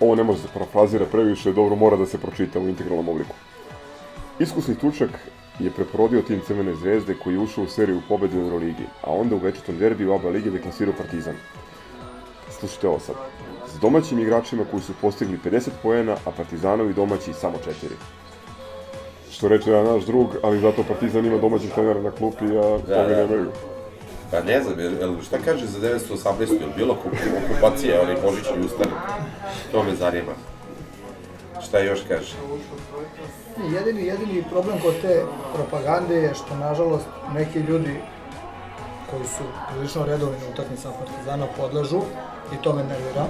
Speaker 4: Ovo ne može da se parafrazira previše, dobro mora da se pročita u integralnom obliku. Iskusni tučak je preporodio tim Crvene zvezde koji je ušao u seriju pobede u Euroligi, a onda u večitom derbiju oba lige deklasirao Partizan. Slušajte ovo sad. S domaćim igračima koji su postigli 50 poena, a Partizanovi domaći samo 4. Što reče jedan naš drug, ali zato Partizan ima domaćih trenera na klupi, a
Speaker 13: Da, da.
Speaker 4: nemaju.
Speaker 13: Pa ne znam, jel, jel, šta kaže za 918. Jel bilo okup- okupacija, onaj Božićni ustanak? To me zanima. Šta još kaže?
Speaker 16: Jedini, jedini problem kod te propagande je što, nažalost, neki ljudi koji su prilično redovni na utakmicama Partizana podležu i to me nervira,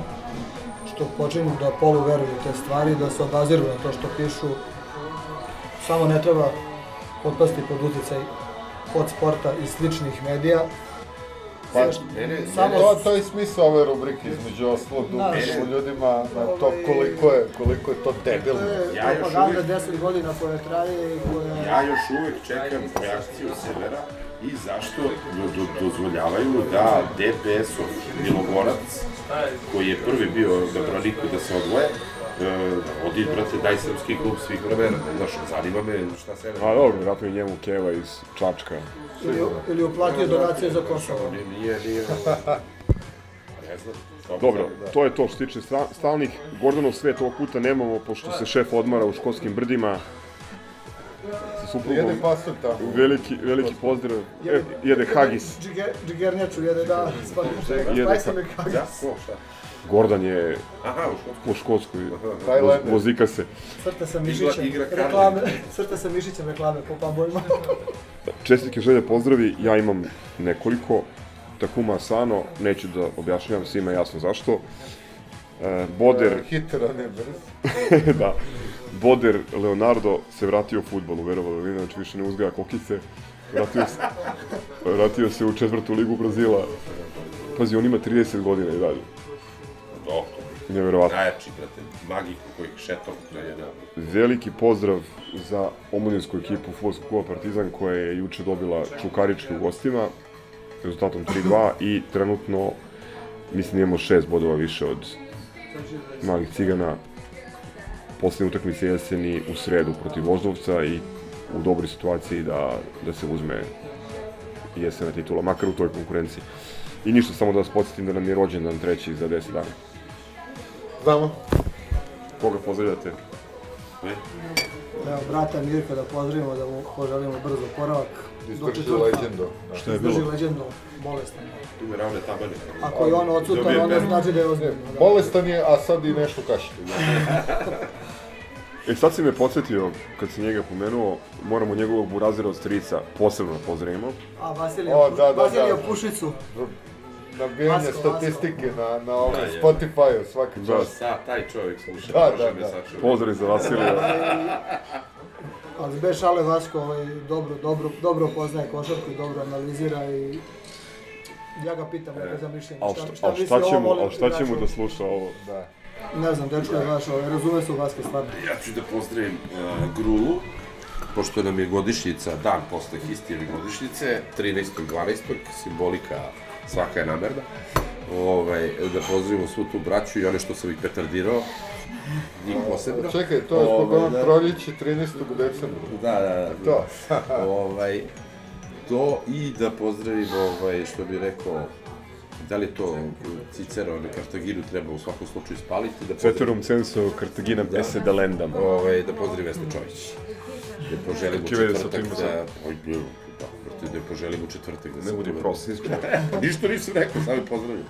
Speaker 16: što počinju da polu veruju u te stvari, da se obaziru na to što pišu. Samo ne treba potpasti pod uticaj od sporta i sličnih medija.
Speaker 14: Pa,
Speaker 16: Samo-
Speaker 14: to, to je smisao ove rubrike, između ostalog, da
Speaker 16: Da.
Speaker 14: upišu ljudima na to koliko je, koliko je to debilno.
Speaker 13: Ja još
Speaker 16: propaganda
Speaker 13: uvijek-
Speaker 16: 10 godina koja traje i koja...
Speaker 13: Ja još uvek čekam reakciju Severa i zašto do, do, dozvoljavaju da DPS-ov Milogorac, koji je prvi bio da braniku da se odvoje, odi, brate, daj srpski klub svih vremena. Znaš, zanima me šta Sever...
Speaker 4: A dobro, vjerojatno je njemu Keva iz Čačka.
Speaker 16: Ili, ili uplatio donacije za Kosovo.
Speaker 13: Nije, nije, nije. Ne znam.
Speaker 4: Dobro, to je to što se tiče sta- stalnih. Gordanov svet ovog puta nemamo, pošto se šef odmara u školskim brdima sa suprugom.
Speaker 14: Jede pasulj tamo.
Speaker 4: Veliki, veliki pozdrav. E, jede hagis.
Speaker 16: Džiger, džigernjaču jede, da,
Speaker 4: Jede
Speaker 16: Spajsa
Speaker 4: ha-
Speaker 16: me hagis.
Speaker 13: Da, ko, šta?
Speaker 4: Gordan je
Speaker 13: Aha, u Škotskoj.
Speaker 4: u Škotskoj,
Speaker 14: Tajlander.
Speaker 4: voz- vozika se.
Speaker 16: Crta sa mišićem,
Speaker 13: igra
Speaker 16: reklame, crta sa mišićem reklame po pubovima.
Speaker 4: Čestitke želje pozdravi, ja imam nekoliko. Takuma Asano, neću da objašnjavam svima jasno zašto. E, Boder,
Speaker 14: Hiter, a ne brz.
Speaker 4: da, Boder Leonardo se vratio u futbolu, verovali ne, znači više ne uzgaja kokice. Vratio se, vratio se u četvrtu ligu Brazila. Pazi, on ima 30 godina i dalje.
Speaker 13: Doktor.
Speaker 4: Neverovatno.
Speaker 13: Najjači, brate, magik kojih šetom na jedna...
Speaker 4: Veliki pozdrav za omladinsku ekipu Futbolskog kluba Partizan koja je juče dobila Čukarički u gostima rezultatom 3-2 i trenutno mislim imamo šest bodova više od malih cigana poslednje utakmice jeseni u sredu protiv Voždovca i u dobroj situaciji da, da se uzme jesena titula, makar u toj konkurenciji. I ništa, samo da vas podsjetim da nam je rođendan treći za 10 dana.
Speaker 14: Znamo.
Speaker 4: Koga pozdravljate?
Speaker 16: Evo, brata Mirka da pozdravimo, da mu poželimo brzo oporavak.
Speaker 14: Izdrži leđendu. Da.
Speaker 4: Šta je
Speaker 16: Izdrži
Speaker 4: bilo?
Speaker 16: leđendu, bolestan.
Speaker 13: Tu me ravne tabane.
Speaker 16: Ako je on odsutan, onda znači da je ozbiljno. da.
Speaker 14: Bolestan je, a sad i nešto kašlje.
Speaker 4: E sad si me podsjetio, kad si njega pomenuo, moramo njegovog burazira od strica posebno da pozdravimo.
Speaker 16: A Vasilija,
Speaker 14: O, da, da,
Speaker 16: Vasilija
Speaker 14: da.
Speaker 16: Pušicu.
Speaker 14: nabijanje
Speaker 16: Vasko, Vasko.
Speaker 14: statistike na, na ovom
Speaker 13: Da, je.
Speaker 14: Spotify-u svaki
Speaker 4: Da.
Speaker 14: čas.
Speaker 13: Sa, taj čovjek sluša,
Speaker 14: Da,
Speaker 13: može
Speaker 14: da,
Speaker 13: me
Speaker 14: da.
Speaker 13: sačuvati.
Speaker 4: Pozdrav za Vasilija.
Speaker 16: Ali bez šale Vasko ovaj, dobro, dobro, dobro poznaje košarku i dobro analizira i ja ga pitam neka za mišljenje.
Speaker 4: Ali
Speaker 16: Šta,
Speaker 4: šta,
Speaker 16: šta
Speaker 4: al šta
Speaker 16: o
Speaker 4: će mu,
Speaker 16: ovom
Speaker 4: al šta će mu
Speaker 16: igraču?
Speaker 4: da sluša ovo?
Speaker 14: Da.
Speaker 16: Ne znam, dečko je baš, ovaj, razume se u basket stvarno.
Speaker 13: Ja ću da pozdravim uh, Grulu, pošto nam je godišnjica, dan posle Histijeve godišnjice, 13.12. simbolika svaka je namerna. Ovaj, da pozdravimo svu tu braću i one što sam ih petardirao, njih posebno.
Speaker 14: Čekaj, to je zbog
Speaker 13: Ovaj,
Speaker 14: onog
Speaker 13: da.
Speaker 14: proljeće 13. u decembru.
Speaker 13: Da, da, da.
Speaker 14: To.
Speaker 13: ovaj, to i da pozdravim, ovaj, što bi rekao, da li je to Cicero na Kartaginu treba u svakom slučaju spaliti, da pozdravim-
Speaker 4: Ceterum sensu Cartaginam esse delendam.
Speaker 13: Ovaj, da pozdravim Vesna Čović. Da poželim u četvrtak da... Oj, da, da poželim u četvrtak da
Speaker 4: Ne
Speaker 13: se
Speaker 4: budi
Speaker 13: uvede.
Speaker 4: prost.
Speaker 13: Ništa nisam rekao, samo pozdravim.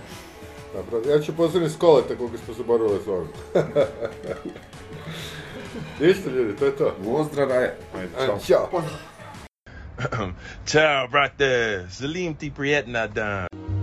Speaker 14: Dobro, ja ću pozdraviti Skoleta koga smo zaboravili s ovim. Isto ljudi, to je to.
Speaker 13: Pozdrav, aj.
Speaker 14: Ajde, Ćao.
Speaker 18: Ciao, brate. Salim ti prijetna dan.